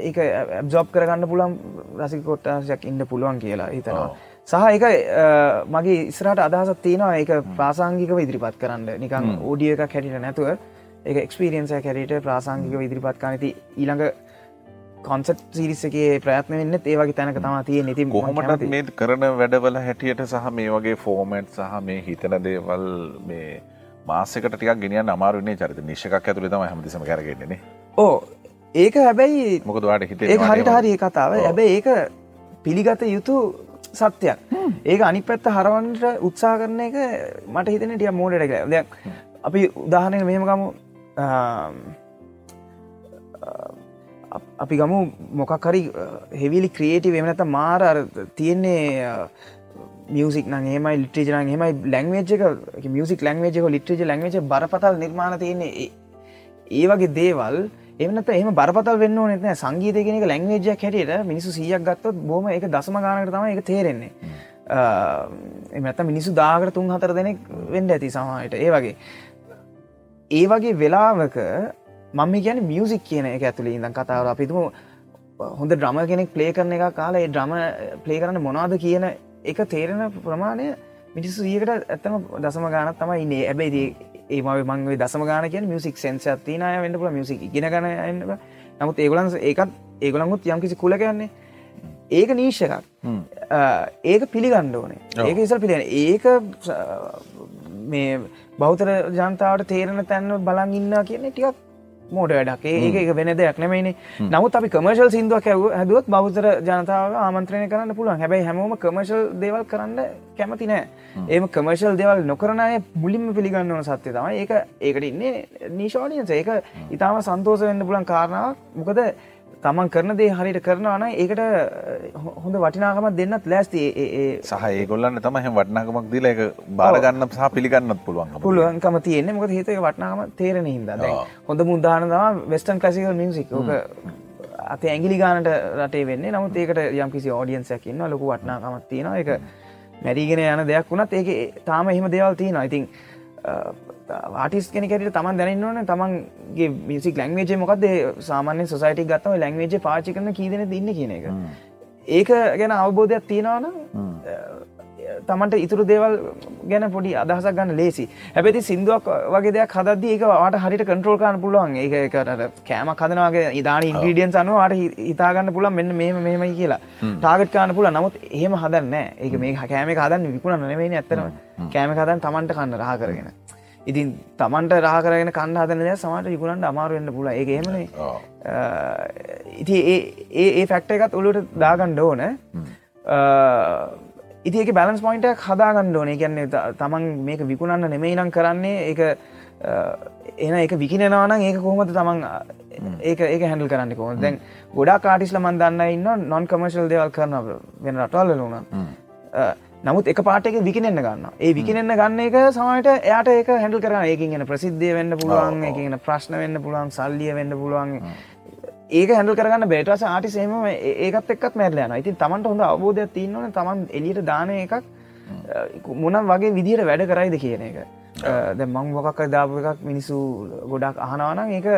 ඒක ඇබ්ජොබ් කරගන්න පුළන් රසි කොට්ටාසයක් ඉන්න පුළුවන් කියලා හිතනවා. සහ එක මගේ ඉස්රට අදහසත් තියෙනවා ඒක ප්‍රාසංගිකව ඉදිරිපත් කරන්න. නිකං ඕඩිය එක කැටිට නැතුව එක එක්ස්පිරියන්ස කැරට ප්‍රාසංගික ඉදිරිපත් කනති ඊළඟ කොන්සට් සිරිසගේ ප්‍රයත්න වෙන්න ඒවගේ තැනක තම තිය නති කොහොමටත් මේ කරන වැඩවල හැටියට සහ මේ වගේ ෆෝමට් සහ මේ හිතන දේවල් මේ මාසකට ටික් ගෙනියන් අමාරුනේ චරිත නිශ්කක් ඇතුළ තම හමතිසම කරගෙන්නේ ඕ ඒක හැබැයි මොකදවාට හිත ඒ හරිට හරි කතාව. හැබැයි ඒක පිළිගත යුතු සත්‍යයක්. ඒක අනි පැත්ත හරවන්ට උත්සා කරන එක මට හිතන ටිය මෝඩට දෙයක් අපි උදාහනය මෙහෙම ගමු අපි ගමු මොකක්හරි හෙවිලි ක්‍රියේටි වෙමනත මාර තියෙන්නේ මියසික් නගේමයි ලිට්‍රජන හෙමයි ලැංවේජක මියසික් ලැංවේජක ලිට්‍රජ ලැංවේජ බරපතල් නිර්මාණ තියෙන්නේ ඒ වගේ දේවල්. එමනත එම බරපතල් වෙන්න නෙත සංගීතයගෙනක ලැංවේජයක් හැටියට මිනිසු සියක් ගත්තොත් බොම එක දසම ගානකට තම එක තේරෙන්නේ. එමත මිනිසු දාගට තුන් හතර දෙනෙක් වෙන්ඩ ඇති සමහයට ඒ වගේ. ඒ වගේ වෙලාවක මම කියන මියසික් කියන එක ඇතුළේ ඉඳන් කතාව අපිතුම හොඳ ඩ්‍රම කෙනෙක් ප්ලේ කරන එක කාලා ඒ ඩ්‍රම ප්ලේ කරන්න මොනාද කියන එක තේරෙන ප්‍රමාණය මිනිස්සු ඒකට ඇත්තම දසම ගානත් තමයි ඉන්නේ. ඇබැයි ඒම මංගේ දසම ගාන කිය මියසික් සෙන්ස තිනය වන්න පුල මියසික් ගෙන ගන නමුත් ඒගොලන් ඒකත් ඒගොලංගුත් යම් කිසි කුල කියන්නේ ඒක නීශ එකක්. ඒක පිළිගණ්ඩ ඕනේ. ඒක ඉසල් පිළිගන ඒක මේ බෞතර ජනතාවට තේරණ තැන්න බලන් ඉන්න කියන්නේ ටිකක් මෝට වැඩක්. ඒක එක වෙන දෙයක් නෙමයිනේ නමුත් අපි කමර්ශල් සිින්දුවක් ඇව හැදුවත් බෞතර ජනතාව ආමන්ත්‍රණය කරන්න පුළුවන්. හැබැයි හැමෝම කමර්ශල් දේවල් කරන්න කැමති නෑ. ඒම කමර්ශල් දේවල් නොකරනය මුලින්ම පිළිගන්න ඕන සත්‍යය තමයි. ඒක ඒකට ඉන්නේ නිශෝලියන්ස ඒක ඉතාම සන්තෝස වෙන්න පුලන් කාරණාවක්. මොකද තමන් කරන දේ හරිට කරනවාන ඒකට හොඳ වටිනාකම දෙන්නත් ලෑස්ති. සහ ඒගොල්ලන්න තම හ වටනාකමක් දිල එක බාරගන්න සහ පිළිගන්නත් පුළුවන් පුළුවන්කම තියෙන මොක හිතක වටනාකම තේරෙන හිද හොඳ මුදානදවා වෙස්ටන් කසිකල් මියසික් ඕක අත ඇගිලි ගානට රටේ වෙන්න. නමුත් ඒකට යම් කිසි ෝඩියන්සයක් ඉන්න ලොකු වටනාකමත් තියෙන එක මැරීගෙන යන දෙයක් වුණත් ඒක තාම එහෙම දේවල් තියෙන ඉතින් ආටිස් කෙනෙකට තමන් දැනන්න ඕන තමන්ගේ මිසික් ලැංවේජ මොකක්ද සාමාන්‍ය සොසයිටි ගත්තම ලැංවේජ පාචි කරන කීදන දින්න කියන එක. ඒක ගැන අවබෝධයක් තියෙනවන තමන්ට ඉතුරු දේවල් ගැන පොඩි අදහසක් ගන්න ලේසි. හැබැති සිින්දුවක් වගේ දෙයක් හදද ඒක වාට හරිට කන්ට්‍රෝල් කාන පුළුවන්. ඒකට කෑම කදනවාගේ ඉදාන ඉන්ග්‍රීඩියන් අනුවාට හිතාගන්න පුළන් මෙන්න මෙම මෙමයි කියලා. ටාගට කාන පුල නමුත් එහෙම හදන්න ඒක මේ කෑම හදන්න විකුණ නෙවෙයි ඇත්තන කෑම හදන් තමන්ට කන්න රහ කරගෙන ඉතින් තමන්ට රහ කරගෙන කන්න හදන දෙය සමට යකුණන්ට අමාරුවෙන්න්න පුල ඒ එහෙමනේ. ඉති ඒ ඒ ෆැක්ට එකත් ඔලුට දාගණ්ඩ ඕන. ඉති එක බැලන්ස් පොයින්ටක් හදාගන්න ඕනේ. කියන්නේ තමන් මේක විකුණන්න නෙමෙයි නම් කරන්නේ. එක එන එක විකිනෙනවාන ඒක කොහොමද තමන් ඒක ඒක හැඩල් කරන්න කොම දැන් ගොඩා කාටිස්ල මන් දන්න ඉන්න නොන් කමර්ශල් දේවල් කරන වෙන රටවල්ල වුණ නමුත් එක පාටක විකිනෙන්න ගන්න ඒ විකිනෙන්න ගන්න එක සමට එයාට ඒක හැඩල් කරන ඒකින් ප්‍රසිද්ධය වෙන්න පුළුවන් එකන ප්‍රශ්න වෙන්න පුළුවන් සල්ලිය වෙන්න පුළුවන්. ඒක හැඩල් කරගන්න බේටස ආටිසේම ඒකත් එක්ත් මැරල යන ඉතින් තමන්ට හොඳ අවබෝධයක් තියන්නවන තමන් එලියට දාන එකක් මොනම් වගේ විදිහට වැඩ කරයිද කියන එක. ද මං මොකක් දාපු එකක් මිනිස්සු ගොඩක් අහනවානම් ඒක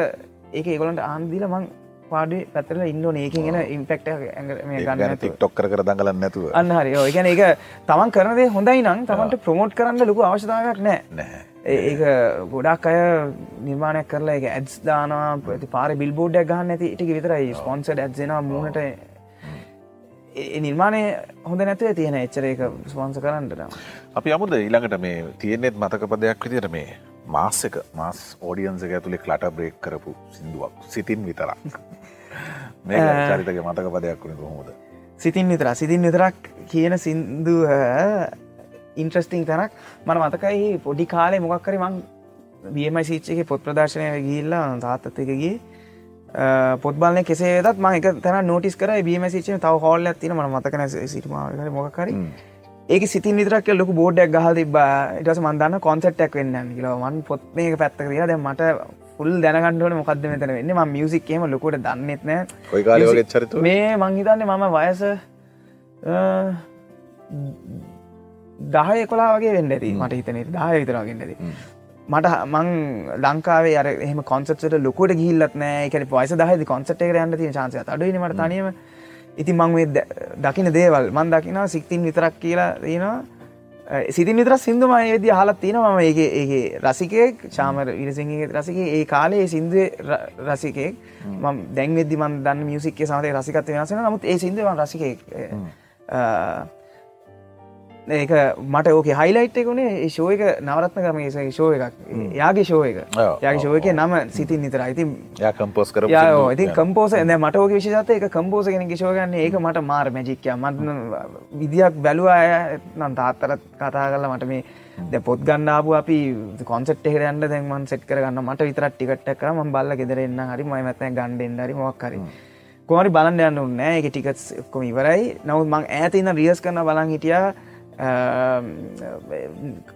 ඒක ඒගොලන්ට ආන්දිල මං පාඩි පැතරල ඉන්න ඒකින් එන ඉම්පෙක්ට ගන්න ටික්ටොක් කර දඟලන්න නැතුව. අන්න හරි. ගැන ඒක තමන් කරනදේ හොඳයි නම් තමන්ට ප්‍රමෝට් කරන්න ලොකු අවශ්‍යතාවයක් නෑ නැහැ. ඒක ගොඩක් අය නිර්මාණයක් කරලා එක ඇඩ්ස් දානවා ඇති පාර බිල්බෝඩ්ඩක් ගන්න ඇති ඉටික විතරයි ස්පොන්සඩ් ඇත්සෙනවා මූනට නිර්මාණය හොඳ නැතුව තියෙන එච්චර එක ස්පොන්ස කරන්නට අපි අමුද ඊළඟට මේ තියෙනෙත් මතකපදයක් විදිට මේ මාස් එක ඇතුළේ කලට බ්‍රේක් කරපු සිින්දුවක්. සිතින් විතරක්. මේ චරිතක මතකපදයක් වුණ කොහොමද? සිතින් විතර සිතින් විතරක් කියන සින්දුව ඉන්ට්‍රස්ටිං තැනක්. මන මතකයි පොඩි කාලේ මොකක්කරි මං බියමයි සිච්චක පොත් ප්‍රදර්ශනය ගිල්ලා තාත්තත් එකගේ පොත් බලන කෙසේදත් ම එක තැන නොටිස් කර බීම සිචන තව හෝල්ල ඇතින ම මතකන සිටම මොකරි ඒක සිති විතරක් ලොක බෝඩ්ඩක් ගහල් තිබ ඉටස මන්දන්න කොන්සට්ක් වෙන්න කියලවන් පොත් මේක පැත්ත කියලා දැ මට ෆුල් දැනගන්නඩන මොකක්ද මෙතන වෙන්න. ම මියසික්කේම ලොකොට දන්නෙත්න චරිත මේ මංහිතන්නේ මම වයස දහය කොලා වගේ ඇති. මට හිතන දාය විතරගෙන්න්නද මට මං ලංකාවේ අර එහම කොන්සප්ට ලොකොට ගිල්ලත් නෑ. එක පයිස දහද කොන්සට් එක යන්න තිය චාන්සය අඩුවීමට තනීම ඉතින් මං දකින දේවල් මන් දකිනා සික්තින් විතරක් කියලා දනවා සිතින් විතර සිින්දුම ඒද හලත් තියෙන ම ඒ ඒ රසිකයෙක් චාමර විරසිගේ රසික ඒ කාලේ සිින්දුව රසිකෙක් ම දැන් වෙදදි මන් දන්න මියසික්ක සමතය රසිකත් වෙනසෙන නමුත් ඒ සිින්දුවන් රසිකෙක් ඒක මට ඕක හයිලයිට් එකුණේ ශෝයක නවරත්න කරමගේ ශෝ එකක්. යාගේ ශෝ එක. යාගේ ශෝයක නම සිතින් නිතර ඉතින් කම්පෝස් කර ඉති කම්පෝස ද මට ඕක විශෂත එක කම්පෝස කෙන ශෝගන්න ඒක මට මාර් මැජික්කය මත් විදියක් බැලුවා නම් තාත්තරත් කතා කරලා මට මේ ද පොත් ගන්නාපු අපි කොන්සට් එකට යන්න දැන්මන් සෙට් කරගන්න මට විතරත් ටිකට කරම බල්ල ගෙදරන්න හරි. මයි මතන ගණ්ඩෙන් හරි. මොක්කරි කොමරි බලන්න යන්න නෑ එක ටිකත් කොම ඉවරයි. නවත් මං ඇතින්න රියස් කරන බලන් හිටියා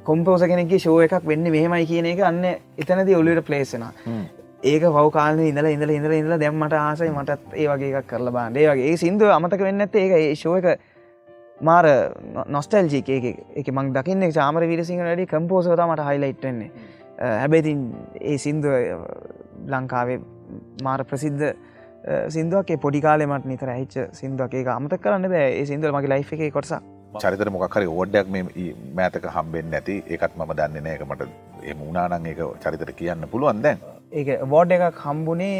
කොම්පෝස කෙනෙක් ෂෝ එකක් වෙන්න මෙහෙමයි කියන එක අන්න එතනද ඔලුවට පලේසෙන ඒක පවකාල ඉඳල ඉඳල ඉඳල ඉඳල දැම්මට ආසයි මටත් ඒ වගේ එකක් කරලා බාන්ඩේ වගේ. ඒ සිින්දුව අමතක වෙන්න ඇත ඒක ශෝ එක මාර නොස්ටල්ජික එක මං දකින්න චාමර විරසිංහ වැඩි කම්පෝසවතා මට හයිලයිට්වෙන්නේ හැබැයිතින් ඒ සිින්දුව ලංකාවේ මාර ප්‍රසිද්ධ සිින්දුවක්. පොඩිකාලෙමට නිතර හිච්ච සිින්දුවක්. ඒ අමත කරන්න බෑ. ඒ සිින්දුව මගේ ලයි් එක කොටසා චරිතර මොකක්හරි ඕඩ්ඩයක් මේ මෑතක හම්බෙන් නැති ඒකත් මම දන්න නෑ එකමට එම උනානන් ඒක චරිතර කියන්න පුළුවන් දැන්. ඒ වෝඩ් එකක් හම්බුනේ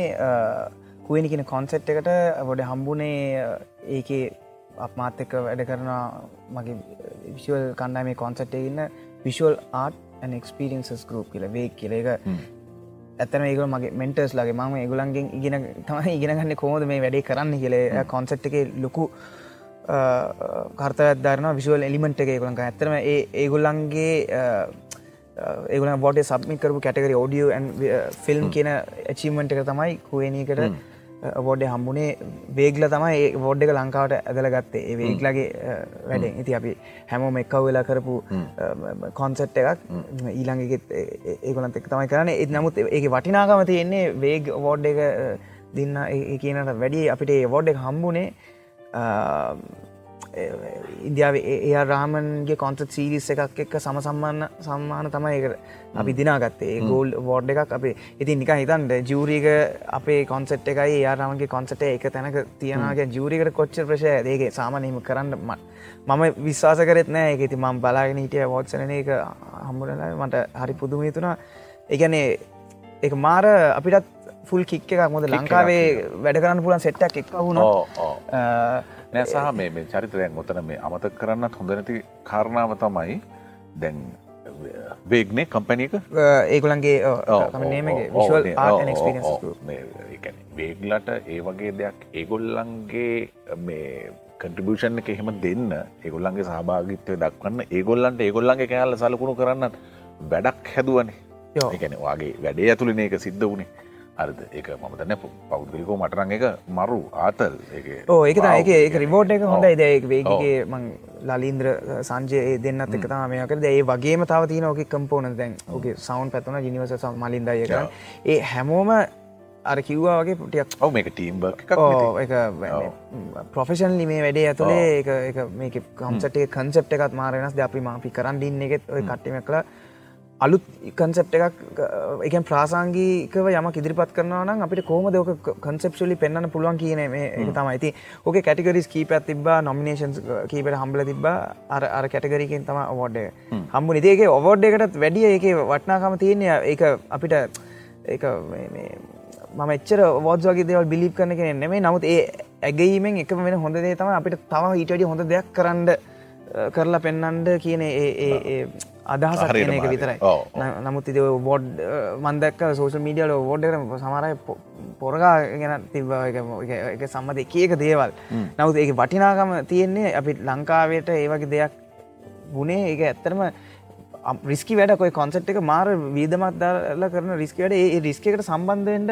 කුවනිකෙන කොන්සෙට් එකට. වොඩ හම්බුනේ ඒකේ අපමාත් එක්ක වැඩ කරන මගේ විශවල් කණ්ඩා මේ කොන්සට් ඉන්න විශවල් ආට් එක්ස්පිරින්සස් ගරුප් කියල වේ කියල. එක ඇතන ඒක මගේ මෙන්ටර්ස් ලගේ. මම ඒගුලන්ගෙන් ඉගෙන තමයි ඉගෙනගන්න කෝද මේ වැඩේ කරන්න කියලේ. කොන්සෙට් එක ලොකු කර්තවත්ධරන විශුවල් එලිමෙන්ට් එක ගුලන් ඇතරම ඒගොල්ලන්ගේ ඒගුල බොට සබ්මිකරපු කැටකරි ෝඩියෝ ෆිල්ම් කියන ඇචීමෙන්ට් එක තමයි කුවනීකට බෝඩ්ඩ හම්බුණේ වේගල තමයි බෝඩ් එක ලංකාවට ඇදල ගත්තේ. ඒ වේගලගේ වැඩෙන් ඉති අපි හැමෝම එක්කව වෙලා කරපු කොන්සට් එකක්. ඊළඟගෙත් ඒගොලන්ත එක් තමයි කරන්න. එත් නමුත් ඒ වටිනාගම තියෙන්නේ වේග වෝඩ් එක දින්න ඒ කියනට වැඩි අපිට ඒ වෝඩ් එක හම්බුණේ ඉන්දියාව ඒ රාමන්ගේ කොන්ත සීරිස් එකක් එක්ක සම සම්මාන්න සම්මාන තමයි අපි දිනාගත්තේ. ගෝල් වෝඩ් එකක් අපේ ඉති නික හිතන්ට ජූරීක අපේ කොන්සෙට් එකයි යාරාමගේ කොන්සට එක තැනක තියනගේ ජූරිකට කොච්ච ප්‍රශය ඒගේ සාමනීම කරන්න මම විශ්වාස කරෙත් නෑ. එක ඉති මම් බලාගෙන හිටිය වෝත්සන එක හම්බුරලා මට හරි පුදුම තුනා එකනේ එක මාර අපිටත් ෆුල් කික් එකක්. මොද ලංකාවේ වැඩ කරන්න පුලන් සෙට්ටක් එක් වුණා නෑ සහ මේ චරිතරයන් ඔතන මේ අමතක කරන්නත් හොඳ නැති කාරණාව තමයි දැන් වේගනේ කම්පැනික ඒකුලන්ගේ වේගලට ඒ වගේ දෙයක් ඒගොල්ලන්ගේ මේ කන්ට්‍රිබියෂන් එක එහෙම දෙන්න ඒගොල්ලන්ගේ සහභාගිත්වය දක්වන්න ඒගොල්ලන්ට ඒගොල්ලන්ගේ කෑල්ල සලකුණු කරන්න වැඩක් හැදුවනේ. එකන වගේ වැඩේ ඇතුළන ඒක සිද්ධ වුණේ අරද? ඒක මම දන්න පෞද්ගලිකෝ මටරන් එක මරු ආතල්. ඕ ඒක ඒක ඒක රිබෝට් එක හොඳ ඔව්. ඒක වේගේ මං ලලින්ද්‍ර සංජය දෙන්නත් එක තමයකද ඒ වගේම තව තින ඕක කම්පෝන දැන් ඕගේ සවන් පැතුන ජිනිවස මලින්දයක ඒ හැමෝම අර කිව්වා වගේ පුටියක් ඔව මේක ටීම්බ ප්‍රොෆෙෂන් ලිමේ වැඩේ ඇතුළේ එක මේක කම්සටේ කන්සප් එකත් මාරෙනස් ද අපි මාපි කරන්න ඉන්න එකෙත් ඔය කට්ටිම කළ අලුත් කන්සප් එකක් එක ප්‍රාසංගීකව යම ඉදිරිපත් කරනවා නම් අපිට කෝම දෙක කන්සප්ලි පෙන්න්න පුළුවන් කියන මේ තමයි. ඇති ඕක කැටිකරිස් කීපත් තිබා නොමිනේෂන්ස් කීපට හම්බල තිබා අර අර කැටගරිකින් තම ඔවෝඩ් හම්බු නිදේගේ ඔවෝඩ් එකටත් වැඩිය ඒක වටනාකම තියන්නේ. ඒක අපිට ඒක මම එච්චර වෝඩ් වගේ දේවල් බිලිප් කරන කෙන නෙමේ නමුත් ඒ ඇගීමෙන් එක වෙන හොඳ දේ තම අපිට තම ඊටඩි හොඳ දෙයක් කරන්න කරලා පෙන්නන්ඩ කියන ඒ අදහස කියන එක. විතරයි. නමුත් ඉද බොඩ් මන්දක් සෝෂ මීඩියල ෝඩ්ඩ සමරය පොරගා ගැන තිබ එක සම්මත එක එක දේවල්. නමුත් ඒක වටිනාකම තියෙන්නේ අපි ලංකාවයට ඒවගේ දෙයක් ගුණේ ඒක ඇත්තරම රිස්කි වැඩකොයි කොන්සට් එක මාර වීදමත් දරල කරන රිස්කවට ඒ රිස්කකට සම්බන්ධවෙන්ට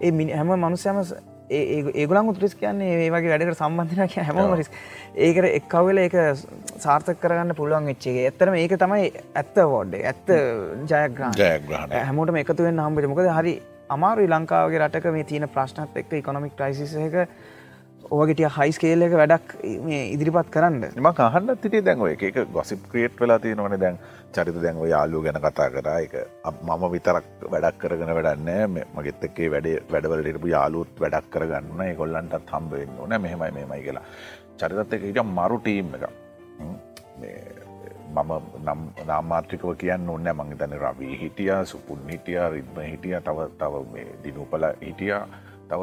ඒ හැම මනුසයම ඒගුලන් උත්‍රිස් කියන්නේ ඒ වගේ වැඩකට සම්බන්ධන හැමෝම රිස් ඒකට එක්කවල ඒක සාර්ථක කරගන්න පුළුවන් එච්චේ ඇත්තරම ඒක තමයි ඇත්ත වෝඩ් ඇත්ත ජයග්‍රාන් ජයග්‍රහණය. හැමෝට එකතුවෙන් හම්බට මොකද හරි අමාරු ලංකාවගේ රටක මේ තියෙන ප්‍රශ්නත් එක්ක ඉකොනොමික් ටයිසිස එක ඕගටිය හයිස්කේල් එක වැඩක් මේ ඉදිරිපත් කරන්න. ම අහන්න තිටේ දැන්ව එක එක ගොසිප් ක්‍රියට් වෙලා තියෙනවන දැන්. චරිත දැන්ව යාලු ගැන කතා කරා. එක අප- මම විතරක් වැඩක් කරගෙන වැඩන්න මගෙත් එක්කේ වැඩේ වැඩවලටපු යාලුත් වැඩක් කරගන්න. ගොල්ලන්ටත් හම්බවෙන්න ඕන. මෙහෙමයි මෙමයි කියලා. චරිතත් එක හිට මරු ටීම් එක හ්ම්. මේ මම නම් නාමාත්‍රිකව කියන්න ඔන්න මං තන රවී හිටිය සුපුන් හිටිය රිද්ම හිටිය තව තව මේ දිනුපල හිටිය. තව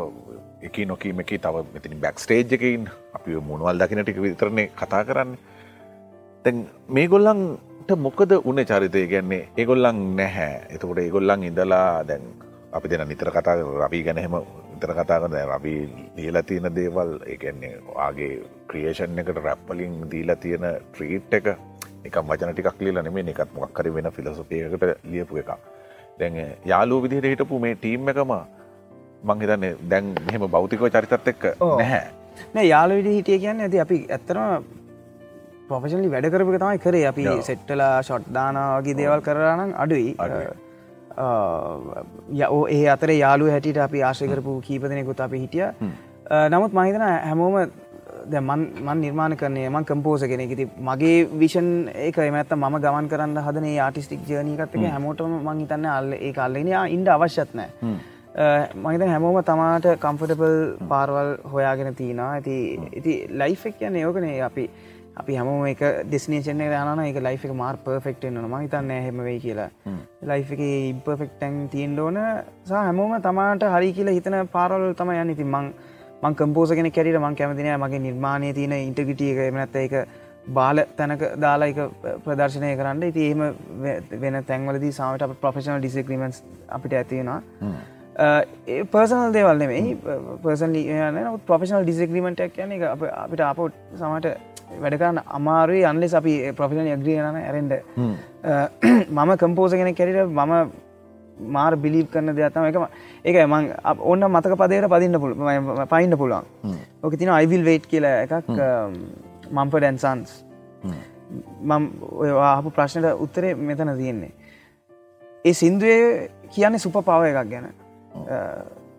එක නොකීම එක තව මෙතිනි බැක් ස්ටේජ් එකින් අපි මුණවල් දකින ටික විතරන්නේ කතා කරන්නේ. තැන් මේ ගොල්ලන්ට මොකද උන චරිතය ගැන්නේ ඒගොල්ලන් නැහැ. එතකොට ඒගොල්ලන් ඉඳලා දැන් අපි දෙන නිතර කතා රබී ගැනහෙම ඉතර කතා කරන රබී ලියලා තියෙන දේවල් ඒගැන්නේ ආගේ ක්‍රියේෂන් එකට රැප්පලින් දීලා තියෙන ට්‍රීට් එක. එක වචන ටිකක් ලියලා නෙමේ එකත් මොක්කර වෙන ෆිලසොපියකට ලියපු එක දැන් යාලු විදිහට හිටපු මේ ටීම් එකම මං හිතන්නේ දැන් මෙහෙම භෞතිකව චරිතත් එක්ක. නැහැ. නෑ යාල විඩි හිටිය කියන්න ඇති. අපි ඇත්තරම ප්‍රොෆෙෂලි වැඩ කරපු තමයි කරේ. අපි. සෙට්ටලා ෂොට්දානාවගේ දේවල් කරනම් අඩුයි. යෝ ඒ අතර යාලු හැටියට අපි ආශය කරපු කීපදනෙකුත් අපි හිටිය. නමුත් මහිතන හැමෝම දැන් මන් මන් නිර්මාණ කරන්නේ මං කම්පෝස කෙනෙ ති මගේ විෂන් ඒක එමඇත්ත ම ගමන් කරන්න හදන ආටිස්ටික් ජනීකත්තක හැමෝටම මං හිතන්න අල්ල. ඒ අල්ලගෙන ඉන්ඩ අවශ්‍යත් නෑ මහිත හැමෝම තමාට කම්ෆටබල් පාරවල් හොයාගෙන තියන ඇති ඉති ලයිෆ් එක් කියන්න යෝකනේ අපි අපි හැම එක ඩෙස්නේෂන යන එක ලයිෆ එක මාර් පර්ෆෙක්ට න හිතන්න හෙම වෙයි කියලා. ලයිෆ එක ඉම්පර්ෆෙක්ටන් තියෙන් ඕන. සහ හැමෝම තමාට හරි කියලා හිතන පාරවල් තම යන්න. ඉතින් මං මං කම්පෝස කෙන කැරිට මං කැමතිනය මගේ නිර්මාණය තියෙන ඉන්ටගිටිය එක එමනැත්ත එක බාල තැනක දාලා එක ප්‍රදර්ශනය කරන්න. ඉති ඒම වෙන තැන්වලදී සාමට අප ප්‍රෆෙෂනල් ඩිසික්‍රීමන්ස් අපිට ඇතිවෙනවා පර්සනල් දේවල් නෙමයි. පර්සන් ප්‍රෆෙෂනල් ඩිසික්‍රීමටක් කියන එක අප- අපිට අප සමට වැඩකරන්න අමාරුයි අන්ලෙස් අපි ප්‍රෆිෂන් යග්‍රියන ඇරෙන්ඩ මම කම්පෝස කෙන කැරිට මම මාර් බිලිප් කරන දෙයක්තම එක ඒක. මං ඔන්න මතක පදයට පදින්න පුළ පයින්න පුළුවන්. ඕක තින අයිවිල් වේට් කියලා එකක් මම්ප ඩැන්සන්ස් මම ඔය ආපු ප්‍රශ්නයට උත්තරේ මෙතන තියෙන්නේ. ඒ සින්දුවේ කියන්නේ සුප පව එකක් ගැන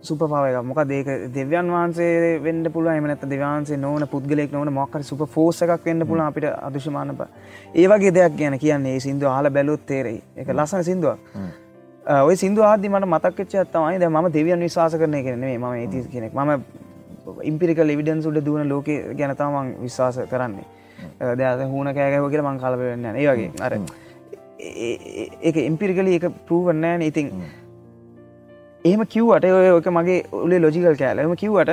සුප පවක මොක දේක දෙව්‍යන් වහන්සේ වෙන්න පුළුව එමනත දෙවන්සේ නොන පුද්ගලෙක් නොන මොක්කර සුප ෆෝස එකක් වෙන්න පුළ අපිට අදුෂමානප ඒවගේ දෙයක් ගැන කියන්නේ ඒ සිින්දු හල බැලුත් තේරෙයි. එක ලස්සන සිින්දුවක්. ඔය සිින්දු ආදි මට මතක්ච්ච තමයි ද ම දෙවියන් විශවාස කරනය කරනේ ම ඒති කෙනෙක්. ම ඉම්පිරිකල් එවිඩන්ස් උඩ දුවන ලෝක ගැනතාමන් විශ්වාස කරන්නේ. දෙද හුණ කෑගව කියල මං කාලපවෙන්න ඒ වගේ. අර ඒක ඉම්පිරිකලි එක පූවන්නෑ ඉතින් එහෙම කිව්වට ඔය ඔක මගේ ඔලේ ලොජිකල් කෑලම කිව්වට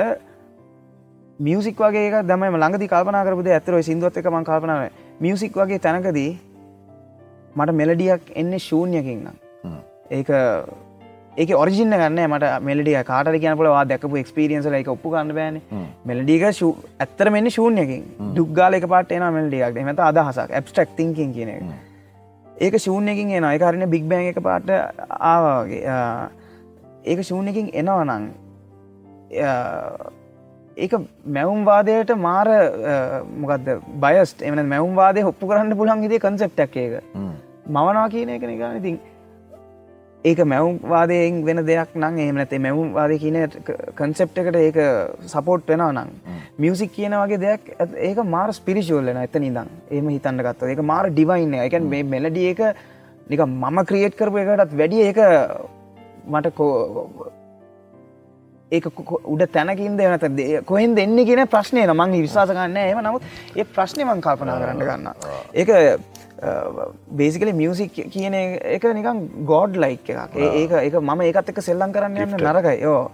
මියසික් වගේ දම ළඟදි කල්පනා කරපුද ඇතරව සිින්දුවත් එක මං කල්පනාව මියසික් වගේ තැනකදී මට මෙලඩියක් එන්නේ ශූන්‍යකින්න ඒක ඒක ඔරිජින්න ගන්න මට මෙලඩිය කාට කියන පලවා දැකපු එක්ස්පිරියන්සල එක ඔප්පු ගන්න බෑන. මෙලඩික ඇත්තර මෙන්න ශූන්යකින්. දුක්ගාල එක පාට එන මෙල්ඩියක් මත අදහසක්. ඇබ්ස්ටක් තිංකින් කියන ඒක ශූන්‍යකින් එන අයකාරන බික් බෑන් එක පාට ආවාගේ ඒක ශූන්‍යකින් එනවනං ඒක මැවුම්වාදයට මාර මොකක්ද බයස්ට එමන මැවුම්වාදය ඔප්පු කරන්න පුළන් හිදේ කන්සෙප්ටක් එක මවනා කියන එක නිගන ඉතින් ඒක මැවුම්වාදයෙන් වෙන දෙයක් නං එමනතේ මැවුම්වාද කියන කන්සෙප්ට එකට ඒක සපෝට් වෙන නං මියසික් කියන වගේ දෙයක් ඒක මාර ස්පිරිශෝල්ලන ඇත නිදං ඒම හිතන්න ගත්ත ඒක මාර ඩිවයින්න එක මේ මෙලඩිය එක නික මම ක්‍රියේට් කරපු එකටත් වැඩිය ඒක මට ඒක උඩ තැනකින් දෙනත කොහෙන් දෙන්න කියෙන ප්‍රශ්නය මං විශවාස ගන්න එම නමුත් ඒ ප්‍රශ්නය මං කල්පනා කරන්න ගන්න ඒක බේසිකල මියසික් කියන එක නිකම් ගෝඩ් ලයික් එකක්. ඒක ඒක මම ඒකත් එක සෙල්ලං කරන්න යන්න නරකයි. යෝ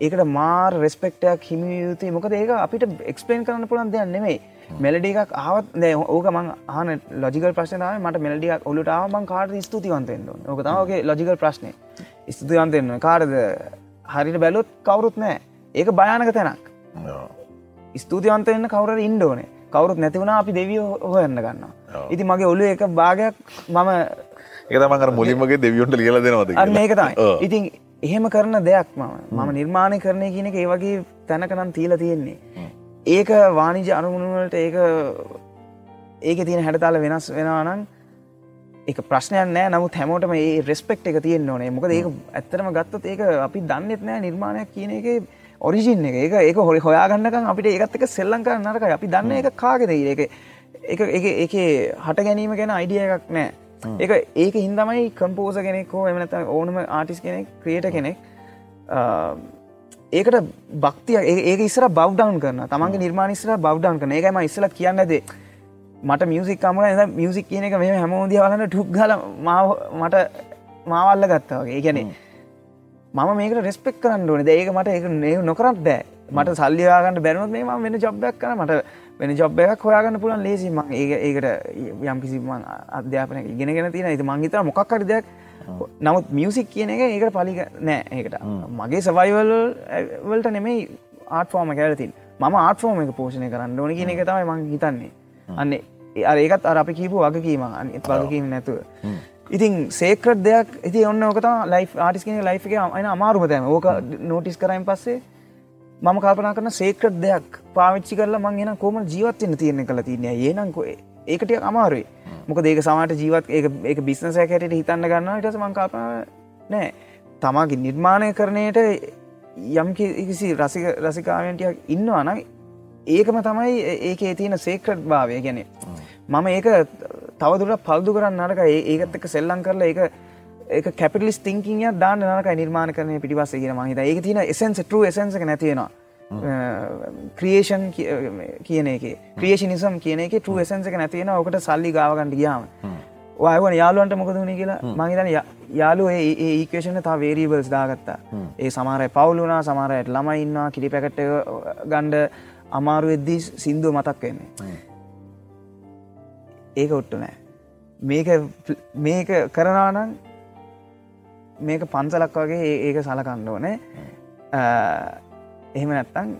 ඒකට මාර් රෙස්පෙක්ටයක් හිමියයුතුයි මොකද ඒක අපිට එක්ස්පලේන් කරන්න පුළන් දෙයක් නෙමේ මෙලඩි එකක් ආවත් ඕක මං ආන ලොජිකල් ප්‍රශ්නාව මට මෙලඩියක් ඔලුට ආමන් කාට ස්තුතිවන්තෙන්න්න ඕක තමගේ ලොජිකල් ප්‍රශ්නය ස්තුතිවන්තෙන්න්න කාරද හරිට බැලුත් කවුරුත් නෑ ඒක භයානක තැනක්. ස්තුතිවන්තයන්න කවුර ඉන්ඩෝනේ කවරුත් නැතිවුණ අපි දෙවිය හොයන්න ගන්න ඉති මගේ ඔලු එක භාගයක් මම ඒතමකර මුලින්මගේ දෙවියන්ට ලියල දෙනවද ඒකතයි ඉතින් එහෙම කරන දෙයක් මම. මම නිර්මාණය කරණය කියනක ඒ වගේ තැනකනම් තිීල තියෙන්නේ ඒක වානිජ අනුමුණුවලට ඒක ඒක තියෙන හැඩතාල වෙනස් වෙනවානන් එක ප්‍රශ්නයක් නෑ. නමුත් හැමෝටම ඒ රෙස්පෙක්් එක තියෙන්න්න ඕනේ. මොකද ඒක ඇත්තරම ගත්තත් ඒක අපි දන්නෙත් නෑ නිර්මාණයක් කියන එක ඔරිජින් එක. ඒක ඒක හොරි හොයාගන්නකම් අපිට ඒකත් එක සෙල්ලං කර නරක අපි දන්න එක කාගෙද? ඒක එක එක හට ගැනීම ගැන අයිඩිය එකක් නෑ. ඒක ඒක හින්දමයි කම්පෝස කෙනෙක් හෝ එමනත ඕනම ආටිස් කෙනෙක් ක්‍රියට කෙනෙක් ඒකට බක්තිය ඒක ඉස්සර බව්ඩවන් කරන තමන්ගේ නිර්මානිස්ර බව්ඩවන් කරන ඒකම ඉස්සල කියන්නද මට මියසික් කමල එ මියසික් කියන එක මේ හැමෝදිය වලන්න ටුක් ගල මට මාවල්ල ගත්තාවගේ ගැනේ මම මේක රෙස්පෙක් කරන්න ඕන. ඒක මට ඒක නේ නොකරත් බෑ. මට සල්ලියාගන්න බැරුණත් මේ ම වෙන ජොබ්බක් කන මට වෙන ජොබ් එකක් හොයාගන්න පුළන් ලේසි ම ඒ ඒකට යම් කිසිම අධ්‍යාපන ඉගෙනගෙන තියෙන ඇති මංහිතර මොක්කට දෙයක් නමුත් මියසික් කියන එක ඒකට පලික නෑ ඒකට. මගේ සවයිවල් වලට නෙමෙයි ආට ෆෝර්ම කැලතින් මම ආට ෆෝර්ම එක පෝෂණය කරන්න ඕන කියන එක තමයි මං හිතන්නේ. අන්නේ ඒකත් අර අපි කීපු වගකීම අනිත් වගකීම නැතුව. ඉතින් සේක්‍රට් දෙයක් ඉති ඔන්න ඕකතා ලයි් ආටිස් කියන ලයි් එක අයින අමාරුමතෑම ඕක නෝටිස් කරයින් පස්සේ මම කල්පනා කරන සේක්‍රට් දෙයක් පාවිච්චි කරලා මං එන කෝම ජීවත්වන්න තියෙන කළ තියන්නේ. ඒනංකො ඒකට අමාරුයි මොක ඒක සමට ජීවත් ඒක බිස්නසය හැට හිතන්න ගන්න ටස මංකාපන නෑ. තමාගේ නිර්මාණය කරණයට යම් කිසි රසික රසිකාවන්ටයක් ඉන්නවා නම් ඒකම තමයි ඒකේ තියෙන සේක්‍රට් භාවය. ගැන මම ඒක තවදුරට පල්දු කරන්න නරක ඒකත් එක සෙල්ලං කරලා ඒක ඒක කැපිලිස් තිංකිය දාන්න නක නිර්මාණ කරන පිටිවස ගෙන මහිත ඒක තින එසන්ස ටරු එසන්සක නැතියෙනවා ක්‍රියේෂන් කියන එක. ක්‍රියේෂනිසම් කියන එක ටරු එසන්සක නැතියෙන ඕකට සල්ලි ගාවගන්නට ගියාම. ඔයවන යාලුවන්ට මොකදුණේ කියලා? මහිතන යාලු ඒ ඒකේෂන තා වේරීබල්ස් දාගත්තා. ඒ සමාරය පවුලුනා සමාරයට ළමයින්නවා කිරි පැකට්ට ගණ්ඩ අමාරු එද්දී සිින්දුව මතක් වෙන්නේ. ඒක ඔට්ටු නෑ. මේක මේක කරනානන් මේක පන්සලක් වගේ ඒක සලකන්න ඕනේ එහෙම නැත්තං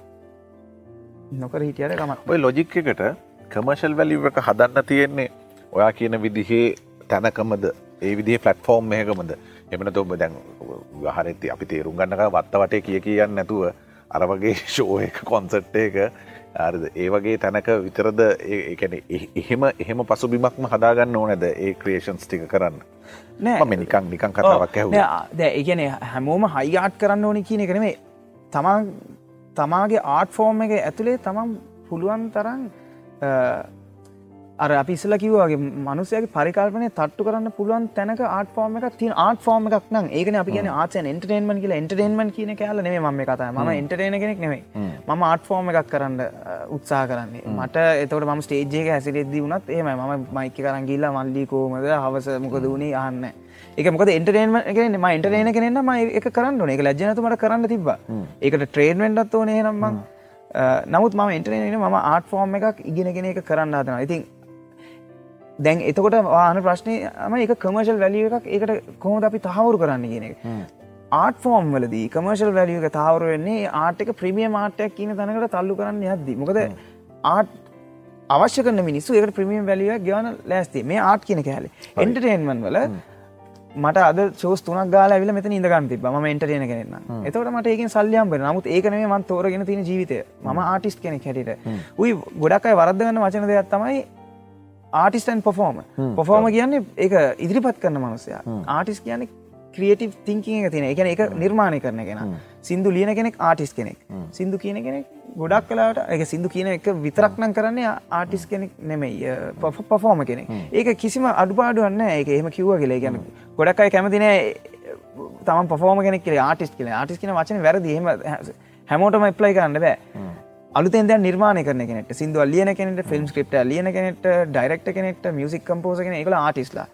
නොකර හිටියට කමක් ඔය ලොජික් එකට කමර්ශල් වැලිව එක හදන්න තියෙන්නේ ඔයා කියන විදිහේ තැනකමද? ඒ විදිහ ෆලට්ෆෝර්ම් එකකමද? එමන තොබ දැන් හරති අපි තේරුම් ගන්නක වත්ත වටේ කිය කියන්න නැතුව අරවගේ ශෝ එක කොන්සට් එක ආරද ඒ වගේ තැනක විතරද ඒැන එහෙම එහෙම පසුබිමක්ම හදාගන්න ඕනැද ඒ ක්‍රේෂන්ස් ටික කරන්න? නෑ. නිකං නිකං කතාවක් ඇහ ද ඒගැන හැමෝම හයිආට් කරන්න ඕනි කියන එකනෙමේ තමා තමාගේ ආට් ෆෝර්ම් එක ඇතුළේ තමන් පුළුවන් තරන් අර අපිස්සල කිවගේ මනුසයගේ පරිකල්පනය තට්ටු කරන්න පුළුවන් තැනක ආට ෆෝර්ම එකක් තින ආට ෆෝර්ම එකක් නම්. ඒකන අපි කියන ආචන එන්ටර්ටේන්මන් කියලා. එන්ටර්ටේන්මන් කියන කෑල නෙේ ම කතා ම එන්ටර්ටේන කෙනෙක් නෙවේ මම ආට ෆෝර්ම එකක් කරන්න උත්සා කරන්නේ. මට එතවට ම ස්ටේජ්ජයක හැසිරෙද්දී වුණත් ඒම ම මයික කරගිල්ලා මල්ලි කෝමද හවස මොකද වුණේ? අහන්න එක මොක එන්ටරේන්ම ම එන්ටරේන කෙනෙන්න ම එක කරන්න එක ලජනතුමට කරන්න තිබ ඒකට ට්‍රේන්වෙන්ටත් ඕනේ නම්මං නමුත් ම එන්ටරේන ම ආට ෆෝර්ම් එකක් ඉගෙනගෙන එක කරන්න අදන ඉතින් දැන් එතකොට වාන ප්‍රශ්නය ම එක කමර්ශල් වැලිය එකක්. ඒකට කොහොද අපි තහවුරු කරන්න කියන එක. ආට ෆෝම් වලදී කමර්ශල් වැලියක තහවර වෙන්නේ ආටක ප්‍රමිය මාටයක් කියන තැනකට තල්ලු කරන්න යද්දි. මොකද ආට් අවශ්‍ය කන මිනිස්සු එකට ප්‍රමියම් වැලිය ගවන ලෑස්ති. මේ ආට් කියන කෑලේ එන්ටර්ටේන්මන් වල මට අද ෝස් තුනක් ගාල ඇවිල මෙත ඉඳගන්න තිබ ම එන්ටරන කෙනෙන්න එතවට මට ඒකින් සල්ලියම් බර නමුත් ඒකනේ මන් තෝරගෙන තියෙන ජීවිතය. ම ආටිස් කෙනෙක් හැටිට උයි ගොඩක්යි වරදගන්න වචන දෙයක් තමයි ආටිස්ටන් පොෆෝම පොෆෝම කියන්නේ ඒක ඉදිරිපත් කරන මනුසයා ආටිස් කියන්නේ ක්‍රියටව තිංකින් එක තින එක එක නිර්මාණය කරන කෙන. සිින්දු ලියන කෙනෙක් ආටිස් කෙනෙක්. සිින්දු කියන කෙනෙක් ගොඩක් කලාට එක සිින්දු කියන එක විතරක්නම් කරන්නේ ආටිස් කෙනෙක් නෙමෙයි පොෆෝම කෙනෙක්. ඒක කිසිම අඩුපාඩුවන්න ඒක එහෙම කිව්ව කියල. ගැන ගොඩක් අයි කැමතින තම පොෆෝම කෙනෙක් කියල ආටිස් කියල. ආටිස් කියන වචන වැරදිීම හැමෝටම එප්ලයි කරන්න බෑ අලුතෙන් දැන් නිර්මාණය කරන කෙනෙට සිින්දුව ලියන කෙනෙට ෆිල්ම් ස්ක්‍රප්ට ලියන කෙනෙට ඩයිරක්ට කෙනෙක්ට මියසික් කම්පෝස කෙන එකල ආටිස්ලා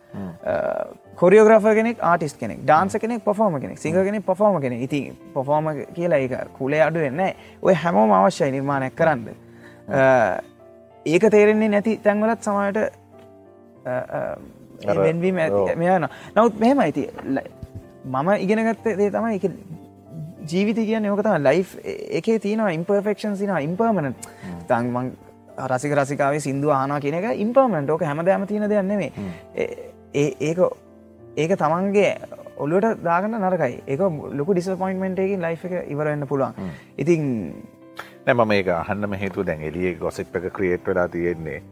කොරියෝග්‍රාෆ කෙනෙක් ආටිස් කෙනෙක් ඩාන්ස කෙනෙක් පොෆෝම කෙනෙක් සිංහ කෙනෙක් පොෆෝම කෙනෙ ඉති පොෆෝම කියලා එක කුලේ අඩු වෙන්න ඔය හැමෝම අවශ්‍යයි නිර්මාණයක් කරන්න. ඒක තේරෙන්නේ නැති තැන්වලත් සමයට වෙන්වීම මෙයන නවත් මෙහෙම ඇති මම ඉගෙනගත්ත දේ තමයි එක ජීවිත කියන්න යෝකතම ලයි් එකේ තියෙනවා ඉම්පර්ෆෙක්ෂන් සින ඉම්පර්මන තංමං රසික රසිකාවේ සිින්දු ආනා කියන එක ඉම්පර්මෙන්ට් ඕක හැමදෑම තියෙන දෙයන්නෙමේ ඒක ඒක තමන්ගේ ඔල්ලුවට දාගන්න නරකයි. ඒක ලොකු ඩිස්පොයින්ට්මෙන්ට්කින් ලයි් එක ඉවරන්න පුළුවන්. ඉතින් නැම මේක අහන්නම හේතු දැන් එලිය ගොසෙක් එක ක්‍රියේට් වෙලා තියෙන්නේ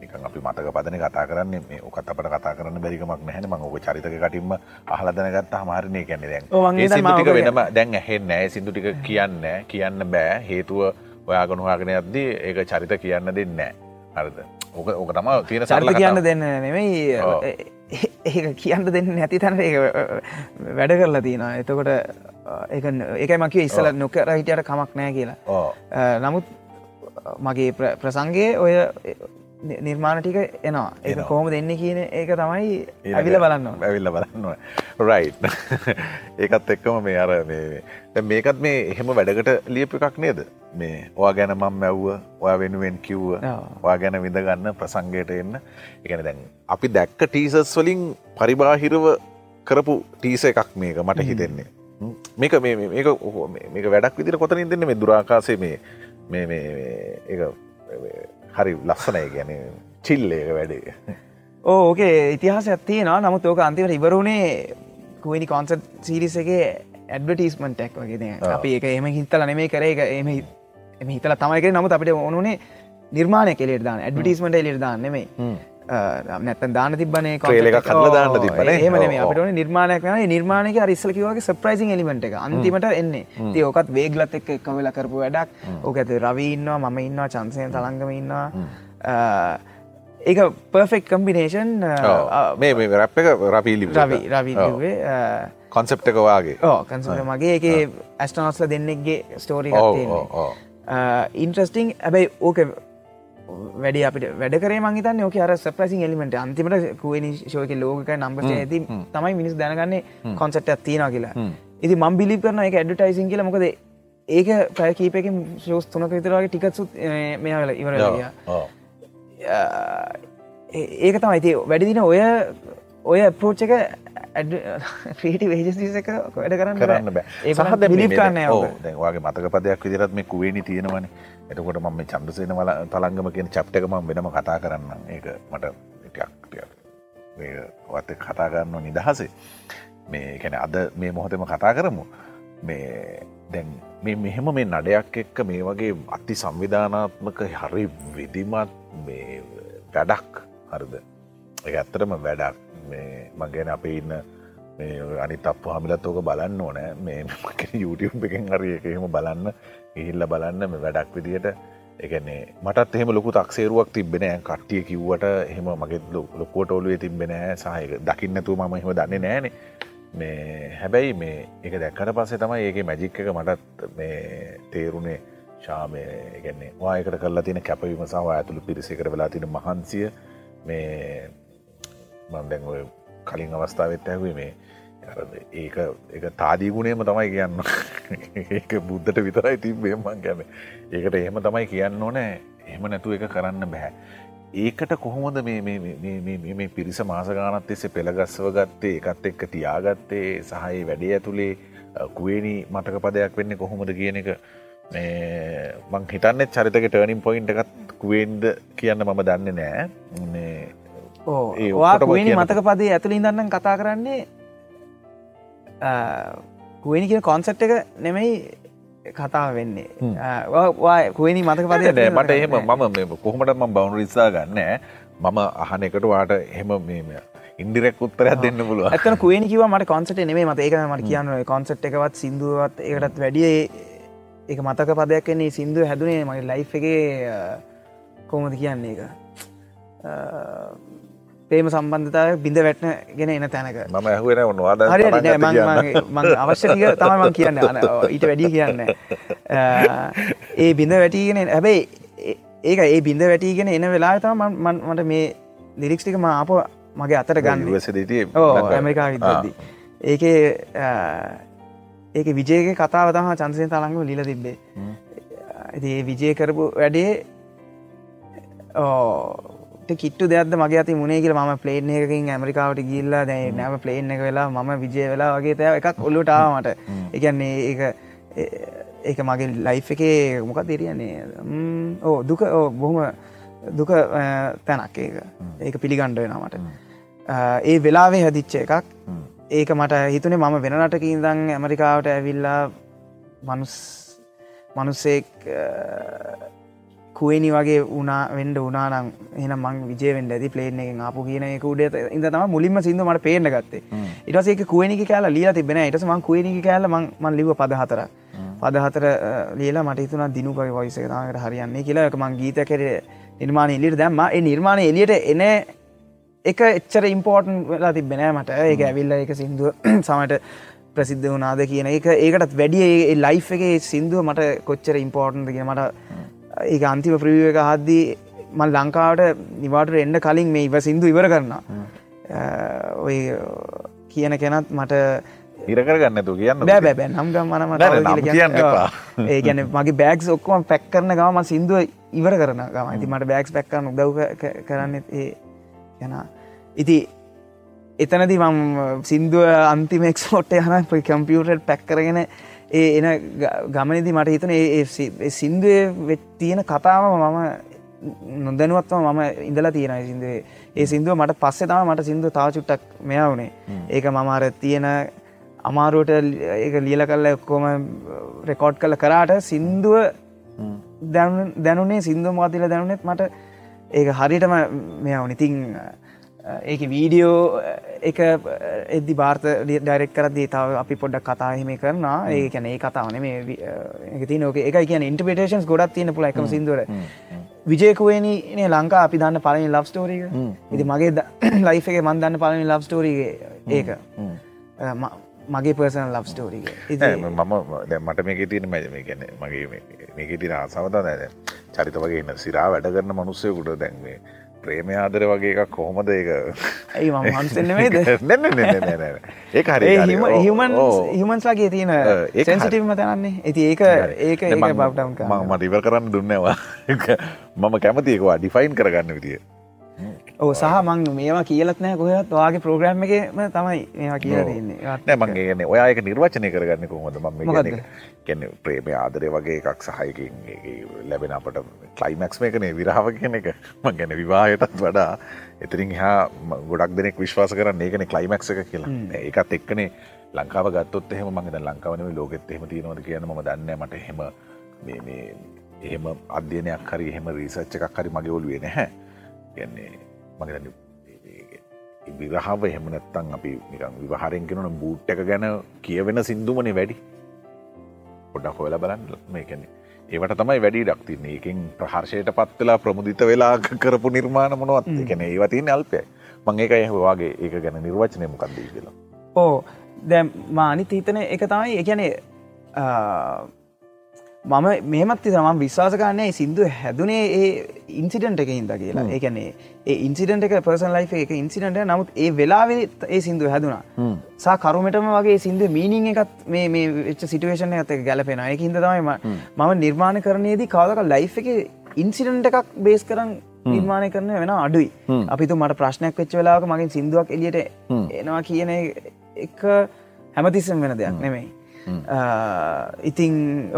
නිකන් අපි මතක පදන කතා කරන්න මේ ඔකත් අපට කතා කරන්න බැරිකමක් නැහැන. මං ඕක චරිතක කටින්ම අහලදනගත් හමාරණය කැනෙ දැන්. ටික වෙනම දැන් ඇහෙන් නෑ සිදු ටික කියන්න කියන්න බෑ. හේතුව ඔයාගනු හාගෙන අද්දී ඒක චරිත කියන්න දෙන්න හරද? ඕක ඕක තම තියෙන සරල කියන්න දෙන්න නෙමයි. ඒ කියන්න දෙන්න නැති තැන වැඩ කරලා තියෙනවා. එතකොට ඒකයි මකිව ඉස්සල නොකර හිටියට කමක් නෑ කියලා. නමුත් මගේ ප්‍රසංගේ ඔය නිර්මාණ ටික එනවා. ඒ කෝම දෙන්න කියන ඒක තමයි ඇවිල බලන්න ඇවිල්ල බලන්න රයි් ඒකත් එක්කම මේ අර මේකත් මේ එහෙම වැඩකට ලියප එකක් නේද? මේ ඔයා ගැන මම් මැව්ව ඔයා වෙනුවෙන් කිව්ව ඔයා ගැන විඳගන්න ප්‍රසංගයට එන්න. එකන දැන් අපි දැක්ක ටීසස් වලින් පරිබාහිරව කරපු ටීස එකක් මේක මට හිතෙන්නේ. මේක මේක මේක වැඩක් විදිර කොතනින් දෙන්න? මේ දුරාකාසේ මේ මේ ඒ හරි ලස්සනය ගැන චිල්ලේක වැඩේ. ඕකේ ඉතිහාස ඇත්තියෙනවා නමුත් ඕක අන්තිවට ඉවරුණේ කුවනි කොන්සට් සිරිසගේ ඇඩ්වටීස්මන්ටක් වගේ අපි ඒක එම හිතල නෙමේ කරේ. එක එම එම හිතල තමයික නමුත් අපිට ඕනුනේ නිර්මාණය කෙලෙට දාන්න ඇඩ්වටීස්මට එලිට දාන්න නෙමේ නැත්තන් දාන තිබනේ ක්‍රේල කල දාන්න තිබන ඒමන අපට නිර්මාණයක් න නිර්මාණක රිස්සලකිවගේ සප්‍රයිසින් එලිමට එක. අන්තිමට එන්නේ. ති ඕකත් වේගලත් එක් එක වෙලා කරපු වැඩක්. ඕක ඇත රවීන්නවා මම ඉන්නවා චන්සය තළංගම ඉන්නවා. ඒක පර්ෆෙක් කම්බිනේෂන් මේ රැප් එක රපීලි රවි රවිවේ කොන්සෙප්ට එක වාගේ ඕ කන්සප මගේ. එක ඇස්ටනස්ල දෙන්නෙක්ගේ ස්ටෝරි ඉන්ට්‍රස්ටිං ඇබැයි ඕක වැඩ අපිට වැඩ කර මංහිතන්න ෝක අර සප්‍රසින් එලිමට අන්තිමට කුවනි ශෝක ලෝක නම්බස ඇති තමයි මිනිස් දැනගන්නේ කොන්සට් ඇත්තින කියලා. ඉති මම් බිලි කරන එක ඇඩටයිසින් කියල. මොකද ඒක පැකීපක ශෝස් තුනක විතරගේ ටිකත්සුත් මේ වල ඉවර ඒක තමයි. ඇති වැඩිදින ඔය ඔය පෝච් එක ්‍රීටි වේජසික වැඩ කරන්න කරන්න බෑ. සහද බිලිප් කරන්න වගේ මතක පදයක් විදිරත් මේ කුවේනි තියෙනවන. එතකොට මම චන්දසේන වල තළංගම කියන චප්ටකම වෙනම කතා කරන්න ඒක මට වත් කතා කරන්න නිදහසේ. මේ කැන අද මේ මොහොතම කතා කරමු. මේ දැන් මේ මෙහෙම මේ නඩයක් එක්ක මේ වගේ අති සංවිධානාත්මක හරි විදිමත් මේ වැඩක් හරිද? එක ඇත්තරම වැඩක් මගේන අප ඉන්න අනිත් අප හමිලත් ඕක බලන්න ඕනෑ. මේ මකෙන YouTube එකෙන් හරි එක එහෙම බලන්න ගිහිල්ල බලන්න මේ වැඩක් විදියට. එකන්නේ මටත් එහෙම ලොකු තක්සේරුවක් තිබෙන කට්ටිය කිව්වට එහෙම මගේ ලොකුවට ඔලුවේ තිබෙනෑ සහයක දකින්නතු ම එහෙම දන්නේ නෑනේ. මේ හැබැයි මේ එක දැක්කට පස්සේ තමයි ඒක මැජික් එක මටත් මේ තේරුණේ ශාමය ගැන්නේ වායකට කරලා තින කැපවීම සහ ඇතුළු පිරිසිකර වෙලා තින මහන්සිය. මේ මන්දැන් ඔය කලින් අවස්ථාවත් ඇහුවේ මේ ඒක එක තාදීගුණේම තමයි කියන්න ඒක බුද්ධට විතරයි තිබේමන් ගැන ඒකට එහෙම තමයි කියන්න ඕනෑ. එහෙම නැතු එක කරන්න බැහැ ඒකට කොහොමද මේ- මේ- මේ- මේ- මේ- මේ පිරිස මාසගානත් එෙසේ පෙළගස්ව ගත්තේ? එකත් එක්ක තියාගත්තේ? සහහි වැඩේ ඇතුළේ කුවේනි මතක පදයක් වෙන්න කොහොමද කියන එක? මේ මං හිතන්න චරිතක ටර්නිම් පොයින්ට එකත් කුවෙන්ද කියන්න මම දන්න නෑ. මේ ඕ ඒ වා ඔක්කොටම කුවනි කියන- මතක පදේ ඇතුළින් දන්න කතා කරන්නේ කුවනි කියන කොන්සට් එක නෙමෙයි කතා වෙන්නේ. කුවනි මතක පද මට එහෙම මම කොහොමට ම බවුණු රිසා ගන්න. මම අහන එකට වාට එහෙම මේ ඉන්ඩිරෙක් උත්තරයක් දෙන්න පුළුව ඇතන කුවනි කිව මට කොන්සට නෙමේ මත ඒක මට කියන්න කොන්සට් එකවත් සිින්දුවත් එකටත් වැඩිය එක මතක පදයක් එන්නේ සිින්දුව හැදුනේ මගේ ලයි් එක කොහොමද කියන්නේ එක පේම සම්බන්ධතාව බිඳ වැටන ගෙන එන තැනක. මම ඇහුවෙන ඔන්නවාද හරි හරි නෑ, මං- මං මං අවශ්‍ය ටික තමයි මං කියන්න. ඊට වැඩිය කියන්න ඒ බිඳ වැටීගෙන හැබැයි ඒක ඒ බිඳ වැටීගෙන එන වෙලා තම මට මේ ලිරික්ස්ටික ම අප මගේ අතට ගන්න. ඕ ඇමරිකා විදදි ඒකේ ඒක විජයගේ කතාව තම චන්සයෙන් තලංගම ලිල තිබ්බේ. ඇති විජය කරපු වැඩේ කිට්ටු දෙයක්ද මගේ ඇති මුණේ කියල ම පලේන් එකකින් ඇමරිකාවට ගිල්ලා දැ නැම පලේන් එක වෙලා ම විජය වෙලා වගේ තෑ එකක් ඔල්ලුටාවට එකන්නේ ඒ ඒක මගේ ලයි් එකේ මොකක් දෙරියන්නේ ඕ දුක ඕ බොහොම දුක තැනක් ඒක. ඒක පිළිගණ්ඩ වෙනමට ඒ වෙලාවේ හැදිච්ච එකක්. ඒක මට හිතුනේ මම වෙනටක ඉඳං ඇමරිකාවට ඇවිල්ලා මනුස් මනුස්සෙක් කුවනි වගේ උනා වෙන්ඩ උනානම් එන මං විජයවෙන්ඩ ඇති පලේන එක ආපු කියන එක උඩේ ඉඳ තම මුලින්ම සිින්ද මට පේන ගත්තේ. ඉටසේක කුවනි කෑල ලිය තිබෙන ඉටස මං කුවනි කෑල මන් ලිව පදහතර පදහතර ලියලා මට තුන දිනුපයි වයිස තාකට හරියන්නේ කියලා. මං ගීත කර නිර්මාණ එලිට දැම්ම ඒ නිර්මාණ එලියට එන එක එච්චර ඉම්පෝර්ටන් වෙලා තිබෙනෑ මට. ඒක ඇවිල්ල එක සිින්දුව සමට ප්‍රසිද්ධ වනාද කියන එක. ඒකටත් වැඩිය ලයි් එක සිින්දුව මට කොච්චර ඉම්පෝර්ටන්ද කිය මට ඒ අන්තිම ප්‍රවිය එක හද්දී මල් ලංකාවට නිවාට එන්න කලින් මේ ඉව සිින්දු ඉවර කරන්න ඔය කියන කෙනත් මට ඉරකර ගන්න තු කියන්න? බෑ බැබැ නම් ගම්මනම නෑ, නම් කියන්න. ඒ ගැන මගේ බෑගස් ඔක්කොම පැක් කරන ගම සිින්දුව ඉවර කරන ගම ඇති මට බෑක්ස් පැක්කන්න උදව් කරන්න ඒ යන ඉති එතනති මම සිින්දුව අන්තිමෙක් ෝට් යන කම්පියුටර් පැක් කරගෙන ඒ එන ගමනදි මට හිතන ඒ සිින්දුව තියෙන කතාව මම නොදැනුවත්ව මම ඉඳලා තියෙන සිින්දුවේ. ඒ සිින්දුව මට පස්සේ තම මට සිින්දුව තාව චුට්ටක් මෙයා වුණේ ඒක මමර තියෙන අමාරුවට ඒක ලියල කල්ල ඔක්කොම රෙකෝඩ් කළ කරාට සින්දුව දැනු- දැනුනේ සිින්දුව මාතිල දැනුනෙත් මට ඒක හරිටම මෙයා වනිතින් ඒක වීඩියෝ එක එදදි භාර්ත ඩයිරෙක් කරදී තාව අපි පොඩ්ඩක් කතාහිම කරනා ඒ කැන ඒ කතාවන මේ ති නෝක එක කියන ඉන්ටපිටේන්ස් ගොඩත් තියන පුල එකම සිදුවර විජයකුවනනේ ලංකා අපි දන්න පලනි ලබ් ස්ටෝරීක ඉති මගේ ලයිෆ එක මන්දන්න පලනි ලබ් ස්ටෝරීගේ ඒක. ම- මගේ පර්සන ලබ් ස්ටෝරීක මම මට මේක තියන මැජ මේ ගැන මගේ මේක තින ආසාවත නැද චරිත වගේ ඉන්න සිරා වැඩ කරන මනුස්සයකුට දැන්වේ ප්‍රේමය ආදර වගේ එකක් කොහොමද ඒක? ඇයි මම හන්සෙන්නවේද ඒ හරි. හිමන් හිමන්ස්ලාගේ තියෙන ඒක සැන්සිටීම තැනන්නේ. ඇති ඒක ඒක ඒක බව්ටම් මට ඉවර කරන්න දුන්නවා මම කැමතිකවා ඩිෆයින් කරගන්න විදිිය ඕ සහ මං මේවා කියලත් නෑ කොහත් වාගේ ප්‍රෝග්‍රම් එකම තමයි මේවා කියලා තින්නේ මංගේ ගැන ඔයායක නිර්වචනය කරගන්න කොහොද ම මොකක්ද? ගැන ප්‍රේමය ආදරය වගේ එකක් සහයකින් ලැබෙන අපට ක්ලයිමක්ස් මේකනේ විරාව කියන එක. මං ගැන විවාහයටත් වඩා එතරින් හා ගොඩක් දෙනෙක් විශ්වාස කරන්න ඒකන ක්ලයිමක්ස එක කියලා. ඒකත් එක්කනේ. ලංකාව ගත්තොත් එහෙම මංගත ලංකාවන ලෝකෙත් එහෙම තියෙනවද කියන ම දන්න මට එහෙම මේ මේ එහෙම අධ්‍යනයක් හරි එහෙම රීසච්ච එකක් හරි මගේ ඔලුවේ නැහැ. කියන්නේ මගේ විරහාව එහෙමනැත්තන් අපි නිකන් විවාහරෙන් කෙනන බූට් එක ගැන කියවෙන සිින්දුමනේ වැඩි. පොඩක් හොල බලන්න මේකැනෙ ඒවට තමයි වැඩි ඩක්තින්නේ එකින් ප්‍රහර්ෂයට පත්වෙලා ප්‍රමුදිත වෙලා කරපු නිර්මාණ මොනවත්. එකන ඒවතින් අල්පය මං ඒක එහවාගේ ඒක ගැන නිර්වචනය මොකක්දී කියලා. ඕ දැම් මානිත හිතන එක තමයි එකනේ මම මේමත් තමන් විශ්වාස කරන්නේ සිින්දු හැදුනේ ඒ ඉන්සිඩන්ට එක හිද කියලා. ඒකනේ ඒ ඉන්සිඩන්ට එක පර්සන් ලයි් එක ඉන්සිඩට නමුත් ඒ වෙලාවේ ඒ සිින්දු හැදුනා. සා කරුමටම වගේ සිින්දු මීනිං එකත් මේ වෙච්ච සිටුවේෂන ඇත ගැලපෙන එක හිද තමයිම මම නිර්මාණ කරනයේදී කාදක ලයි් එක ඉන්සිඩන්ට එකක් බේස් කරන්න නිර්මාණය කරන වෙන අඩුයි. අපිතු මට ප්‍රශ්නයක් වෙච්ච වෙලාක මගින් සිින්දුවක් එලියට. එනවා කියන එක හැමතිස්සම් වෙන දෙයක් නෙමෙයි හ්ම්. ඉතිං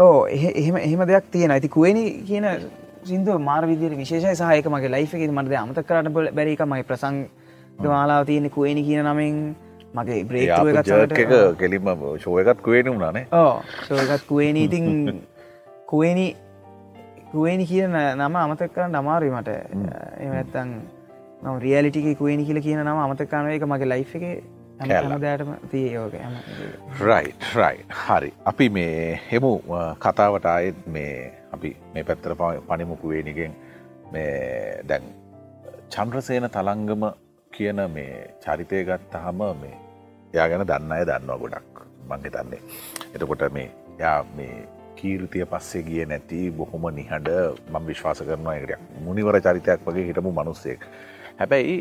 ඕ එහෙම එහෙම දෙයක් තියෙන ඇති kuweni කියන සිින්දුව මාර විදිර විශේෂය. සහයක මගේ ලයිෆ එක මට අමත කරන්න බැරි එක මයි ප්‍රසං මාලාව තියෙන kuweni කියන නමෙන්. මගේ එක කෙලිම ශෝයකත් kuවෙන වුණනේ ඕ සෝකත් kuweni ඉතිං kuweni kuweni කියන නම අමතක් කරන්න අමාරුයි මට. එමත්තන් රියලිටික kuweni කියල කියන නම අමතකානව එක මගේ ලයිෆ් එක කෑල්ල. හැමදෑටම තිය යෝක රයි රයි හරි. අපි මේ හෙමු කතාවට අයත් මේ අපි මේ පැත්තර පනිමුකුවේනිගෙන් මේ දැන් චන්ද්‍රසේන තලංගම කියන මේ චරිතය ගත්තහම මේ යා ගැන දන්න අය දන්නවා ගොඩක් මංහිතන්නේ එතකොට මේ යා මේ කීර්තිය පස්සේ ගිය නැති බොහොම නිහඬ මං විශ්වාස කරනවා එකට මුනිවර චරිතයක් වගේ හිටපු මනුස්සෙක්. හැබැයි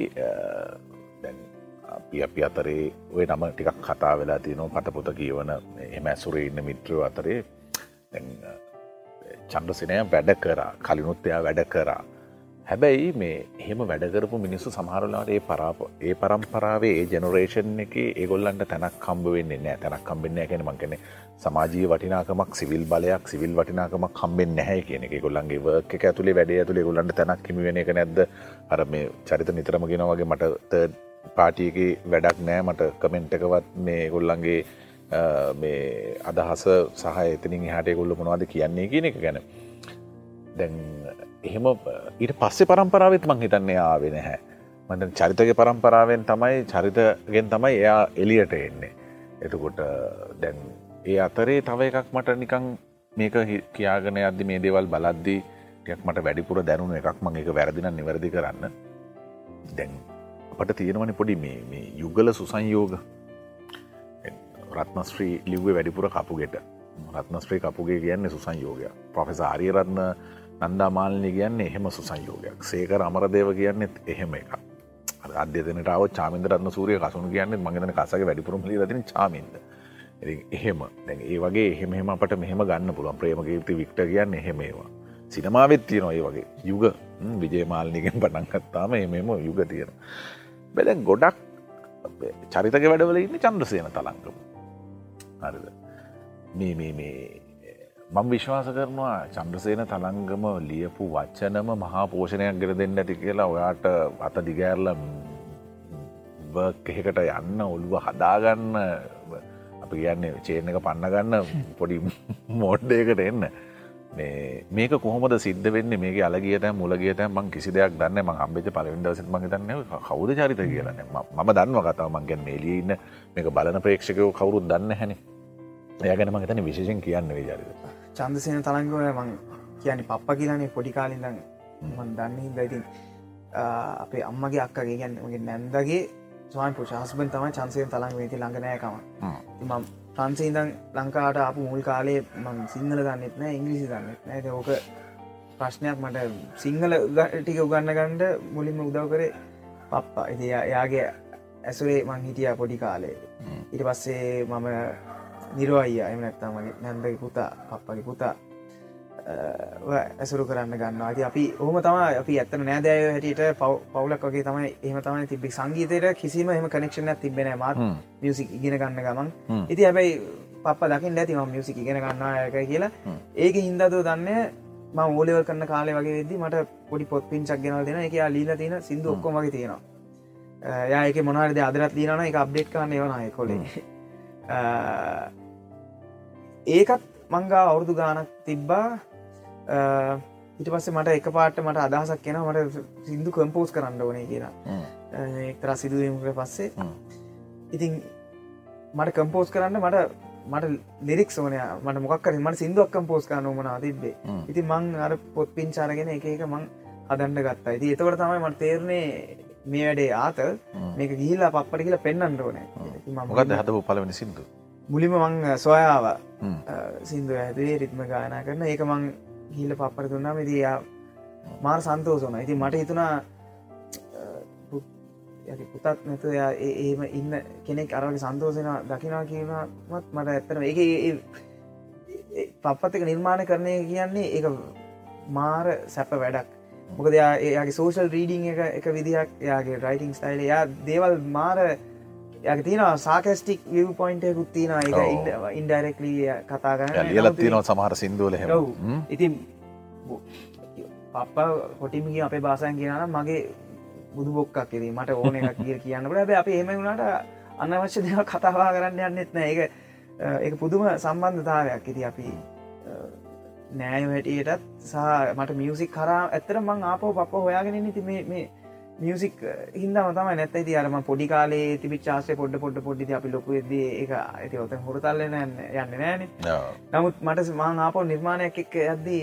අපි අපි අතරේ ඔය නම ටිකක් කතා වෙලා තියනවා. පටපොත කියවන එම ඇසුරේ ඉන්න මිත්‍රව අතරේ. දැන්, අ, චන්ද්‍රසිනය වැඩ කරා. කලිනුත් එයා වැඩ කරා. හැබැයි මේ එහෙම වැඩකරපු මිනිස්සු සමහරලාට ඒ පරාප ඒ පරම්පරාවේ ඒ ජනරේෂන් එක ඒගොල්ලන්ට තැනක් කම්බ වෙන්නේ නෑ තැනක් කම්බෙන්න ගැන මංකන සමාජී වටිනාකමක් සිවිල් බලයක් සිවිල් වටිනාකමක් කම්බෙන් නැහැ කියන එක. ගොල්ලන්ගේ වර්ක එක ඇතුළේ වැඩේ ඇතුළේ ගොල්ලන්ට තැනක් හිමි වෙන එක නැද්ද? අර මේ චරිත නිතරම ගෙන වගේ මට පාටියක වැඩක් නෑ. මට කමෙන්ට් එකවත් මේ ගොල්ලන්ගේ අ, මේ අදහස සහ එතනින් හට ගොල්ල මොනවාද කියන්නේ කියන එක ගැන. දැන් එහෙම ඊට පස්සේ පරම්පරාවත් මං හිතන්නේ ආවෙ නැහැ. මට චරිතක පරම්පරාවෙන් තමයි චරිතගෙන් තමයි එයා එලියට එන්නේ. එතකොට දැන් ඒ අතරේ තව එකක් මට නිකං මේක හි- කියාගෙන අද්දි මේ දේවල් බලද්දී ටියක් මට වැඩිපුර දැනුණු එකක් මං එක වැරදින නිවැරදි කරන්න. දැන් අපට තියෙනවන පොඩි මේ මේ යුගල සුසංයෝග. රත්නශ්‍රී ලිව්වේ වැඩිපුර කපුගෙට. රත්නශ්‍රී කපුගේ කියන්නේ සුසංයෝගයක්. ප්‍රොෆෙස ආරියරත්න නන්දාමාලනය කියන්නේ එහෙම සුසංයෝගයක්. සේකර අමරදේව කියන්නෙත් එහෙම එක අධ්‍යතනටාව චාමින්දරත්න සූරිය කසුණු කියන්නේ මගේතන කසගේ වැඩිපුරම ලතින චාමින්ද. ඉතින් එහෙම. දැන් ඒ වගේ එහෙම අපට මෙහෙම ගන්න පුළුවන්. ප්‍රේමකීර්ති වික්ට කියන්න එහෙමේවා සිනමාවෙත් තියෙනවා ඒ වගේ. යුග. විජයමාල්නිගෙන් පටන්ගත්තාම එමෙම යුග තියෙන බැද ගොඩක් චරිතක වැඩවල ඉන්න චන්ද්‍රසයන තලංගම. හරිද? මේ මේ මේ මං විශ්වාස කරනවා චන්ද්‍රසේන තලංගම ලියපු වච්චනම මහා පෝෂණයක් ගෙර දෙන්න ඇති කියලා ඔයාට අත දිගෑරල එහෙකට යන්න ඔළුව හදාගන්න අපි කියන්නේ චේන එක පන්නගන්න පොඩි මෝඩ්ඩයකට එන්න. මේ මේක කොහොමද සිද්ධ වෙන්න? මේක අලගියට මුලගේත මං කිසි දෙයක් දන්න ම අම්බෙච පලවින්දවසත් මගේ දන්න කවුද චරිත කියලන ම දන්ව කතාව. මංගැන් මේලිය ඉන්න මේක බලන ප්‍රේක්ෂකයෝ කවුරුත් දන්න හැන එය ගැන මගතන විශේෂෙන් කියන්න විචරිත චන්දසයන තලංගව මං කියන පප්ප කියලනේ පොඩි කාලිදන් මන් දන්න දයිතින් අපේ අම්මගේ අක්කගේ ගැන්නගේ නැන්දගේ ස්වාන් පුශාස්බන් තමයි චන්සයෙන් තලංග වේති ළඟනෑකම මම ප්‍රන්සේඉදන් ලංකාට අප මුල් කාලේ මං සිංහල දන්නෙත් නෑ ඉංග්‍රිසි දන්නෙත් නෑද ඕක ප්‍රශ්නයක් මට සිංහල ටික උගන්න ගණ්ඩ මුලින්ම උදව් කරේ පප්පා. ඉති යාගේ ඇසුරේ මං හිටිය පොඩි කාලේ. ඉට පස්සේ මම නිරෝයිය එම නැත්තම් මගේ නැන්දගේ පුතා පප්පගේ පුතා ඇසුරු කරන්න ගන්න ඇති අපි හොම තම අපි ඇත්තන නෑදෑය හැටියට පව් පවුලක් වගේ තමයි එහම තමයි තිබි සංගීතයට කිසිම එම කනෙක්ෂණ තිබෙන මාත් මියසික් ඉගෙන ගන්න ගමන්. ඉති හැබැයි පප දකිින් ඇති ම මියසික් ඉගෙන ගන්නායක කියලා. ඒක හින්දදෝ දන්න ම ඕලෙවල් කරන්න කාලය වගේ වෙදදි මට පොඩි පොත් පින්චක් ගෙනල් දෙෙන එක ලීල තියෙන සිින්දු ඔක්කොම තියෙනවා. යායක මොනාරද අදරත් දීනන එක අප්ඩේට් කරන්න එවනය කොලේ. ඒකත් මංගා අවුරදු ගානක් තිබ්බා ඉට පස්සේ මට එක පාට මට අදහසක් කියෙන මට සිින්දු කම්පෝස් කරන්න ඕනේ කියලා. එක්තර සිදුවීමට පස්සේ. ඉතින් මට කම්පෝස් කරන්න මට මට ලිරික් ඕනය මට මොක්කර මට සිින්දුවක් කම්පෝස් කරන්න මන තිබ්බේ. ඉති මං අර පොත් පින්චාරගෙන එක එක මං හදන්න ගත්තා. ඉති එතවට තමයි මට තේරණේ මේ වැඩේ ආත මේක ගිහිල්ලා පප්පට කියලා පෙන්න්නට ඕනෑ. මොකද හදපු පලවනි සිින්දු? මුලිම මං සොයාව සිින්දුව ඇතුේ රිත්ම ගායනා කරන. ඒක මං හිල්ල පප්පට දුන්නාම ඉතියා මාර සන්තෝසන ඉති මට හිතුනා පුතත් නැත ඒම ඉන්න කෙනෙක් අරගේ සන්තෝසන දකිනා කියනත් මට ඇත්තන ඒ පප්පත් එක නිර්මාණ කරණය කියන්නේ ඒ මාර සැප වැඩක්. මොකද එයා එයාගේ සෝෂල් රීඩිං එක එක විදිහක් යාගේ රයිටිං ස්ටයිල් එයා දේවල් මාර ය තින සාකස්ටික් විය පොයින්ටයකුත් තින එක ඔව්. ඉන්ඩරෙක්ලී කතා කරන්න. ලියලත් තියනවා සමහර සිින්දුවල ඔව්. ඉතින් පප්ප හොටිමිගේ අපේ බාසයන් කියනන මගේ බුදු බොක්කක් එදී මට ඕන එකක් කිය කියන්නට හැබ අප එහෙම වුණට අනවශ්‍ය දෙව කතාවා කරන්න යන්නෙත් නෑ. ඒක ඒ පුදුම සම්බන්ධතාවයක්. ඉති අපි නෑය හැටියටත් සහ මට මියසික් කරා ඇත්තර මං ආපෝ පප හොයාගෙන ඉති මේ මියසික් හිදම තම නැත ති අරම පොඩි කාලේ තිබි චාසය පොඩ පොඩ පොඩි අපි ලොකු ද එක ඇති ඔත හොරතල්ලන යන්න නෑන නමුත් මට මං ආපෝ නිර්මාණයක් එක්ක ඇද්දී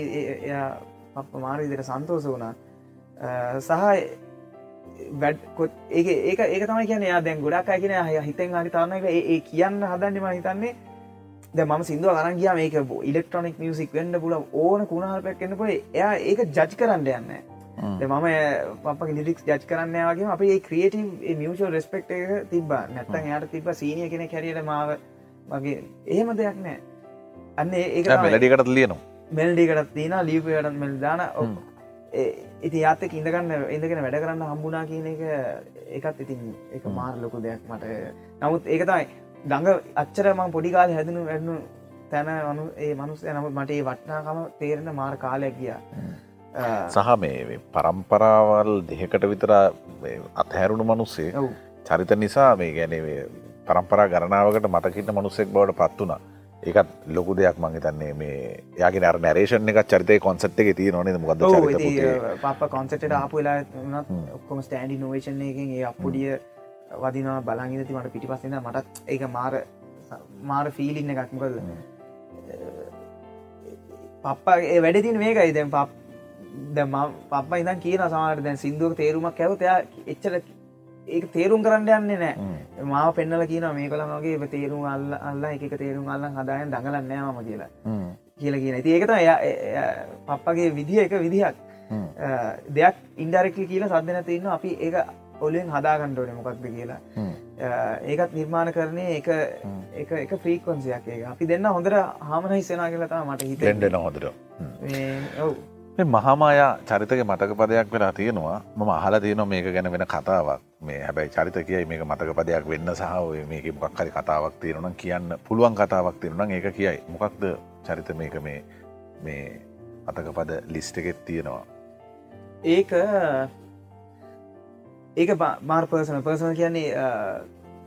පප්ප මාරීදික සන්තෝස වුණා. සහ වැඩ ඒ ඒක ඒක තමයි කියන දැන් ගොඩක් අය කියන ය හිතෙන් හරි තරන්න එක ඒ කියන්න හදන්නම හිතන්නේ ම සිදුව අරන් ගියාම ඒක ඉලෙක්ට්‍රොනික් මියසික් වෙන්න පුල ඕන කුණහල්පයක් එන්නකොට එයා ඒක ජජ් කරන්න යන්න මම. පප ලික් ජච් කරන්න වගේ අප ඒ ක්‍රියටව මියෂල් රෙස්පෙක්් එක තිබ නැත්තන් යට තිබ සීනිය කෙන කැරියට මාව වගේ එහෙම දෙයක් නෑ. අන්න ඒක මෙලඩිකට ලියනවා. මෙල්ඩිකටත් තින ලීපයට මෙල් දාන ඉති යාතක ඉඳගන්න ඉඳගෙන වැඩ කරන්න හම්බුනා කියන එක එකත් ඉතින් එක මාර් ලොකු දෙයක් මට. නමුත් ඒක තමයි ගඟ අච්චරම පොඩිකාල හැදනු වැඩනු තැන වනු ඒ මනුස් නමුත් මට ඒ වටනාකම තේරෙන මාර කාලයක් ගිය සහ මේ පරම්පරාවල් දෙහකට විතර අත්හැරුණු මනුස්සේ චරිත නිසා මේ ගැනේ පරම්පරා ගණනාවකට මතකින්න මනුස්සෙක් බවට පත් වුණ. ඒකත් ලොකු දෙයක් මංහිතන්නේ මේ යාගේ අර නැරේෂන් එක චරිතය කොන්සට් එක තිය නොනේ මොකද. පප්ප කොන්සට ආපු වෙලා වනත් ඔක්කොම ස්ටෑන්ඩි නෝවේෂන් එකෙන් ඒ අපපුඩිය වදිනවා බලංගිති මට පිටි පස්සෙන මටත් ඒක මාර මාර ෆීලින්න එකක්. මොකද? පප්පා වැඩ තින මේකයි. දැන් පප් දැ පප ඉදන් කියන සමාට දැන් සිින්දුවක තේරුමක් ඇවතයා එච්චර ඒක තේරුම් කරන්න යන්නේ නෑ. මාව පෙන්නල කියන මේ කළමගේ තේරුම් අල්ල අල්ල එක තේරුම් අල්ලන් හදායන් දඟලන්නෑම කියලා. හ්ම්. කියලා කියන ති ඒකත පප්පගේ විදිහ එක විදිහක්. දෙයක් ඉන්ඩරෙක්ලි කියලා සද්ධන තියන්න අපි ඒක ඔලෙන් හදාගණ්ඩෝන මොකක්ද කියලා. ඒකත් නිර්මාණ කරණය එක. එක එක ෆ්‍රීකොන්සියක් ඒක අපි දෙන්න හොඳර හාමන හිස්සනා කියලතා මට හිත දෙන්ඩෙන හොඳට. ඔව් මේ මහාමායා චරිතක මතක පදයක් වෙලා තියෙනවා. මම අහලා තියෙනවා මේක ගැන වෙන කතාවක්. මේ හැබැයි චරිත කියයි මේක මතක පදයක් වෙන්න සහ ඔය මේක මොකක් හරි කතාවක් තියෙනවා නම් කියන්න පුළුවන් කතාවක් තියෙනවා නම් ඒක කියයි. මොකක්ද චරිත මේක මේ මේ මතක පද ලිස්ට් එකෙත් තියෙනවා? ඒක ඒක මාර් පර්සන පර්සන කියන්නේ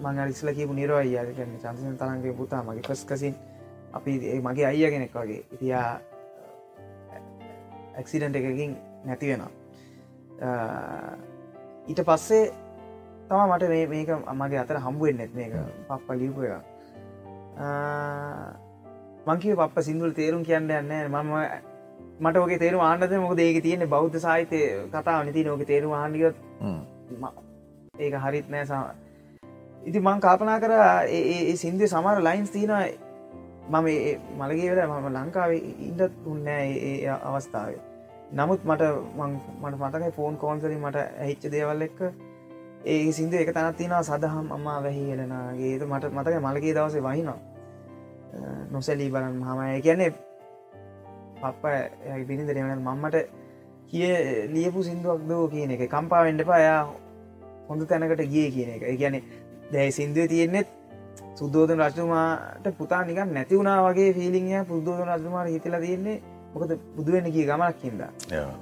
මං රිස්ල කියපු නිරෝයි කියන්න චන්සන තරන්ගේ පුතා මගේ පස් කසින් අපි ඒ මගේ අයිය කෙනෙක් වගේ. ඉතියා ඇක්සිඩන්ට එකකින් නැති වෙනවා. ඊට පස්සේ තම මට මේ මේක අමගේ අතර හම්බුවෙන් නැත් මේක. පප්ප එක. මංකිව පප්ප සිින්දුල් තේරුම් කියන්න යන්න මම මට ඕක තේරු ආන්නද මොක ඒක තියෙන බෞද්ධ සාහිතය කතාව නති නෝක තේරු හ්ම්. ඒක හරිත් නෑ සම ඉති මං කල්පනා කර ඒ සින්දය සමර ලයින්ස් තියන මම මළගේ වෙල මම ලංකාවේ ඉන්ඩත් උන්නෑ ඒ අවස්ථාවේ නමුත් මට මං- මට මතකයි ෆෝන් කෝන්සරි මට ඇහිච්ච දේවල් එක්ක ඒ සිින්ද එක තනත් තින සදහම් අම්මා වැහි එලනගේ මට මතක මළගේ දවසේ වහිනවා. නොසැලී බලන් මහමය. කියන්නේ පප්ප පිරිඳ දෙවන මම්මට කිය ලියපු සිින්දුවක් දෝ කියන එක. කම්පාවෙන්ඩ පයා හොඳ තැනකට ගිය කියන එක. ගැන දැයි සිින්දුව තියෙන්නෙත් සුද්දෝධන රජතුමාට පුතා නිකන් නැති වුණා වගේ ෆිලිිය පුද්දෝධන රජතුමාට හිතලා තියෙන්නේ මොකද බුදුවෙන කිය ගමනක්කින්ද යා.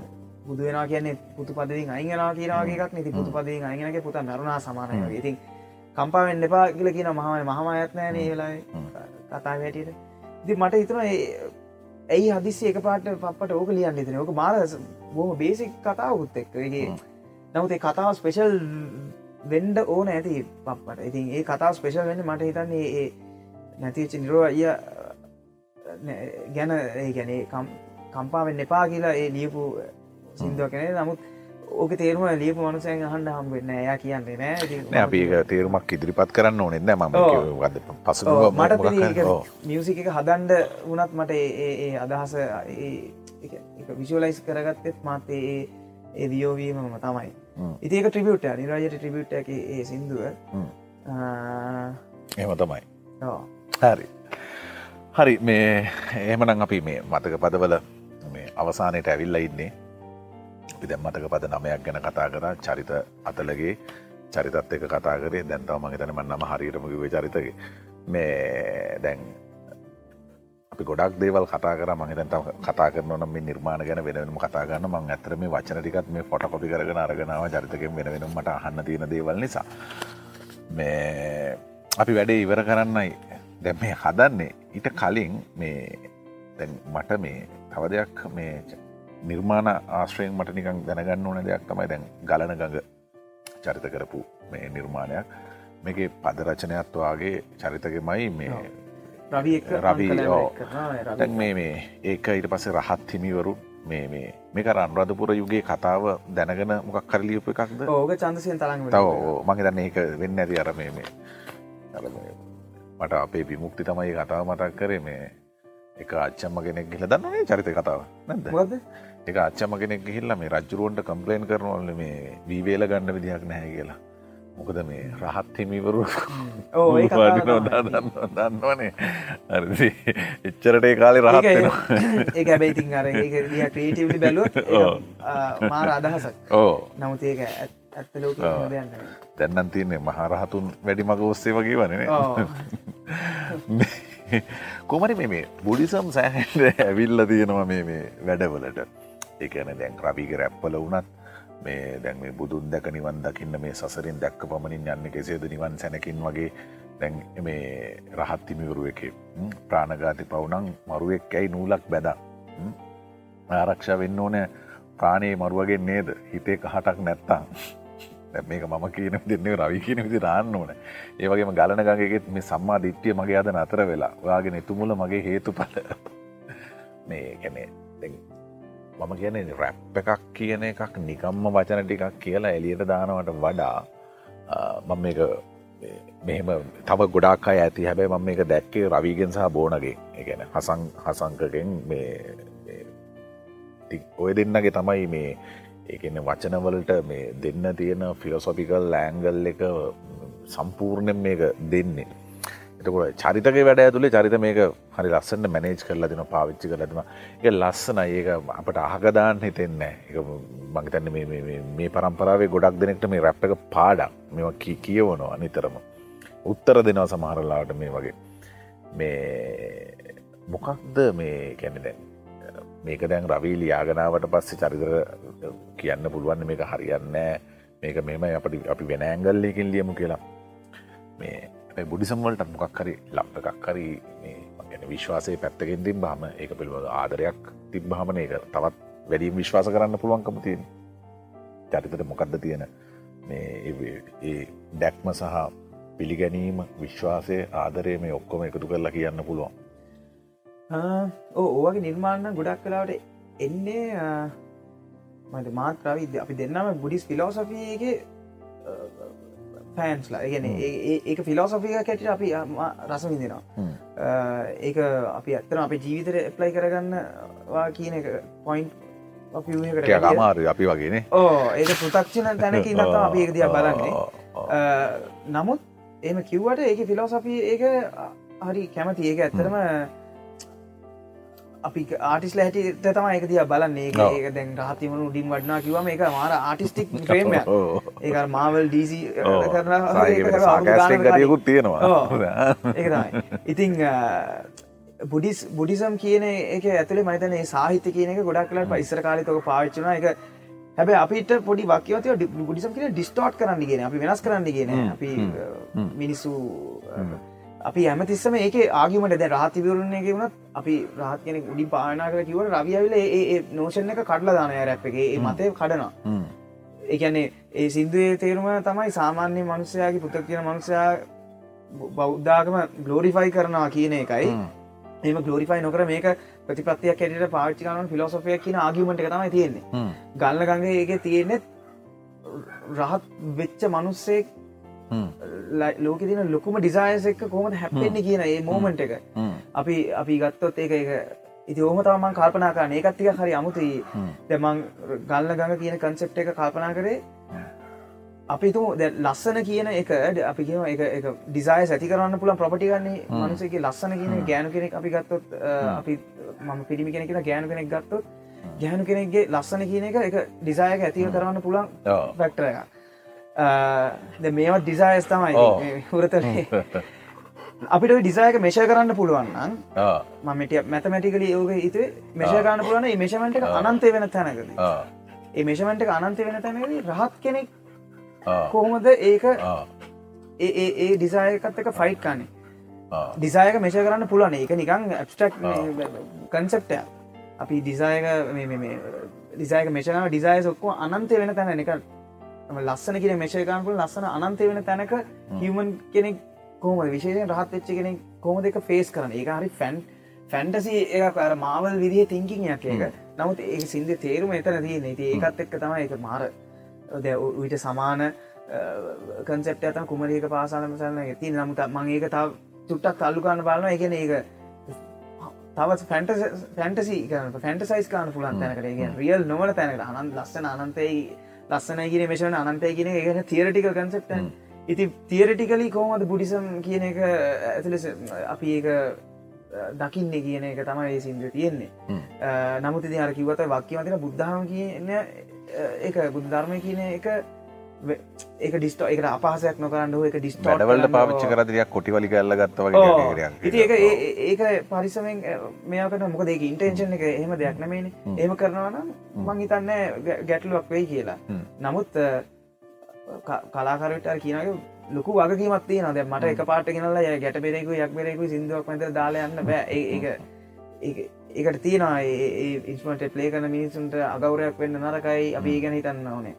බුදුවෙන කියන්නේ පුතු පදින් අයිගනා කියනවාගේක් නති පුතු පදින් අයිගෙනගේ පුත මරුණා සමානය ඉතින් කම්පාවෙන් එපා කියල කියන මහම මහම අයත්නෑ නේ වෙලා කතා වැටියට ඉති මට හිතන ඇයි හදිසි එක පාට පපට ඕක ලියන්න ඉතින. ඕක මාර බොහම බේසික් කතාවකුත් එක්කගේ හ්ම්. නමුත් කතාව ස්පෙෂල් වෙන්ඩ ඕන ඇති පප්පට. ඉතින් ඒ කතාව ස්පෙෂල් වෙන්න මට හිතන්නේ ඒ නැතිච නිරෝ අය ගැන ඒ ගැනේ කම්පාවෙන් එපා කියලා ඒ ලියපු සිින්දුව කෙනෙ නමුත් ඕක තේරුම ලියපු මනුසයන් අහන්ඩ හම් වෙන්න යා කියන්නේ නෑ අපි තේරුමක් ඉදිරිපත් කරන්න පසුබිම ඔව්, මොකක් මට. මියසික එක හදන්ඩ වනත් මට ඒ- අදහස විශලයිස් කරගත්තෙත් මත් ඒ ඒ වියෝවීමම තමයි. ඉතික ට්‍රිබියුට නිරජට ට්‍රිබියුට් ඒ සිින්දුව. එහෙම තමයි. හරි හරි මේ එහෙමනම් අපි මේ මතක පදවල මේ අවසානයට ඇවිල්ල ඉන්නේ. විදැම් මතක පද නමයක් ගැන කතා කර චරිත අතලගේ. චරිතත් එක කතා කරේ. දැන්තාව මගතනම නම හරියටම කිවේ චරිතගේ. මේ දැන් අපි ගොඩක් දේවල් කතා කර. මහිතන් කතා කරන නම් මේ නිර්මාණ ගැන වෙනම කතාගන්න මං ඇතර මේ වචන ටිකත් මේ ෆොට කොපි කරගෙන අරගෙනාව චරිතකෙන් වෙන වෙන මට අහන්න තියෙන දේවල් නිසා. මේ අපි වැඩේ ඉවර කරන්නයි. දැ මේ හදන්නේ ඊට කලින් මේ දැන් මට මේ තව දෙයක් මේ නිර්මාණ ආශ්‍රයෙන් මට නිකං දැනගන්න ඕන දෙයක් තමයි දැන් ගලන ගඟ චරිත කරපු මේ නිර්මාණයක් මේක පදරචනයත්වාගේ චරිතගෙමයි මේ රවි මේ මේ ඒක ඊට පස්සේ රහත් හිමිවරු මේ මේ මේක රන්රධපුර යුගේ කතාව දැනගෙන මොකක් කරලියපු එකක්ද ඕක චන්දසයෙන් තරන් තව මගේ දන්න ඒක වෙන්න ඇති අර මේ මේ මට අපේ විමුක්ති තමයි කතාව මතක් කරේ මේ එක අච්චම්ම කෙනෙක් ගිල දන්නනේ චරිත කතාව. නැද එක අච්චම කෙනෙක් ගිහිල්ල මේ රජ්ජුරුවන්ට කම්පලේන් කරනවල මේ වීවේල ගන්න විදිහක් නැහැ කියලා. මොකද මේ රහත් හිමිවරු දන්නවනේ. අරදි එච්චරට ඒ කාලේ රහත් ඒ හැබැයි ඉතින් අර ක්‍රේටවලි බැලුව මාර අදහසක්. ඕ නමුත් ඒක ඇත්ත ලෝක දැන්නන් තියන්නේ මහරහතුන් වැඩි මග ඔස්සේ වගේ වනේ කොමරි මේ බුඩිසම් සෑහන්ට ඇවිල්ල තියෙනවා මේ වැඩවලට? ඒකන දැන් රබිග රැප්පල වනත් මේ දැන් මේ බුදුන් දැක නිවන් දකින්න මේ සසරින් දැක්ක පමණින් යන්න කෙසේද නිවන් සැනකින් වගේ දැන් මේ රහත්තිමිවරු එක ප්‍රාණගාති පවුනං මරුවෙක් ඇයි නූලක් බැද? ආරක්ෂ වෙන්න ඕන ප්‍රාණයේ මරුවගෙන් නේද? හිතේ කහටක් නැත්තා මේක මම කියන දෙන්නේ රවි කියන විදි රාන්න ඕන. ඒවගේම ගලන ගගේෙත් මේ සම්මා දිට්ටිය මගේ අද නතර වෙලා ඔයාගෙන එතුමුල මගේ හේතු පල මේ ගැනේ මම කියන රැප් එකක් කියන එකක් නිකම්ම වචන ටිකක් කියලා එලියට දානවට වඩා මම මේක මෙහෙම තව ගොඩක් අය ඇති. හැබැයි මම මේක දැක්කේ රවීගෙන් සහ බෝනගේ එකන හසං හසංකගෙන් මේ ඔය දෙන්නගේ තමයි මේ ඒකන්න වචනවලට මේ දෙන්න තියෙන ෆිලොසොපිකල් ලෑංගල් එක සම්පූර්ණයෙන් මේක දෙන්නේ. එතකොට චරිතක වැඩ ඇතුළේ චරිත මේක හරි ලස්සන්න මැනේජ් කරලා දෙන පාවිච්චි කරලතිම එක ලස්සන ඒක අපට අහකදාන්න හිතෙන්න එක මගතන්න මේ පරම්පරාවේ ගොඩක් දෙනෙක්ට මේ රැප් එක පාඩක් මෙම කී කියවනවා නිතරම. උත්තර දෙනවා සමහරලාට මේ වගේ. මේ මොකක්ද මේ කැනෙ දැන් මේක දැන් රවී ලියාගනාවට පස්සේ චරිතර කියන්න පුළුවන් මේක හරියන්න මේක මෙම අපට අපි වෙන ඇංගල්ලකින් ලියමු කියලා. මේ බුඩිසම්වලට මොකක් හරි ලප් එකක් හරි ගැන විශ්වාසය පැත්තකින් තින් බාම ඒක පිළිබඳ ආදරයක් තිබ්බහමන ඒක තවත් වැඩීම් විශ්වාස කරන්න පුළුවන්කම තියෙන චරිතට මොකක්ද තියෙන ඒ දැක්ම සහ පිළිගැනීම විශ්වාසය ආදරය මේ ඔක්කොම එකතු කරලා කියන්න පුළුවන්. ඕවගේ නිර්මාණ ගොඩක් කලාවට එන්නේ මට මාත්‍රාවිද අපි දෙන්නම බුඩිස් ෆිලෝසොෆියගේ ෆෑන්ස්ලා ගැන ඒක ෆිලෝසොෆික කැට අපි රස විඳෙනවා. ඒක අපි ඇත්තන අප ජීවිතර එප්ලයි කරගන්නවා කියන එක පොයින්් අමාරු අපි වගේනේ ඕ ඒක පෘතක්ෂණ තැනක ඉන්නත් අපි ඒක දිය බලන්නේ. නමුත් එම කිව්වට ඒක ෆිලෝසොෆී ඒක හරි කැමති. ඒක ඇත්තරම අපි ආටිස් ලැහට තම එක දිය බලන්නේ. ඒක දැන් රහතිමන උඩින් වඩනා කිවම එක මාර ආටිස්ටික් ්‍රේම ඒ මාවල් ඩීසි කරනයකුත් තියෙනවා. ඉතිං බුඩිස් බුඩිසම් කියන එක ඇතුලේ මතන සාහිත්‍ය කියන එක ගොඩක් කලට පයිස්සර කාලතක පාච්චන එක හැබ අපිට පොඩි වක්‍යවතය බුඩිසම් කියන ඩිස්ටෝට් කරන්න ගෙන අපි වෙනස් කරන්න ගෙන අපි මිනිස්සු අපි ඇමතිස්සම ඒක ආගිමට ද රාතිවරුණයගේ වුණත් අපි රහත් කෙනෙක් උඩි පානා කර කිවට රවියවිල ඒ නෝෂණ එක කඩල දානය රැප්ගේ ඒ මතය කඩනවා. ඒකැනේ ඒ සිින්දුවේ තේරුම තමයි සාමාන්‍ය මනුසයාගේ පුතක් කියන මනුසයා බෞද්ධාගම ගලෝරිෆයි කරනවා කියන එකයි. එම ගලෝරිෆයි නොකර මේක ප්‍රතිපත්තියක් ඇයට පාච්චිකාන ෆිලෝසොෆය කියන ආගිමට තමයි තියෙන්නේ. ගල්ල ගඟ ඒක තියෙනෙත් රහත් වෙච්ච මනුස්සෙක් ලෝක තින ලොකුම ඩිසායස එක කොහොමද හැපෙන්නේ කියන ඒ මෝමන්ට එක. අපි අපි ගත්තොත් ඒක එක ඉති ඕම තමන් කල්පනා කරන ඒකත්තික හරි අමුතුයි. දෙමං ගල්ල ගඟ කියන කන්සෙප් එක කල්පනා කරේ. අපි තු ලස්සන කියන එක අපි කියම එක ඩිසාය ඇති කරන්න පුළන් ප්‍රපටිගන්නේ මනුසක ලස්සන කියන ගෑනු කෙනෙක් අපි ගත්තොත් අපි මම පිරිමි කෙනෙ කියලා ගෑනු කෙනෙක් ගත්තොත් ගැහනු කෙනෙක්ගේ ලස්සන කියන එක එක ඩිසායක ඇතිව කරන්න පුළන්. පැක්ටර එක ද මේවත් ඩිසායස් තමයි ඔව්. හුරතරේ අපිට ඩිසායක මේෂ කරන්න පුළුවන්න්න ආ, මට මැතමටිකල යෝග හිතේ මේෂ කරන්න පුලන මේෂමට අනන්තය වෙන තැනකද. ඒ මේෂමට එක අනන්තය වෙන තැනකද රහත් කෙනෙක් කොහොමද ඒක ඒ ඒ- ඒ ඩිසායකත් එක ෆයිට් කන්නේ. ඩිසායක මේෂ කරන්න පුලන ඒක නිකං ඇබ්ස්ටක් කන්සෙප්ටය අපි ඩිසායක ඩිසායක මේෂන ඩිසාය ඔක්කෝ අනන්තය වෙන තැන එක ලස්සන කියෙන මේෂයකාන්පුල ලස්සන අනන්තය වෙන තැනක හිමන් කෙනෙක් කෝම විශේෂෙන් රහත් වෙච්ච කෙනෙක් කොම දෙක ෆේස් කරන ඒ හරි ෆැන් ෆැන්ටසි එක අර මාවල් විදිහ තිංකින් යක් ඒක. නමුත් ඒ සිින්ද තේරුම එතන තියන ති ඒකත් එක්ක තමයි එක මාර විට සමාන කන්සෙප්ට ඇත කුමරක පාසාලම සන්න ඇති නමුත් මං ඒක තාව චුට්ටක් තල්ලුකාන්න බලන එකන ඒක තවත් ෆැන්ට ෆැන්ටසි ෆැන්ටසයිස් කාන පුලන් තැනකට. රියල් නොවල තැනකට. අනන් ලස්සන අනන්තයි ලස්සන කියන මේෂන අනන්තය කියන එකන තිරටික කන්සෙප්ටන් ඉති තියරටිකලි කෝමද බුඩිසම් කියන එක ඇතුලෙ අපි ඒක දකින්න කියන එක තමයි සිින්ද්‍ර තියෙන්නේ. හ්ම්. නමුත් අර කිවත වක්්‍යමතින බුද්ධහම කියන එක බුද්ධර්මය කියන එක ඒක ඩිස්ට එක අපහසයක් නොකරන්න එක ඩිස්ට වැඩවලට පාවිච්ච කරදියක් කොටිවලි කල්ල ගත්ත ඕ, වගේ ඉති ඒක ඒ- ඒක පරිසමෙන් මේකට මොක දෙක ඉන්ටේන්ෂන් එක. එහෙම දෙයක් නමේන එහෙම කරනවනම් මං හිතන්න ගැටලුවක් වෙයි කියලා. නමුත් කලාකරට කියනගේ ලොකු වගකීමත්තිය නද මට එක පාට ගෙනල්ලා ය ගැට බෙරෙකු යක් බෙරෙකු සිින්දුවක් මත දාලා යන්න බෑ. ඒ- ඒක ඒක- ඒකට තියෙනවා. ඉස්මට ප්ලේ කන මිනිසුන්ට අගෞරයක් වෙන්න නරකයි. අපි ඒ ගැන හිතන්න ඕනේ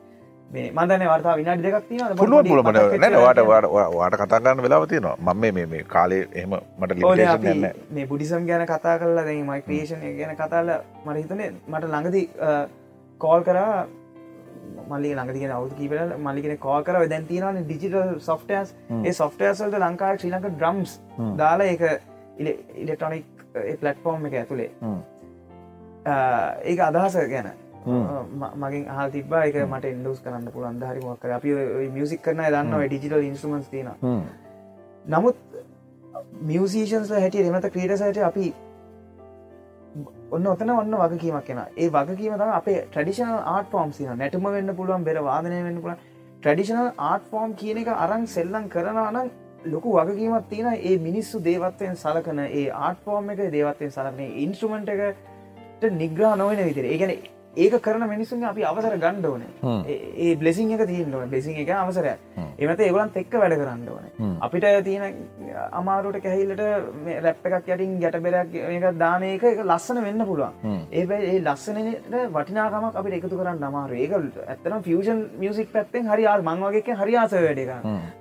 මදන වර්තා විනාඩි දෙකක් තියෙන පුළුව පුලමට නැ වාට වාට කතාගන්න වෙලාවතිනවා මම මේ මේ කාලේ එහෙම මට න්න මේ බුඩිසම් ගැන කතා කරලා දැ මයි ක්‍රේෂණය ගැන කතාල මට හිතන මට ළඟදී කෝල් කරා. මල්ලි ළඟතිගෙන අවු කීපල මල්ලිගෙන කෝ කර. දැන් තියෙනවන ඩිජිටල් සොෆ්ටස් ඒ සොෆ්ටයසල්ට ලංකා ශ්‍රීලක ඩ්‍රම්ස් දාලා එක ඉලෙක්ට්‍රොනික් පලට්ෆෝර්ම් එක ඇතුළේ ඒක අදහස ගැන මගින් හල් තිබා එක මට ඉන්ඩස් කරන්න පුළන් හරි මොක්කර අපි මියසික් කරන දන්න ඩිජිටල් ඉන්ස්ටමන්ස් තින නමුත් මියසිෂන්ස් හැටිය එමත ක්‍රීඩසයට අපි ඔන්න ඔතන ඔන්න වගකීමක් කියෙන ඒ වගකීම තම අපේ ට්‍රඩිෂනල් ආට ෆෝම් සින නැටම වෙන්න පුළුවන් බෙර වාදනය වෙන්න පුළන් ට්‍රඩිෂනල් ආට ෆෝම් කියන එක අරං සෙල්ලං කරනනම් ලොකු වගකීමත් තියෙන ඒ මිනිස්සු දේවත්වයෙන් සලකන ඒ ආට ෆෝර්ම් එක දේවත්වයෙන් සලකන ඉන්ස්ට්‍රමෙන්ට් එකට නිග්‍රහ නොවන විතර ඒගැන ඒක කරන මිනිසුන් අපි අවසර ගණ්ඩ ඕන. ඒ බ්ලෙසින් එක තිීන් ඕන. බෙසි එක අවසරය එමත ඒගලන් එක්ක වැඩ කරන්න ඕන. අපිට තියෙන අමාරුට කැහිල්ලට රැප් එකක් යටින් ගැට බෙරක් එක දානයක එක ලස්සන වෙන්න පුළුවන්. ඒබයි ඒ ලස්සනට වටිනාකමක් අපිට එකතු කරන්න අමාරු ඒක ඇත්තන ෆියෂන් මියසික් පැත්තෙන් හරි ආ මංවගේ හරි ආස වැඩ එක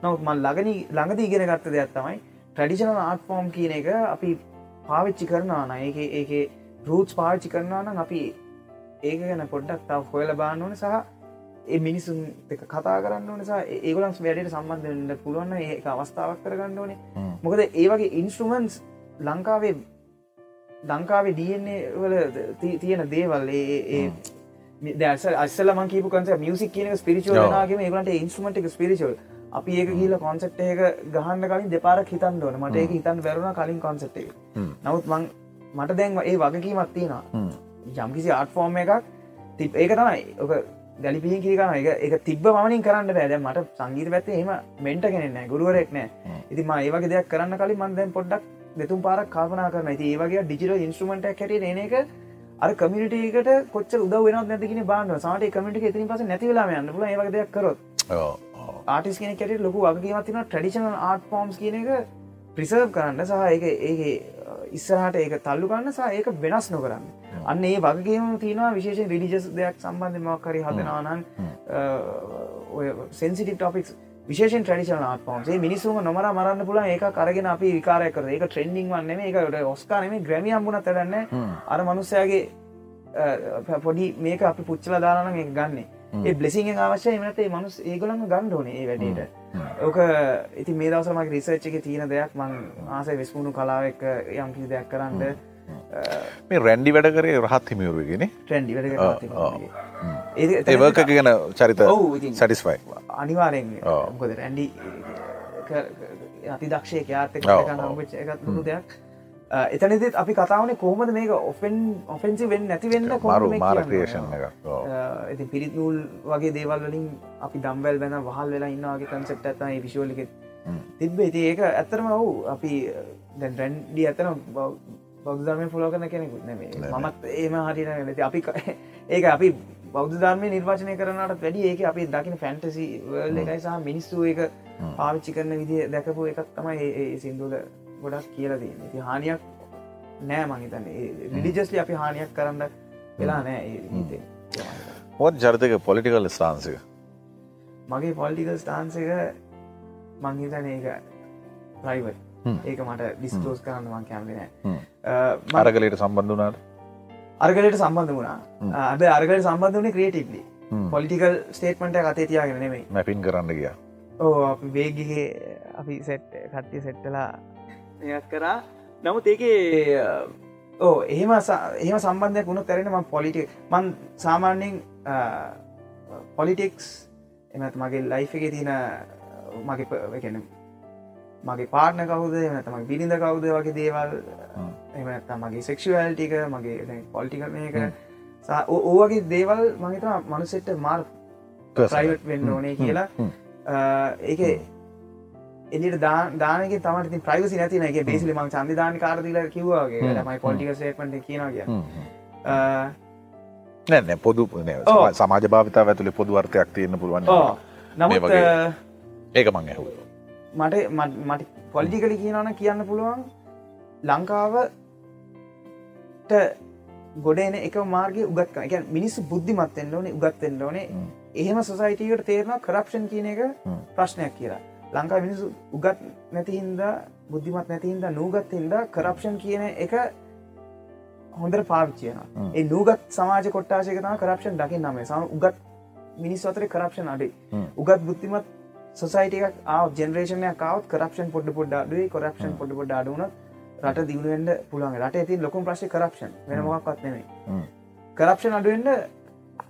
නවත් මල් ලගන ළඟද ඉගෙන ගත්ත දෙයක් තමයි ට්‍රඩිෂනල් ආට් ෆෝම් කියන එක අපි පාවිච්චි කරනවා න ඒක ඒක රූටස් පාවිච්චි කරනවා නම් අපි ඒක ගැන පොඩ්ඩක් තව හොයල බාන්න ඕන සහ ඒ මිනිසුන් එක කතා කරන්න නිසා ඒගලන්ස් වැඩට සම්බන්ධට පුළුවන්න ඒ අවස්ථාවක් කරගන්න ඕනේ. මොකද ඒ වගේ ඉන්ස්ට්‍රමන්ස් ලංකාවේ ලංකාවේ ඩන්නේ වල තියෙන දේවල් ඒ දැස අස්සල මංකීපු කන්ස මියසික් කියන ස්පිරිචුවල් නාගේම ඒගලට ඉන්ස්ට්‍රමට එක ස්පිරිචුවල් අපි ඒක කියල කොන්සෙප් එක ගහන්න කලින් දෙපාරක් හිතන් ඕන. මට ඒක හිතන් වැරුණ කලින් කොන්සෙප් එක. නමුත් මං මට දැන්ව ඒ වගකීමත් තියෙනවා යම්කිසි ආට් ෆෝර්ම් එකක් තිබ ඒක තමයි ඔක ගැලිපිහි කිරිකන එක එක තිබ මනින් කරන්න බෑද මට සංගීත පැත්තේ එම මෙන්ට කෙනෙන්න ගුරුවරෙක් නෑ. ඉති ම ඒවගේ දෙයක් කරන්න කලින් මන්දැන් පොඩ්ඩක් දෙතුම් පාරක් කාපනා කරන ඇති ඒවගේ ඩිජිටල් ඉන්ස්ට්‍රමට කැට එන එක අර කමිටේකට කොච්ච උද වෙන නැතිගෙන බාන්න සට කමිට එතින් පස නැතිවලාම යන්න පුල ඒවගේ දෙයක් කරොත්. ආටිස් කෙන කෙට ලොකු වගේමතින ට්‍රඩිෂනල් ආට් ෆෝම්ස් කියන එක ප්‍රිසර්ව් කරන්න සහ ඒක ඒ ඉස්සරහට ඒක තල්ලු ගන්න සහ ඒක වෙනස් නොකරන්න. අන්න ඒ වගේම තියෙනවා විශේෂ රිලිජස් දෙයක් සම්බන්ධ මක්කරි හදනානන් ඔය සෙන්සිටි ටොපික්ස් විශේෂන් ට්‍රඩිෂන ආට පවන්සේ මිනිසුම නොමර මරන්න පුල ඒක කරගෙන අපි විකාරය කර ඒක ට්‍රෙන්ඩිං වන්නේ ඒකට ඔස්කානම ග්‍රමිය අම්බුණ තරන්න අර මනුස්සයාගේ පොඩි මේක අපි පුච්චල දානන එක ගන්නේ. ඒ බ්ලෙසිං අවශ්‍ය එමනත මනුස් ඒගොලම ගණ්ඩෝන වැඩට ඕක ඉති මේ දවසමක් රිසර්ච් එක තියෙන දෙයක් මං ආසය වෙස්මුණු කලාව එක යම්කි දෙයක් කරන්න මේ රැන්ඩි වැඩ කරේ රහත් හිමියරුවගෙන ට්‍රෙන්ඩි ඒවක ගැන චරිත. සටිස්ෆයි අනිවාරෙන්. මොකද රැන්ඩි අති දක්ෂය යාත එකත් ලොකු දෙයක් එතනදත් අපි කතාවන කොහොමද මේක ඔෆෙන් ඔෆෙන්සි වෙන් නැතිවෙන්න මරු මාර ක්‍රේෂන් එකක් ඕ. ඇති පිරිත්නූල් වගේ දේවල් වලින් අපි දම්වැල් වෙන වහල් වෙලා ඉන්නවාගේ කන්සෙප්ට ඇතයි විශෝලික. තිබ්බ ඇති ඒක ඇත්තරම ඔවු අපි දැන් රැන්ඩි ඇතන බෞද්ධර්මය ෆොලෝ කරන කෙනෙකුත් නෙමේ. මත් ඒම හරිට නැති අපි ඒක අපි බෞද්ධධර්මය නිර්වාචනය කරනට වැඩි ඒක අපි දකින ෆැන්ටසි වර්ල්ඩ එකයි සහ මිනිස්සු ඒක පාවිච්චි කරන විදිහ දැකපු එකක් තමයි ඒ සිින්දුල ගොඩක් කියලා දන්න ති හානියක් නෑ මහිතන්න රිඩිජස්ලි අපි හානියක් කරන්න වෙලා නෑ ඒ ගීතේ. මොත් ජරතක පොලිටිකල් ස්ථාන්සික මගේ පොල්ටිකල් ස්ටාන්සක මංහිතන ඒක ප්‍රයිවට් හ්ම්. ඒක මට ඩිස්කලෝස් කරන්න මං කැමෙන අරගලට සම්බන්ධනාට අර්ගලට සම්බන්ධ වුණා. අද අර්ගල සම්බන්ධ වනේ ක්‍රේටික්ලි පොලිටිකල් ස්ටේට්මට කතේ තියාගෙන නෙමයි. මැපින් කරන්න ගිය. ඕ වේගිගේ අපි සෙට් කට්ටිය සෙට්ටලා කරා. නමුත් ඒකේ ඕ එහෙම එහෙම සම්බන්ධයක් වුණු තැරෙන ම පොලිටි මන් සාමාන්‍යෙන් පොලිටික්ස් එමත් මගේ ලයිෆ් එක තියෙන මගේ ප- එකන මගේ පාට්න කවුද එමතම බිරිඳ කවුද වගේ දේවල් එමත මගේ සෙක්ෂුවල්ටික මගේ පොලිටිකල් මේක. ඕවගේ දේවල් මහිතම මනුසෙට්ට මාර් ප්‍රයිවට් වෙන්න ඕනේ කියලා. ඒක එලිට දානක තම ප්‍රයිවසි නැතින එක බේසිලි මං චන්දිධාන කාරදිල කිව්වාගේ. මයි පොලිටික සේටමට කියනගේ නැන පොදු නෑ, ඔව්. සමාජ භාවිතාව ඇතුළේ පොදු අර්ථයක් තියෙන පුළුවන් නමුත් ඒක මං ඇහු මට මට- පොලිටිකලි කියනවන කියන්න පුළුවන්. ලංකාවට ගොඩ එන එක මාර්ගය උගත් එක මිනිස්සු බුද්ධිමත්තෙන් ඕනේ උගත්තෙන් ඕනේ. හ්ම්. එහෙම සොසයිටීකට තේරෙන කරප්ෂන් කියන එක. ප්‍රශ්නයක් කියලා ලංකා මිනිසු උගත් නැතිහින්ද බුද්ධිමත් නැතිහින්ද නූගත් හින්ද කරප්ෂන් කියන එක හොඳර පාවිච්චයන. ඒ නූගත් සමාජ කොට්ටාශක තම කරප්ෂන් දකි නමේ. සම උගත් මිනිස් අතර කරප්ෂන් අඩේ. උගත් බුද්ධිමත් සොසයිටක් ආව ජෙනරේෂනය කවත් කරප්ෂන් පොඩ්ඩ පොඩ්ඩ අඩුවේ කොරප්ෂන් පොඩ පොඩ අඩුවන රට දියුණුවෙන්ට පුළුවන්. රට ඇති ලොකුම් ප්‍රශ් කරප්ෂන් වෙන මොක්ත් නෙමේ කරප්ෂන් අඩුවෙන්ට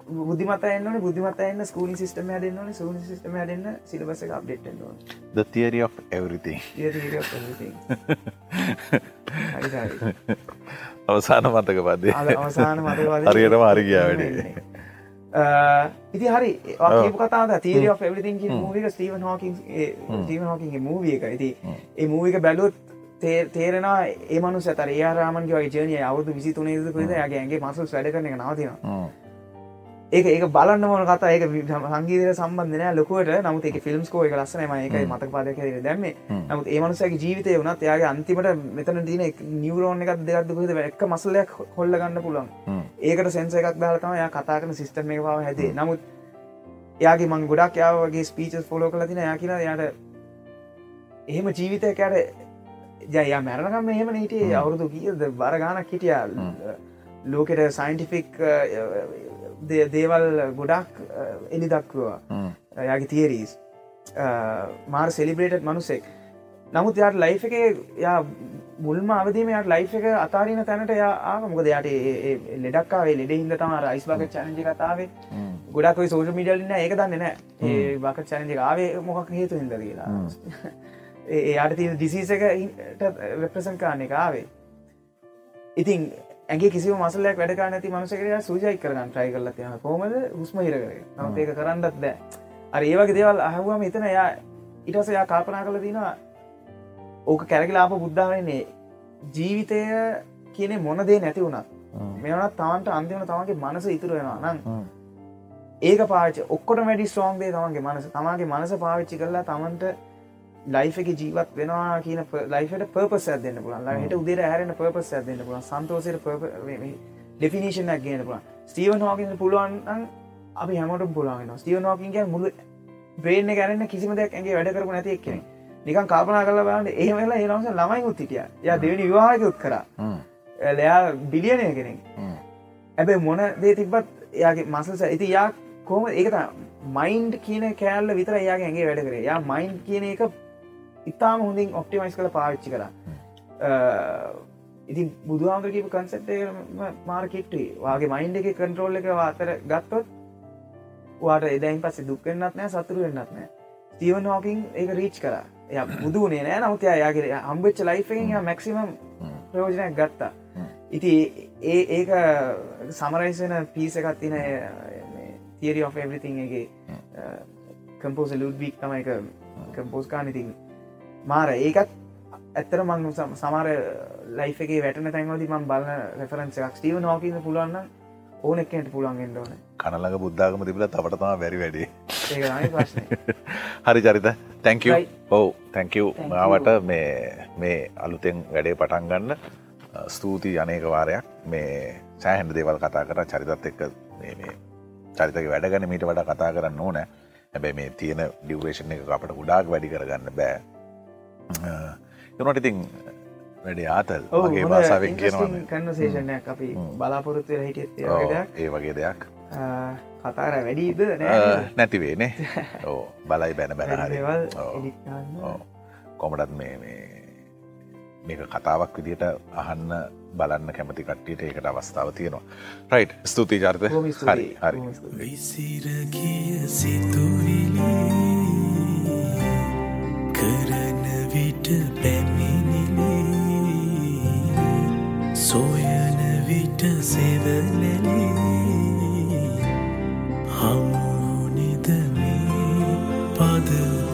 බුද්ධිමත එන්න බුද්ධිමත එන්න ස්කූල් සිස්ටම හදන්න සූ සිස්ටම හදන්න syllabus update the theory of everything. අවසාන මතක පදේ. අවසාන මත හරියටම හරි ගියා වැඩේ. ඉති හරි කතා තීරිය එවරිතින් මූවික ස්ටීවන් හෝකින් ස්ටීවන් හෝකින්ගේ මූවිය එක ඉති ඒ මූවික බැලුත් තේරෙනවා ඒමනු සතර ඒරාමන්ගේ ජනය අවුදු විසි තුනේද කොද යාගේගේ මසුස් වැඩ කරන එක නවතින ඒක ඒක බලන්න මොන කතා. ඒක සංගීතය සම්බන්ධනය ලොකුවට. නමුත් එක ෆිල්ම්ස්කෝ එක ලස්සනම එකයි මතක පාදක දැම නමුත් ඒමනුසගේ ජීවිතය වනත් යාගේ අන්තිමට මෙතන තින නිවරෝන් එකක් දෙයක්දකොද එක් මසලයක් හොල්ල ගන්න පුළන් ඒකට සෙන්ස එකක් දාලතම යා කතා කරන සිිස්ටම එක පාව හැදේ. නමුත් යාගේ මං ගොඩක් යාවගේ ස්පීචස් ෆොලෝ කල තින යා කියන යාට එහෙම ජීවිතයකට ජය මැරණකම් එහෙම හිටිය අවුරුදු කියද? බර ගානක් හිටිය. ලෝකෙට සයින්ටිෆික් දේවල් ගොඩක් එලි දක්වා යාගේ තිේරීස් මාර් සෙලිබ්‍රේට් මනුසෙක් නමුත් යාට ලයි් එක යා මුල්ම අවදීමයට ලයි් එක අතාරන තැනට යා මොකද යාට ලෙඩක්කාවේ ලෙඩ හිද තම රයිස් බක චනජි කතාවේ ගොඩක් සෝෂ මිඩල්න්න ඒක දන්න නෑ. ඒ බක චනජ ආවේ මොකක් හේතු හිද කියලා. එයාට තිය ඩිසිස එකට රෙප්‍රසන් කාන්න එක ආවේ. ඉතින් ඇගේ කිසි මසලයක් වැඩ නැති මනසකරයා සූජයි කරන්න ට්‍රයි කරල තියන කොමද හුස්ම හිර කර නමුත් ඒක කරන්නත් බෑ. අර ඒවගේ දේවල් අහුවම එතන යා ඉටස යා කල්පනා කළ තිනවා ඕක කැරගලාප බුද්ධාවන්නේ ජීවිතය කියන මොනදේ නැති වුණත්. මෙවනත් තමන්ට අන්තිවන තමන්ගේ මනස ඉතුර වෙනවා. නම් ඒක පාච ඔක්කොට වැඩි ස්ටෝන්ගේ තමන්ගේ මනස. තමාගේ මනස පාවිච්චි කරලා තමන්ට ලයිෆ එක ජීවත් වෙනවා කියන ලයිට පපස් ඇදන්න පුලන් ලට උදේ හැරන පපස් ඇදන්න පුලන් සන්තෝසයට ඩෙෆිනිශනක් ගන්න පුලන් ස්ටීවන් හෝකින් පුළුවන්. අපි හැමට පුලුවන් ස්ටීවන් හෝකින්ගේ මුළු බ්‍රේන ගැරන්න කිසිම දෙයක් ඇගේ වැඩ කරපු නැති එක්කෙන නිකන් කාපනා කල බලන්න ඒ වෙලා ඒනවස ළමයි උත්තිටිය ය දෙවනි විවාහක උත් කර එලයා බිලියනය කෙනෙක්. ඇබේ මොන දේ තිබත් යාගේ මසල්ස ඇති යා කෝම ඒක මයින්ඩ් කියන කෑල්ල විතර යාගේ ඇගේ වැඩ කරේ. යා මයින්් කියන එක ඉතාම හොඳින් ඔප්ටිමයිස් කළ. පාවිච්චි කර ඉතින් බුදුහාමකීප කන්සෙප්ටේ මාර්කෙට්ටේ වගේ මයින්ඩ එක කන්ට්‍රෝල් එක අතර ගත්තොත් වාට එදයින් පස්සේ දුක්වෙන්නත් නෑ සතුරු වෙන්නත් නෑ. ස්ටීවන් හෝකින් ඒක රීච් කර ය බුදුනේ නෑ නමුත් යාගේ හම්බච්ච ලයිෆෙන් මැක්සිමම් ප්‍රයෝජනයක් ගත්තා. ඉති ඒ ඒක සමරයිසන පිස එකත් තින තිරි of everything එක කම්පෝස ලුඩ්වික් තම එක කම්පෝස්කාන ඉතින් මාර ඒකත් ඇත්තර මං සමර ලයිෆ එක වැටන තැන්වති මන් බලන්න රෙෆරන්ස එකක්. ස්ටීව නෝකින්න පුළුවන්න ඕන එක්කට පුළුවන්ගෙන් ඕන. කනලඟ බුද්ධාගම තිබල තවටතම වැරි වැඩේ. හරි චරිත. Right. ඔවු you. මාවට මේ මේ අලුතෙන් වැඩේ පටන් ගන්න ස්තුතියි අනේක වාරයක්. මේ සෑහන්ඩ දේවල් කතා කර චරිතත් එක්ක චරිතක වැඩගන මීට වඩා කතා කරන්න ඕනෑ. හැබැයි මේ තියෙන ඩිවරේෂන් එක අපට ගුඩාක් වැඩි කරගන්න බෑ යනට ඉතින් වැඩේ ආතල් වගේ භාසාාවෙන් කියනවා කන්නසේෂණයක් අපි. බලාපොරොත්තු හිටියත් ඒ වගේ දෙයක්. කතාර වැඩීද නැතිවේනේ ඕ බලයි බැන බැනහරි නෑවල් කොමටත් මේ මේ මේක කතාවක් විදිට අහන්න බලන්න කැමති කට්ටියට ඒකට අවස්ථාව තියෙනවා. රයිට් ස්තුතියි ජර්ත හරි හරි. විසිරගිය සිතුවිලි කරන ගෙට පැමිණිලි. සොයන විට සෙවලලි හමුනිදමි පදව